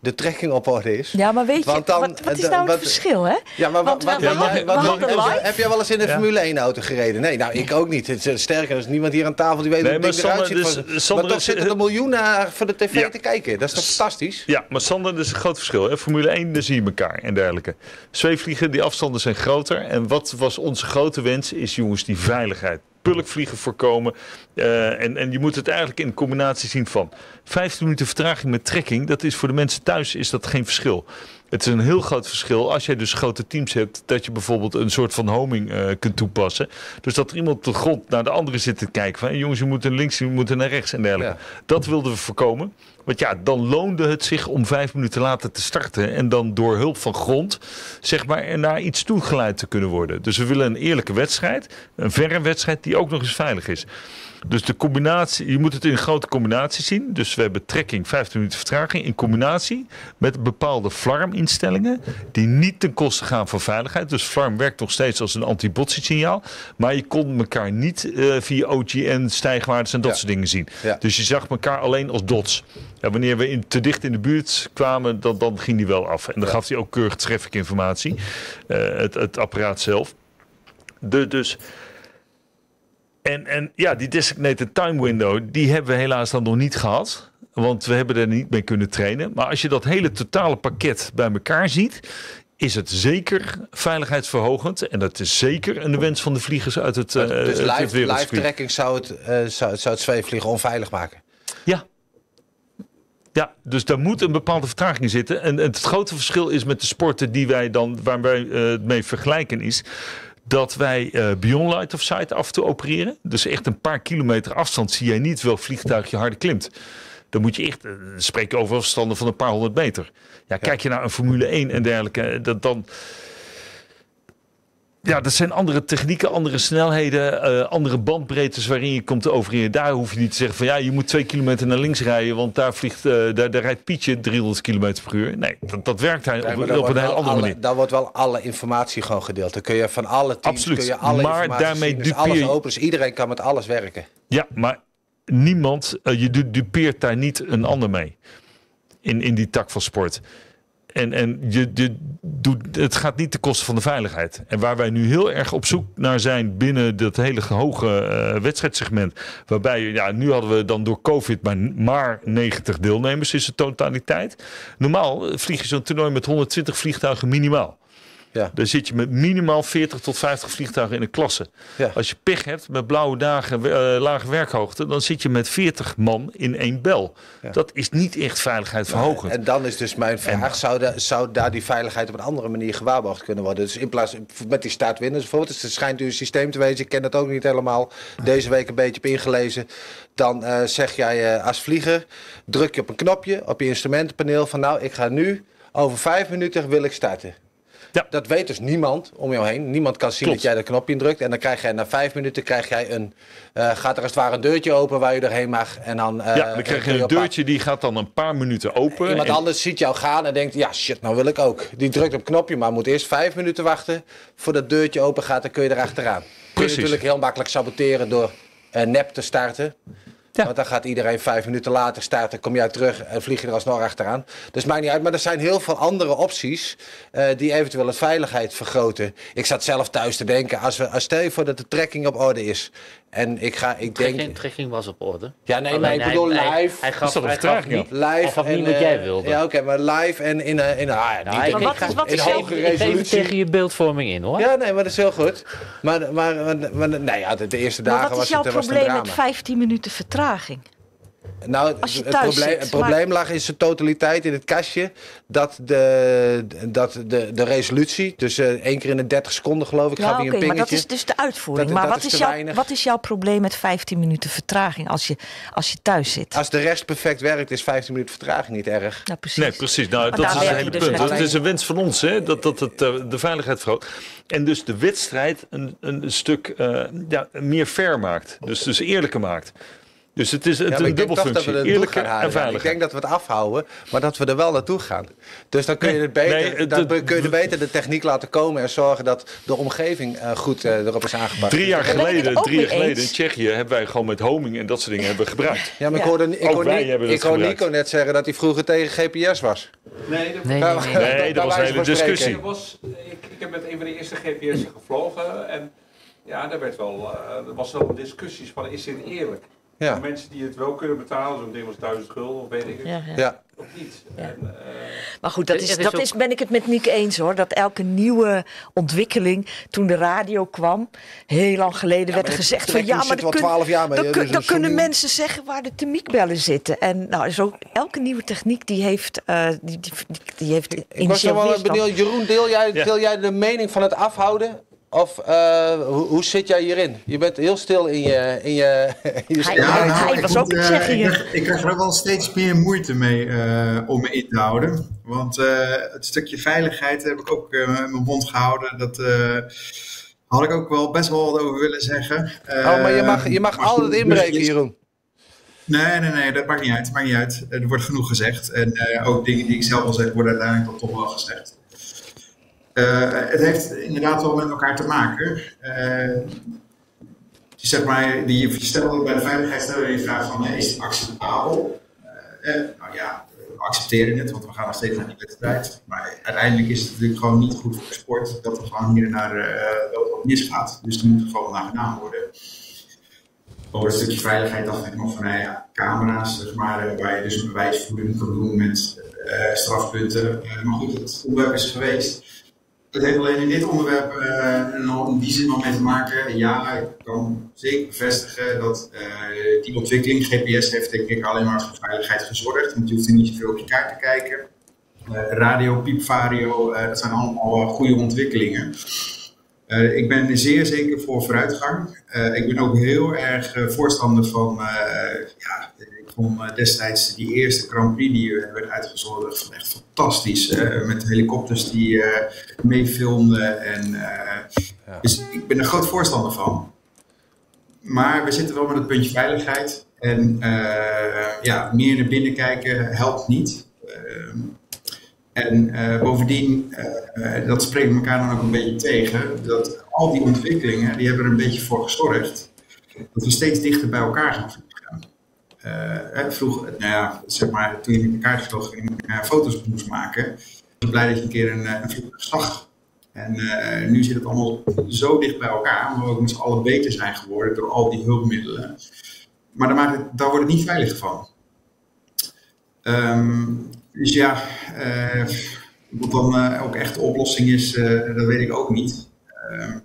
de trekking op orde is. Ja, maar weet je, Want dan- wat, wat is eh, nou wat- het verschil, hè? Ja, maar wat, wat, heb jij wel eens in een Ja. Formule 1 auto gereden? Nee, nou ik ook niet. Het is, sterker, er is niemand hier aan tafel die weet Nee, hoe het ding eruit ziet. dus- maar- Sander maar toch is- zitten er miljoenen naar voor de tv Ja. te kijken. Dat is toch fantastisch? Ja, maar Sander, dat is een groot verschil. Hè? Formule 1, daar zie je elkaar en dergelijke. Zweefvliegen, die afstanden zijn groter. En wat was onze grote wens, is jongens die veiligheid. Pulkvliegen voorkomen. Eh, en, en je moet het eigenlijk in combinatie zien van 15 minuten vertraging met trekking. Dat is voor de mensen thuis is dat geen verschil. Het is een heel groot verschil als jij dus grote teams hebt. Dat je bijvoorbeeld een soort van homing eh, kunt toepassen. Dus dat er iemand op de grond naar de andere zit te kijken. Van jongens, je moet naar links, je moet naar rechts en dergelijke. Dat wilden we voorkomen. Want ja, dan loonde het zich om vijf minuten later te starten. En dan door hulp van grond, zeg maar, naar iets toegeleid te kunnen worden. Dus we willen een eerlijke wedstrijd. Een verre wedstrijd die ook nog eens veilig is. Dus de combinatie, je moet het in een grote combinatie zien. Dus we hebben trekking, 15 minuten vertraging. In combinatie met bepaalde flarminstellingen. Die niet ten koste gaan van veiligheid. Dus flarm werkt nog steeds als een anti-botsingsignaal. Maar je kon elkaar niet eh, via OGN, stijgwaardes en dat Ja. soort dingen zien. Ja. Dus je zag elkaar alleen als dots. Ja, wanneer we in, te dicht in de buurt kwamen, dan, dan ging die wel af. En dan gaf hij ook keurig traffic informatie. eh, het, het apparaat zelf. De, dus... En, en ja, die designated time window, die hebben we helaas dan nog niet gehad. Want we hebben er niet mee kunnen trainen. Maar als je dat hele totale pakket bij elkaar ziet, is het zeker veiligheidsverhogend. En dat is zeker een wens van de vliegers uit het, eh dus het live, trekking zou het, eh, zou, zou het zweefvliegen onveilig maken. Ja. Ja, dus daar moet een bepaalde vertraging in zitten. En, en het grote verschil is met de sporten die wij dan, waar wij eh, het mee vergelijken, is dat wij eh beyond light of sight af toe opereren. Dus echt een paar kilometer afstand zie jij niet welk vliegtuig je harder klimt. Dan moet je echt, eh, spreken over afstanden van een paar honderd meter. Ja, kijk je naar een Formule 1 en dergelijke, eh, dat dan... Ja, dat zijn andere technieken, andere snelheden, eh, andere bandbreedtes waarin je komt te opereren. Daar hoef je niet te zeggen van ja, je moet twee kilometer naar links rijden, want daar, vliegt, eh, daar, daar rijdt Pietje 300 kilometer per uur. Nee, dat, dat werkt hij Nee, op, een wel andere alle- manier. Dan wordt wel alle informatie gewoon gedeeld. Dan kun je van alle teams Absoluut. kun je alle Maar daarmee zien. Dus dupeer alles open, dus iedereen kan met alles werken. Ja, maar niemand, eh, je du- dupeert daar niet een ander mee. In, in die tak van sport. En, en je, je doet, het gaat niet ten koste van de veiligheid. En waar wij nu heel erg op zoek naar zijn binnen dat hele hoge eh, wedstrijdsegment. Waarbij, ja, nu hadden we dan door COVID maar, maar 90 deelnemers is de totaliteit. Normaal eh, vlieg je zo'n toernooi met 120 vliegtuigen minimaal. Ja. Dan zit je met minimaal 40 tot 50 vliegtuigen in een klasse. Ja. Als je pech hebt met blauwe dagen, eh, lage werkhoogte, dan zit je met 40 man in één bel. Dat is niet echt veiligheid verhogend. En dan is dus mijn vraag, zou, da- zou daar die veiligheid op een andere manier gewaarborgd kunnen worden? Dus in plaats met die staartwinders bijvoorbeeld, dus het schijnt u een systeem te wezen, ik ken dat ook niet helemaal, deze week een beetje op ingelezen. Dan eh, zeg jij eh, als vlieger, druk je op een knopje op je instrumentenpaneel van nou, ik ga nu, over vijf minuten wil ik starten. Ja. Dat weet dus niemand om jou heen. Niemand kan zien Klopt. dat jij dat knopje indrukt. En dan krijg jij na vijf minuten krijg jij een, eh, gaat er als het ware een deurtje open waar je doorheen mag. En dan, eh, ja, dan krijg je een deurtje die gaat dan een paar minuten open. Iemand En- anders ziet jou gaan en denkt, ja shit, nou wil ik ook. Die drukt op het knopje, maar moet eerst vijf minuten wachten voordat het deurtje open gaat. Dan kun je erachteraan. Kun je Precies. natuurlijk heel makkelijk saboteren door eh, nep te starten. Want dan gaat iedereen vijf minuten later starten, kom jij terug en vlieg je er alsnog achteraan. Dus maakt niet uit, maar er zijn heel veel andere opties eh, die eventueel de veiligheid vergroten. Ik zat zelf thuis te denken, als we, als stel je voor dat de trekking op orde is En ik ga, ik denk... Trekking, trekking was op orde. Ja, nee, Alleen maar ik bedoel hij- live. Hij gaf, hij gaf niet, live hij gaf niet en, wat eh, jij wilde. Ja, oké, maar live en in, een in, een- ah, ja, Nou, ik- wat is- wat in is hoge even tegen je beeldvorming in hoor. Ja, nee, maar dat is heel goed. Maar, maar, maar, maar nee, ja, de, de eerste dagen wat was is jouw het, was het een probleem met drama. 15 minuten vertraging? Nou, Als je het, thuis probleem, zit, het maar- probleem lag in zijn totaliteit in het kastje. Dat de, dat de, de resolutie, dus eh, één keer in de 30 seconden geloof ik, Ja, gaat oké, hij een maar dat pingetje. is dus de uitvoering. Dat- maar dat wat is jouw, weinig. wat is jouw probleem met 15 minuten vertraging als je, als je thuis zit? Als de rest perfect werkt, is 15 minuten vertraging niet erg. Nou, precies. Nee, precies. Nou, Maar dat is het hele je dus punt. Het is een wens van ons, hè, dat, dat het eh, de veiligheid vergroot. En dus de wedstrijd een, een stuk eh, ja, meer fair maakt. Dus, dus eerlijker maakt. Dus het is het, Ja, maar een ik denk toch dat we dubbelfunctie. er en halen. Ik denk dat we het afhouden, maar dat we er wel naartoe gaan. Dus dan kun je, het beter, nee, dan het- kun je beter de techniek laten komen en zorgen dat de omgeving eh, goed eh, erop is aangepakt. Drie jaar geleden, drie jaar geleden in. Tsjechië hebben wij gewoon met homing en dat soort dingen hebben gebruikt. Ja, maar ik hoorde, ik hoorde, hoorde. Nico net zeggen dat hij vroeger tegen GPS was. Nee, dat Nee, Ja, nee, nee. maar- Nee, dat was een hele discussie. Was, ik, ik heb met een van de eerste GPS'en gevlogen en ja, daar werd wel, eh, er was wel discussies van is dit eerlijk? Ja. Voor mensen die het wel kunnen betalen, zo'n ding was 1000 gulden of weet ik het, Ja, ja. Ja. of niet. Ja. En, eh, Maar goed, dat is, dat is, ben ik het met Nick eens hoor. Dat elke nieuwe ontwikkeling, toen de radio kwam, heel lang geleden werd er gezegd van ja, maar wel kun- 12 jaar mee. dan, dus dan dat kunnen nieuw. mensen zeggen waar de temiekbellen zitten. En nou, zo, elke nieuwe techniek die heeft, eh, die, die, die, die heeft Ik was wel benieuwd, Jeroen, deel jij, Ja. deel jij de mening van het afhouden? Of eh, hoe, hoe zit jij hierin? Je bent heel stil in je... In je, in je Hij-. Ja, nou, hij was ook in eh. Ik krijg, ik krijg er ook wel steeds meer moeite mee eh, om me in te houden. Want eh, het stukje veiligheid heb ik ook eh, mijn mond gehouden. Dat eh, had ik ook wel best wel wat over willen zeggen. oh, maar je mag, je mag altijd inbreken, dus- Jeroen. Nee, nee, nee, dat maakt niet uit. Maakt niet uit. Er wordt genoeg gezegd. En eh, ook dingen die ik zelf al zeg, worden uiteindelijk toch wel gezegd. Eh, het heeft inderdaad wel met elkaar te maken. Eh, je zeg maar, die, je bij de veiligheid stellen je vraag van, eh, is het acceptabel? Eh, eh, nou ja, we accepteren het, want we gaan nog steeds naar die wedstrijd. Maar uiteindelijk is het natuurlijk gewoon niet goed voor de sport dat er gewoon hier eh, wel wat misgaat. Dus er moet gewoon naar gedaan worden. Over een stukje veiligheid dacht ik nog van, nou ja, camera's, zeg maar, eh, waar je dus een bewijsvoering kan doen met eh, strafpunten. Eh, maar goed, het onderwerp is geweest. Het heeft alleen in dit onderwerp eh, nog in die zin nog mee te maken. Ja, ik kan zeker bevestigen dat eh, die ontwikkeling, GPS heeft denk ik alleen maar voor veiligheid gezorgd. Want je hoeft er niet zoveel op je kaart te kijken. Eh, radio, piepvario, eh, dat zijn allemaal eh, goede ontwikkelingen. Eh, ik ben zeer zeker voor vooruitgang. Eh, ik ben ook heel erg eh, voorstander van, eh, ja, ik vond eh, destijds die eerste Grand Prix die eh, werd uitgezonden echt fantastisch. eh, met helikopters die eh, meefilmden. En, eh, Dus ik ben er groot voorstander van. Maar we zitten wel met het puntje veiligheid. En ja, meer naar binnen kijken helpt niet. En bovendien, dat spreekt elkaar dan ook een beetje tegen, dat al die ontwikkelingen, die hebben er een beetje voor gezorgd dat we steeds dichter bij elkaar gaan vliegen. Hè, vroeger, nou ja, zeg maar, toen je met elkaar vloog en uh, foto's moest maken, was ik blij dat je een keer een, eh, een vliegtuig zag. En eh, nu zit het allemaal zo dicht bij elkaar, omdat we ook met z'n allen beter zijn geworden door al die hulpmiddelen. Maar daar, maakt het, wordt het niet veilig van. Ehm, dus ja, wat dan ook echt de oplossing is, dat weet ik ook niet. Ehm,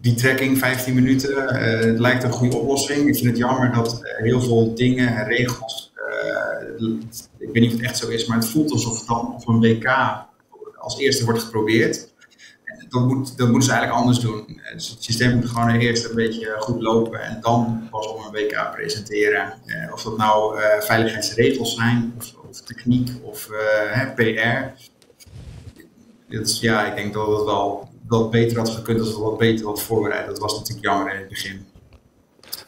die trekking, 15 minuten, eh, het lijkt een goede oplossing. Ik vind het jammer dat eh, heel veel dingen en regels, eh, ik weet niet of het echt zo is, maar het voelt alsof het dan op een WK als eerste wordt geprobeerd. Dat, moet, dat moeten ze eigenlijk anders doen. Dus het systeem moet gewoon eerst een beetje goed lopen en dan pas op een WK presenteren. Of dat nou veiligheidsregels zijn, of, of techniek, of hè, PR. Dat is, ja, ik denk dat het wel wat beter had gekund als we wat beter hadden voorbereid. Dat was natuurlijk jammer in het begin.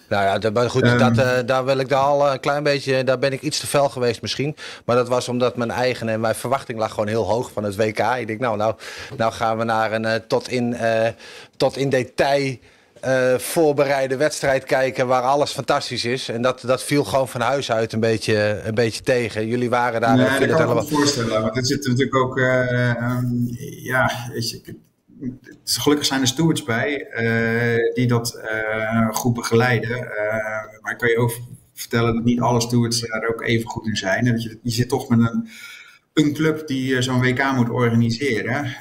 Nou ja, dat- maar goed, Ehm. dat, eh, daar wil ik daar al een klein beetje, daar ben ik iets te fel geweest misschien. Maar dat was omdat mijn eigen en mijn verwachting lag gewoon heel hoog van het WK. Ik denk, nou, nou, nou gaan we naar een eh, tot, in, eh, tot in detail eh, voorbereide wedstrijd kijken waar alles fantastisch is. En dat, dat viel gewoon van huis uit een beetje, een beetje tegen. Jullie waren daar. nee, ik dat het kan ik me helemaal- voorstellen. Want er zit natuurlijk ook, eh, ehm, ja, weet je, gelukkig zijn er stewards bij eh, die dat eh, goed begeleiden. Eh, maar ik kan je ook vertellen dat niet alle stewards daar ook even goed in zijn. Dat je, je zit toch met een, club die zo'n WK moet organiseren.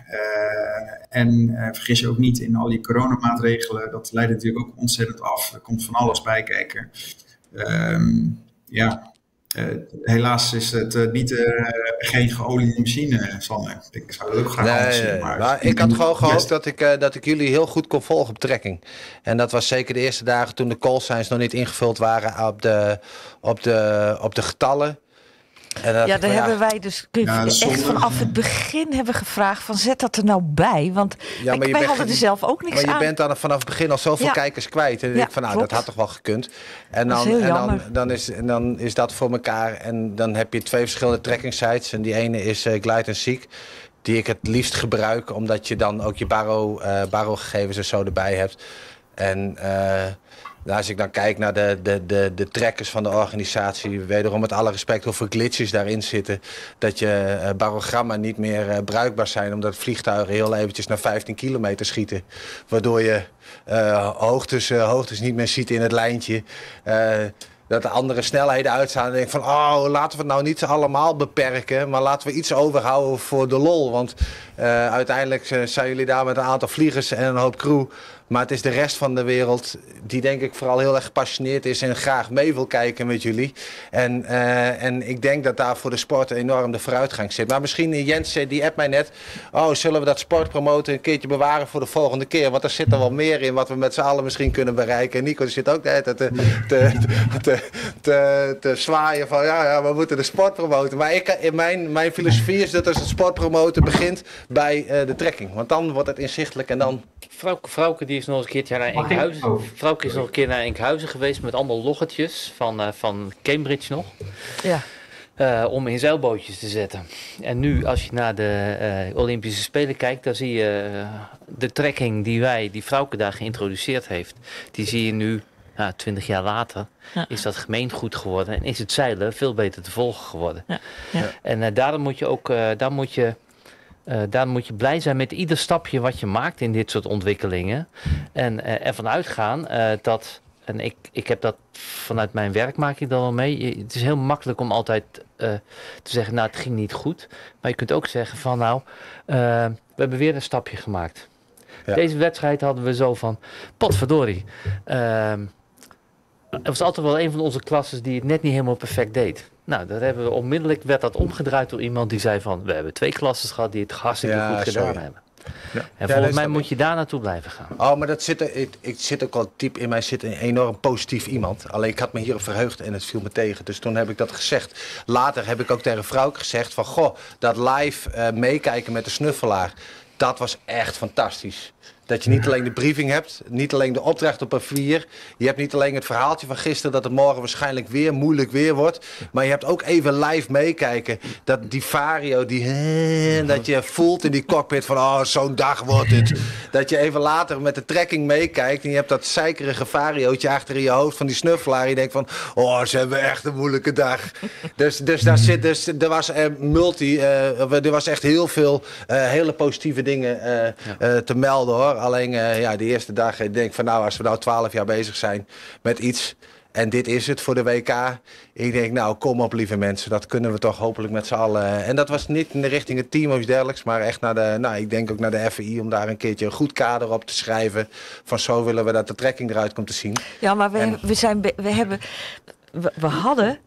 en vergis je ook niet in al die coronamaatregelen. Dat leidt natuurlijk ook ontzettend af. Er komt van alles bij kijken. Ehm, ja, helaas is het uh, niet, uh, geen geoliede machine, Sander. Ik zou het ook graag nee, anders zien. Maar, maar ik had gewoon gehoopt dat ik, dat ik jullie heel goed kon volgen op trekking. En dat was zeker de eerste dagen toen de call signs nog niet ingevuld waren op de, op de, op de getallen ja, daar hebben wij dus ja, echt vanaf het begin hebben gevraagd van zet dat er nou bij. Want ja, maar wij hadden er zelf ook niks aan. Maar je bent dan vanaf het begin al zoveel kijkers kwijt. En ik van nou, dat had toch wel gekund. En dan, en dan, dan, is, en dan is dat voor elkaar. En dan heb je twee verschillende tracking sites. En die ene is uh, Glide en Seek. Die ik het liefst gebruik, omdat je dan ook je baro, uh, baro gegevens en zo erbij hebt. En... Uh, als ik dan kijk naar de, de, de, de trekkers van de organisatie, wederom met alle respect hoeveel glitches daarin zitten, dat je uh, barogramma niet meer uh, bruikbaar zijn omdat vliegtuigen heel eventjes naar 15 kilometer schieten. Waardoor je uh, hoogtes, hoogtes niet meer ziet in het lijntje dat de andere snelheden uitstaan. En denk van, oh, laten we het nou niet allemaal beperken. Maar laten we iets overhouden voor de lol. Want uiteindelijk zijn jullie daar met een aantal vliegers en een hoop crew. Maar het is de rest van de wereld die denk ik vooral heel erg gepassioneerd is en graag mee wil kijken met jullie. En, uh, en ik denk dat daar voor de sport enorm de vooruitgang zit. Maar misschien Jens, die app mij net. Oh, zullen we dat sportpromoten een keertje bewaren voor de volgende keer? Want er zit er wel meer in wat we met z'n allen misschien kunnen bereiken. En Nico zit ook de te, te, te, te, te, zwaaien van ja, ja, we moeten de sport promoten. Maar ik, in mijn, mijn filosofie is dat als het sport promoten begint bij de trekking. Want dan wordt het inzichtelijk en dan... Vrouwke, Vrouwke die is nog eens een keertje naar Enkhuizen. Oh. Vrouwke is nog een keer naar Enkhuizen geweest met allemaal loggetjes van, uh, van Cambridge nog. Ja. Uh, om in zeilbootjes te zetten. En nu, als je naar de uh, Olympische Spelen kijkt, dan zie je de trekking die wij, die Vrouwke daar geïntroduceerd heeft, die zie je nu, nou, twintig jaar later, ja. is dat gemeengoed geworden en is het zeilen veel beter te volgen geworden. Ja. Ja. En daarom moet je ook, daar moet je uh, daar moet je blij zijn met ieder stapje wat je maakt in dit soort ontwikkelingen. En uh, ervan uitgaan uh, dat, en ik, ik heb dat vanuit mijn werk maak ik dat wel mee. Het is heel makkelijk om altijd te zeggen, nou het ging niet goed. Maar je kunt ook zeggen van nou, we hebben weer een stapje gemaakt. Ja. Deze wedstrijd hadden we zo van, potverdorie. Ehm, het was altijd wel een van onze klassen die het net niet helemaal perfect deed. Nou, dat hebben we onmiddellijk werd dat omgedraaid door iemand die zei van... we hebben twee klassen gehad die het hartstikke ja, goed gedaan sorry. hebben. Ja. En volgens mij moet je daar naartoe blijven gaan. Oh, maar dat zit er, ik, ik zit ook al diep in mij zit een enorm positief iemand. Alleen ik had me hierop verheugd en het viel me tegen. Dus toen heb ik dat gezegd. Later heb ik ook tegen vrouw gezegd van... goh, dat live uh, meekijken met de snuffelaar... dat was echt fantastisch. Dat je niet alleen de briefing hebt, niet alleen de opdracht op papier. Je hebt niet alleen het verhaaltje van gisteren dat het morgen waarschijnlijk weer moeilijk weer wordt. Maar je hebt ook even live meekijken. Dat die vario, die, dat je voelt in die cockpit van oh zo'n dag wordt het. Dat je even later met de trekking meekijkt en je hebt dat zeikerige variootje achter in je hoofd van die snuffelaar. Je denkt van oh ze hebben echt een moeilijke dag. Dus, dus daar zit, dus er was uh, multi, uh, er was echt heel veel uh, hele positieve dingen te melden hoor. Alleen uh, ja, de eerste dag, ik denk van nou, als we nou twaalf jaar bezig zijn met iets. En dit is het voor de WK. Ik denk, nou, kom op, lieve mensen. Dat kunnen we toch hopelijk met z'n allen. En dat was niet in de richting het team of iets dergelijks. Maar echt naar de, nou, ik denk ook naar de FI. Om daar een keertje een goed kader op te schrijven. Van zo willen we dat de trekking eruit komt te zien. Ja, maar we, en... we, zijn, we hebben, we, we hadden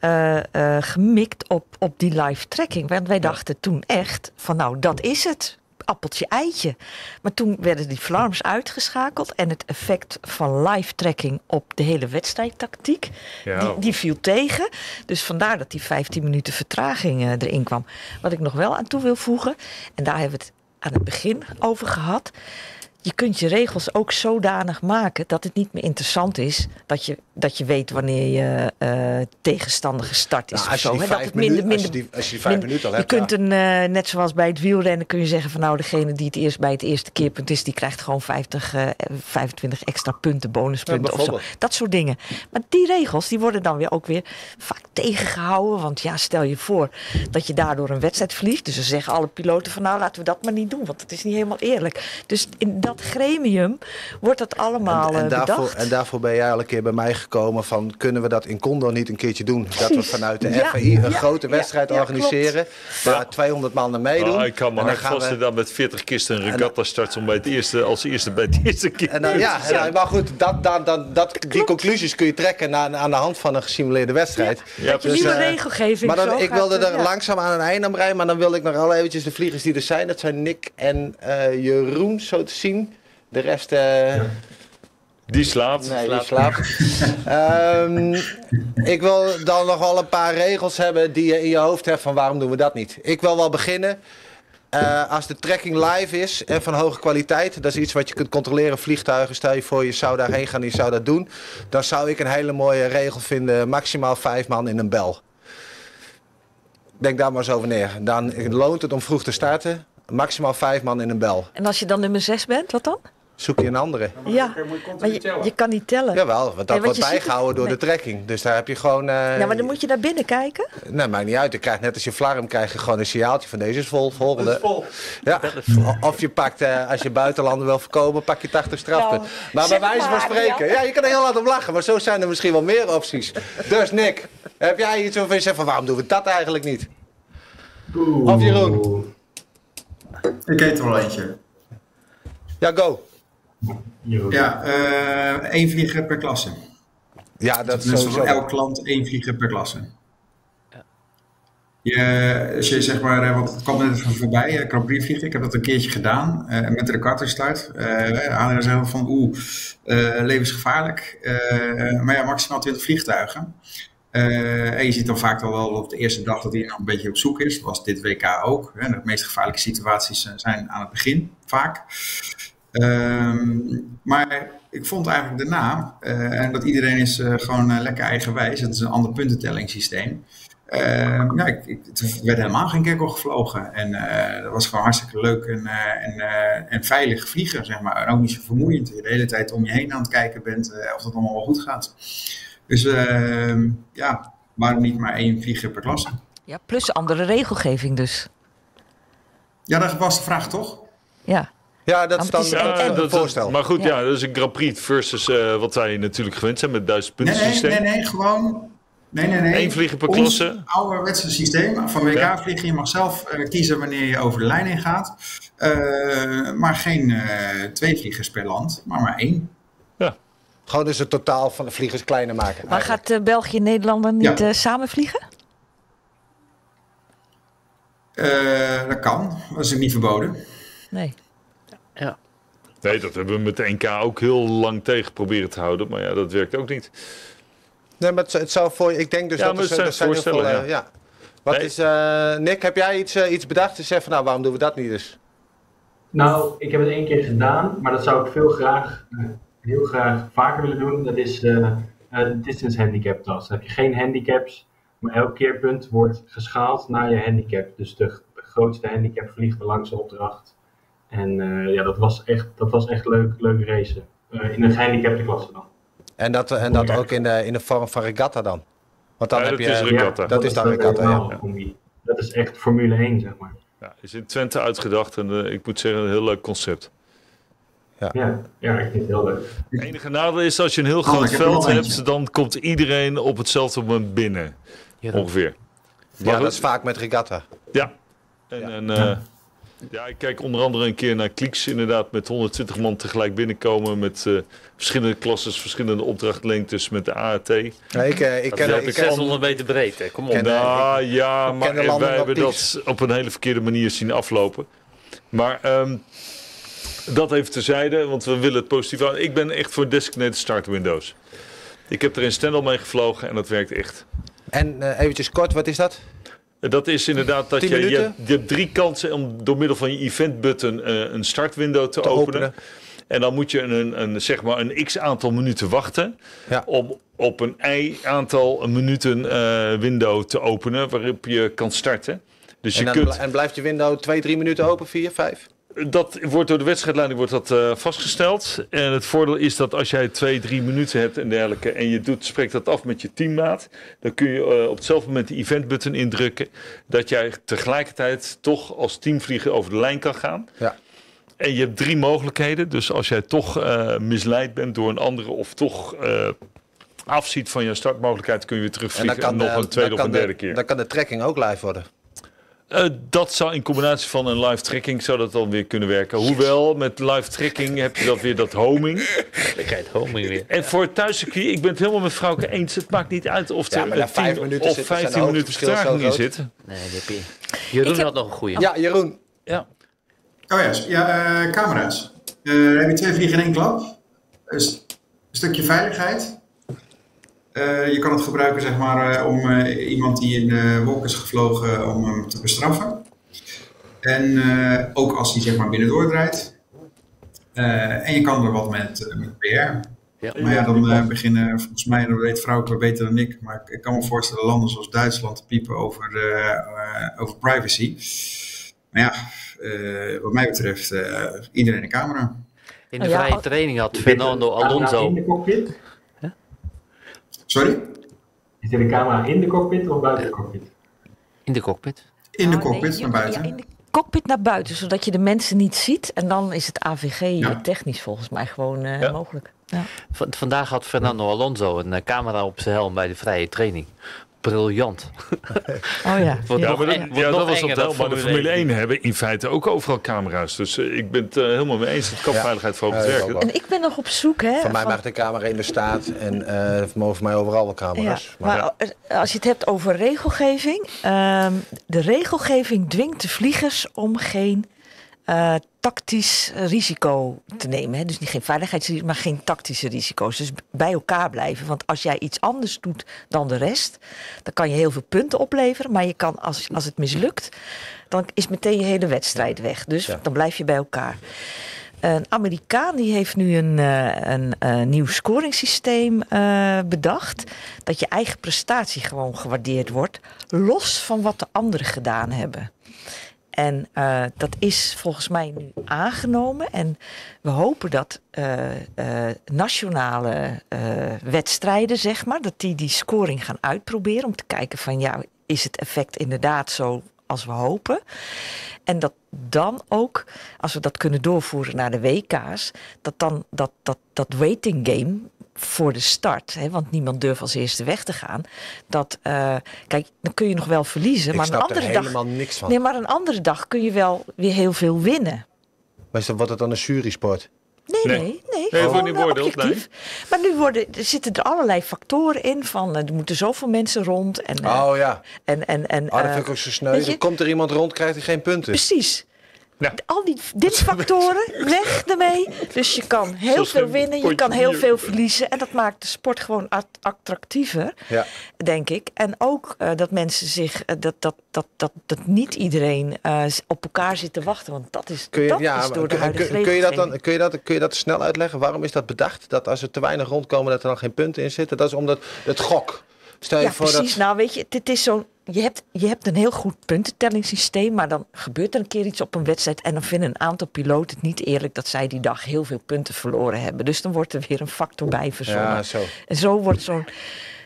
uh, uh, gemikt op, op die live tracking. Want wij dachten toen echt van nou, dat is het appeltje eitje. Maar toen werden die alarms uitgeschakeld en het effect van live tracking op de hele wedstrijdtactiek, ja. die, die, viel tegen. Dus vandaar dat die 15 minuten vertraging uh, erin kwam. Wat ik nog wel aan toe wil voegen, en daar hebben we het aan het begin over gehad. Je kunt je regels ook zodanig maken dat het niet meer interessant is dat je dat je weet wanneer je eh, tegenstander gestart is. Nou, of als, je zo, hè, dat het minder, minuten, als, je minder, die, als je die vijf minder- minuten al je hebt, kunt ja. een, eh, net zoals bij het wielrennen, kun je zeggen van nou, degene die het eerst bij het eerste keerpunt is, die krijgt gewoon 50, eh, 25 extra punten, bonuspunten Ja, of zo. Dat soort dingen. Maar die regels, die worden dan weer ook weer vaak tegengehouden. Want ja, stel je voor dat je daardoor een wedstrijd verliest. Dus dan zeggen alle piloten van nou, laten we dat maar niet doen, want dat is niet helemaal eerlijk. Dus in dat gremium wordt dat allemaal en, eh, daarvoor, bedacht. en daarvoor ben jij al een keer bij mij gekomen van kunnen we dat in Condor niet een keertje doen? Dat we vanuit de Ja, FAI een ja, grote wedstrijd ja, organiseren. Waar 200 mannen meedoen. Ah, ik kan me En dan hard we- dat met 40 kisten een regatta start om bij het eerste, als eerste bij het eerste keer. En dan, ja, en dan- maar goed, dat, dat, dat, dat, die conclusies kun je trekken na, aan de hand van een gesimuleerde wedstrijd. Ja, je nieuwe eh, regelgeving. Maar dan, zo ik wilde er ja. langzaam aan een eind aan breien, maar dan wil ik nog al eventjes de vliegers die er zijn. Dat zijn Nick en eh, Jeroen, zo te zien. De rest... eh, Die slaapt. Nee, die slaapt. Ehm, ik wil dan nog wel een paar regels hebben die je in je hoofd hebt van waarom doen we dat niet. Ik wil wel beginnen. Eh, als de trekking live is en van hoge kwaliteit, dat is iets wat je kunt controleren. Vliegtuigen, stel je voor je zou daarheen gaan en je zou dat doen. Dan zou ik een hele mooie regel vinden, maximaal vijf man in een bel. Denk daar maar eens over neer. Dan loont het om vroeg te starten. Maximaal vijf man in een bel. En als je dan nummer 6 bent, wat dan? Zoek je een andere. Ja, maar je, je kan niet tellen. Jawel, want dat Nee, want wordt het- bijgehouden door nee. de trekking. Dus daar heb je gewoon... eh, Ja, maar dan moet je naar binnen kijken. Nee, maakt niet uit. Je krijgt net als je flarm krijg je gewoon een signaaltje van deze is vol, volgende. Ja. O- Of je pakt, eh, als je buitenlanden wil voorkomen, pak je 80 strafpunten. Nou, maar bij wijze van spreken, ja. ja, je kan er heel hard om lachen, maar zo zijn er misschien wel meer opties. Dus Nick, heb jij iets waarvan je zegt van waarom doen we dat eigenlijk niet? Of Jeroen? Ik eet er wel eentje. Ja, go. Ja, eh één vlieger per klasse. Ja, dat is Dus voor elk land één vlieger per klasse. Je, als je zeg maar, eh, want het kwam net even voorbij, eh, Grand Prix vliegen. Ik heb dat een keertje gedaan eh, met de Carterstart. Uh, zeggen van oeh, eh, levensgevaarlijk. Eh, maar ja, maximaal 20 vliegtuigen. Eh, en je ziet dan vaak al wel op de eerste dag dat hij nog een beetje op zoek is. Was dit WK ook. Hè. De meest gevaarlijke situaties zijn aan het begin vaak. Ehm, maar ik vond eigenlijk daarna, eh, en dat iedereen is eh, gewoon eh, lekker eigenwijs. Het is een ander puntentellingssysteem. Ehm, ja, ik, ik, er werd helemaal geen gekkel gevlogen. En dat was gewoon hartstikke leuk en, en, en veilig vliegen, zeg maar. En ook niet zo vermoeiend. Dat je de hele tijd om je heen aan het kijken bent of dat allemaal wel goed gaat. Dus ehm, ja, waarom niet maar één vlieger per klasse? Ja, plus andere regelgeving dus. Ja, dat was de vraag toch? Ja. Ja, dat is dan Ja, een dat- dat- voorstel. Maar goed, Ja. ja. dat is een Grand Prix versus eh, wat wij natuurlijk gewend zijn met het duizend Nee, punten nee, systeem. nee, nee, gewoon. Nee, nee, nee. Eén vlieger per Ons klasse. ouderwetse systeem van WK Ja. vliegen. Je mag zelf eh, kiezen wanneer je over de lijn heen gaat. Eh, maar geen eh, twee vliegers per land, maar maar één. Gewoon dus het totaal van de vliegers kleiner maken. Maar gaat België en Nederland dan niet Ja. eh, samen vliegen? Eh, dat kan, dat is ook niet verboden. Nee. Nee, dat hebben we met de NK ook heel lang tegen proberen te houden. Maar ja, dat werkt ook niet. Nee, maar het, het zou voor ik denk dus Ja, dat maar het zijn er zijn heel veel, voorstellen, eh, ja. ja. Wat Nee. is, eh, Nick, heb jij iets, eh, iets bedacht? Dus zeggen van, nou, waarom doen we dat niet dus? Nou, ik heb het één keer gedaan, maar dat zou ik veel graag, eh, heel graag vaker willen doen. Dat is de distance handicap tas. Dan heb je geen handicaps, maar elk keerpunt wordt geschaald naar je handicap. Dus de, de grootste handicap vliegt de langste opdracht. En eh, ja, dat was echt, dat was echt leuk, leuke racen. Eh, in een gehandicapte klasse dan. En dat, en dat ook in de, in de vorm van regatta dan? Want dan Ja, heb dat je... is regatta. Dat is dan regatta, ja. Dat is echt Formule 1, zeg maar. Ja, is in Twente uitgedacht en eh, ik moet zeggen, een heel leuk concept. Ja, ja ik vind het heel leuk. Het enige nadeel is als je een heel Oh, groot veld hebt, eentje. dan komt iedereen op hetzelfde moment binnen. Ongeveer. Ja, Maar dat is vaak met regatta. Ja. En, en, eh, ja, ik kijk onder andere een keer naar Klieks, inderdaad, met 120 man tegelijk binnenkomen. Met eh, verschillende klasses, verschillende opdrachtlengtes met de AAT. Ja, ik, eh, ik Dat ken, is ken, 600 meter breed, hè. kom op. ken- Nou ja, ik maar en wij hebben dat op een hele verkeerde manier zien aflopen. Maar ehm, dat even terzijde, want we willen het positief houden. Ik ben echt voor designated start windows. Ik heb er in Stendal mee gevlogen en dat werkt echt. en eh, eventjes kort, wat is dat? Dat is inderdaad dat je, 10 je, minuten? hebt, je hebt drie kansen om door middel van je event button eh, een startwindow te, Te openen. openen. En dan moet je een, een, zeg maar een x aantal minuten wachten Ja. om op een y aantal minuten eh, window te openen waarop je kan starten. Dus En, je dan kunt, en blijft je window twee, drie minuten open, vier, vijf? Dat wordt door de wedstrijdleiding wordt dat, eh, vastgesteld. En het voordeel is dat als jij twee, drie minuten hebt en dergelijke... en je doet, spreekt dat af met je teammaat... dan kun je eh, op hetzelfde moment de event-button indrukken... dat jij tegelijkertijd toch als teamvlieger over de lijn kan gaan. Ja. En je hebt drie mogelijkheden. Dus als jij toch eh, misleid bent door een andere... of toch afziet van je startmogelijkheid... kun je weer En terugvliegen en, nog een tweede of een derde de, keer. Dan kan de trekking ook live worden. Eh, dat zou in combinatie van een live tracking zou dat dan weer kunnen werken. Hoewel, met live tracking heb je dat weer dat homing. Dan krijg je het homing weer. En voor het thuiscircuit, ik ben het helemaal met Frauke eens. Het maakt niet uit of Ja, er maar na eh, vijf 10 minuten of zit- zijn 15 de minuten vertraging in zit. Nee, je. Jeroen heb- had nog een goeie. Ja, Jeroen. Ja. Oh ja, ja eh, camera's. Eh, heb je twee vliegen in één klap? Een stukje veiligheid. Eh, je kan het gebruiken zeg maar, eh, om eh, iemand die in de wolk is gevlogen om hem te bestraffen. En eh, ook als hij zeg maar binnendoor draait. Eh, en je kan er wat met, met PR. Ja. Maar ja, dan eh, beginnen volgens mij, dat weet Vrouwke beter dan ik, maar ik, ik kan me voorstellen landen zoals Duitsland te piepen over, over privacy. Maar ja, eh, wat mij betreft, eh, iedereen een camera. In de Oh ja, vrije training had Fernando Camera In Alonso. de cockpit? Sorry? Is er een camera in de cockpit of buiten de cockpit? In de cockpit. In de nee, cockpit je- naar buiten. Ja, in de cockpit naar buiten, zodat je de mensen niet ziet. En dan is het AVG Ja. technisch volgens mij gewoon eh, Ja. mogelijk. Ja. Vandaag had Fernando Alonso een eh, camera op zijn helm bij de vrije training. Briljant. Oh ja. Ja, nog maar dat, ja, was op tel, maar de Formule Formule 1. 1 hebben in feite ook overal camera's. Dus eh, ik ben het eh, helemaal mee eens dat kapveiligheid voor Ja, het werken. En ik ben nog op zoek, hè. Van mij van- mag de camera in de staat en eh mogen voor mij overal wel Ja, camera's. Maar, maar als je het hebt over regelgeving. ehm, de regelgeving dwingt de vliegers om geen eh, tactisch risico te nemen. Hè. Dus niet geen veiligheidsrisico, maar geen tactische risico's. Dus bij elkaar blijven. Want als jij iets anders doet dan de rest, dan kan je heel veel punten opleveren. Maar je kan, als, als het mislukt, dan is meteen je hele wedstrijd weg. Dus Ja. dan blijf je bij elkaar. Een Amerikaan die heeft nu een, eh, een, eh, nieuw scoringssysteem eh, bedacht. Dat je eigen prestatie gewoon gewaardeerd wordt. Los van wat de anderen gedaan hebben. En eh, dat is volgens mij nu aangenomen. En we hopen dat eh, eh, nationale wedstrijden, zeg maar, dat die die scoring gaan uitproberen. Om te kijken van ja, is het effect inderdaad zo als we hopen? En dat dan ook, als we dat kunnen doorvoeren naar de WK's, dat dan dat, dat, dat waiting game voor de start, hè, want niemand durft als eerste weg te gaan. Dat, eh, kijk, dan kun je nog wel verliezen, ik maar een snap er andere dag. helemaal niks van. Nee, maar een andere dag kun je wel weer heel veel winnen. Maar is dat, wordt het dan een jurysport? Nee, Nee. nee, nee. Nee, gewoon niet eh, beoordeeld, objectief. Maar nu worden, er zitten er allerlei factoren in van eh, er moeten zoveel mensen rond. En, eh, Oh ja, en, en, en, oh, dat eh, vind ik ook zo sneu. Dan komt er iemand rond, krijgt hij geen punten. Precies. Ja. Al die dinfactoren, weg ermee. Dus je kan heel Zoals veel winnen, je kan heel veel verliezen. En dat maakt de sport gewoon at- attractiever, Ja. denk ik. En ook eh, dat mensen zich, eh, dat, dat, dat, dat, dat niet iedereen eh, op elkaar zit te wachten. Want dat is, Kun je, dat ja, is door de kun, huidige kun, kun je dat dan, kun, je dat, kun je dat snel uitleggen? Waarom is dat bedacht? Dat als er te weinig rondkomen, dat er dan geen punten in zitten? Dat is omdat het gok. Stel je Ja, voor precies. dat... Nou, weet je, dit is zo'n. Je hebt, je hebt een heel goed puntentellingssysteem, maar dan gebeurt er een keer iets op een wedstrijd en dan vinden een aantal piloten het niet eerlijk dat zij die dag heel veel punten verloren hebben. Dus dan wordt er weer een factor bij verzonnen. Ja, zo. En zo wordt zo'n.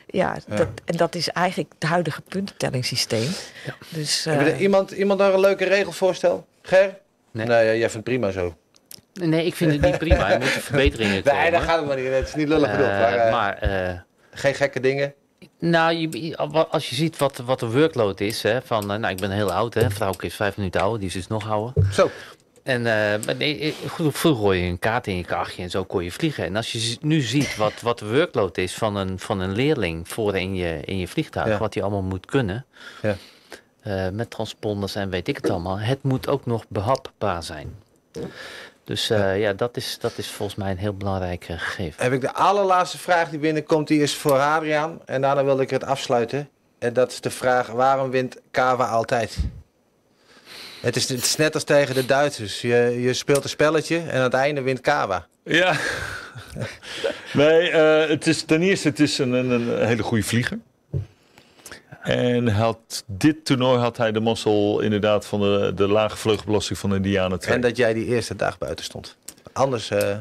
Ja, Ja. Dat, en dat is eigenlijk het huidige puntentellingssysteem. Dus, eh, er iemand, iemand daar een leuke regelvoorstel? Ger? Nee. Nee, ja, jij vindt het prima zo. Nee, ik vind het niet prima. Er moeten verbeteringen komen. Nee, daar gaat het maar niet. Het is niet lullig bedoeld. Eh, Maar, eh, maar eh, geen gekke dingen. Nou, je, als je ziet wat, wat de workload is, hè, van, eh, nou, ik ben heel oud, hè, vrouwke is vijf minuten ouder, die is dus nog ouder. Zo. En uh, nee, eh, goed, vroeger gooi je een kaart in je krachtje en zo kon je vliegen. En als je nu ziet wat, wat de workload is van een, van een leerling voor in je, in je vliegtuig, Ja. wat hij allemaal moet kunnen, Ja. eh, met transponders en weet ik het allemaal, het moet ook nog behapbaar zijn. Dus eh, ja, dat, is, dat is volgens mij een heel belangrijk eh, gegeven. Heb ik de allerlaatste vraag die binnenkomt, die is voor Adriaan. En daarna wil ik het afsluiten. En dat is de vraag, waarom wint Kava altijd? Het is, het is net als tegen de Duitsers. Je, je speelt een spelletje en aan het einde wint Kawa. Ja. nee, eh, het is, ten eerste het is een, een, een hele goede vlieger. En had, dit toernooi had hij de mazzel inderdaad van de, de lage vleugelbelasting van de Indianen 2. En dat jij die eerste dag buiten stond. Anders eh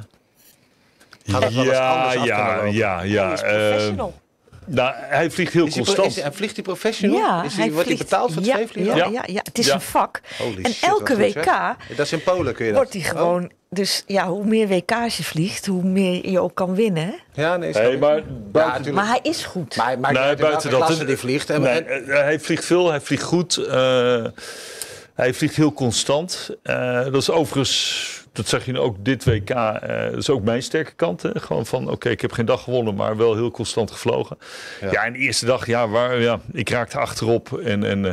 had het wel eens ja, anders ja, ja, ja. Eh, professional. nou, hij vliegt heel Is hij constant. is hij- en vliegt hij professional? Ja, is hij, wordt hij betaald voor het ja? Ja, Ja. ja, ja, het is Ja. een vak. Holy en shit, elke goed, WK. Dat is in Polen kun je dat. wordt hij gewoon... Dus ja, hoe meer WK's je vliegt, hoe meer je ook kan winnen. hè? Ja, nee, maar ja, buiten. Maar hij is goed. Maar, maar Nee, buiten, dat- klasse die vliegt. En, Nee, en- eh, hij vliegt veel, hij vliegt goed. eh, hij vliegt heel constant. Eh, dat is overigens, dat zag je nu ook dit WK, eh, dat is ook mijn sterke kant. Hè? Gewoon van, oké, ik heb geen dag gewonnen, maar wel heel constant gevlogen. Ja. Ja, en de eerste dag, ja, waar, ja ik raakte achterop. En, en eh,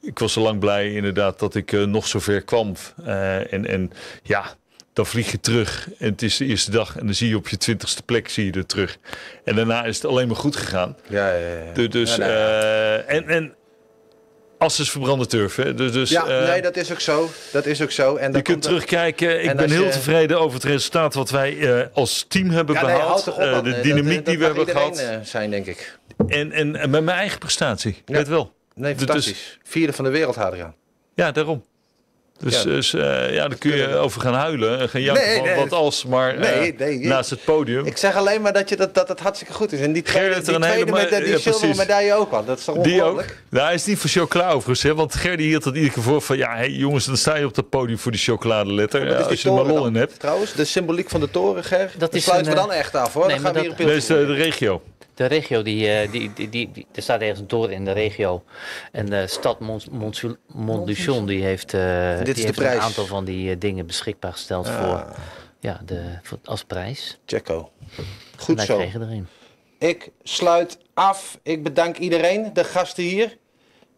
ik was zo lang blij inderdaad dat ik eh, nog zover kwam. Eh, en, en ja, dan vlieg je terug. En het is de eerste dag en dan zie je op je twintigste plek zie je er terug. En daarna is het alleen maar goed gegaan. ja, ja, ja. Du- Dus, Ja, nou ja. eh, en, en as is verbrande turf. Hè? Dus, dus, ja, eh, nee, dat is ook zo. Dat is ook zo. En je dan kunt er- terugkijken. Ik en ben heel je- tevreden over het resultaat wat wij eh, als team hebben Ja, behaald. op, Eh, de dynamiek dat die we hebben gehad. eh, zijn, denk ik. En, en, en met mijn eigen prestatie. Ja. Weet wel. Nee, Dus- fantastisch. Vierde van de wereld, Hadriaan. Ja, daarom. Dus, Ja. dus eh, ja, daar kun je over gaan huilen. En gaan janken Nee, van nee. wat als, maar eh, Nee, nee, je- naast het podium. Ik zeg alleen maar dat, je dat, dat het hartstikke goed is. En die tweede, er die een tweede hele met de, ma- die ja, zilveren medaille ook al. Dat is toch Die ook. ongelooflijk? Nou, hij is niet voor chocola overigens. Hè? Want Gerdy hield dat iedere keer voor van... Ja, hey, jongens, dan sta je op dat podium voor die chocoladeletter. Ja, is als je er maar lol in hebt. Trouwens, de symboliek van de toren, Ger. Dat Dat is sluiten we dan eh, echt af, hoor. nee, dan gaan we hier dat- Dat de, de regio. De regio, die, eh, die, die, die, die- er staat ergens een toren in de regio. En de stad Montluçon die heeft, eh, is die de heeft prijs. een aantal van die eh, dingen beschikbaar gesteld Ah. voor, ja, de, als prijs. Checo. En Goed wij zo. kregen erin. Ik sluit af. Ik bedank iedereen, de gasten hier.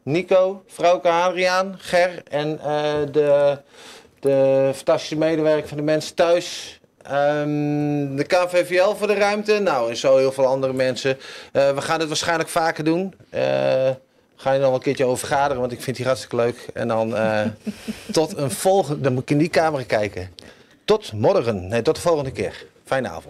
Nico, Vrouwke, Adriaan, Ger en de, de fantastische medewerker van de mensen thuis. Ehm, de KVVL voor de ruimte. Nou, en zo heel veel andere mensen. Eh, we gaan het waarschijnlijk vaker doen. Eh ga je nog een keertje over vergaderen, want ik vind die hartstikke leuk. En dan eh, tot een volgende. Dan moet ik in die camera kijken. Tot morgen. Nee, tot de volgende keer. Fijne avond.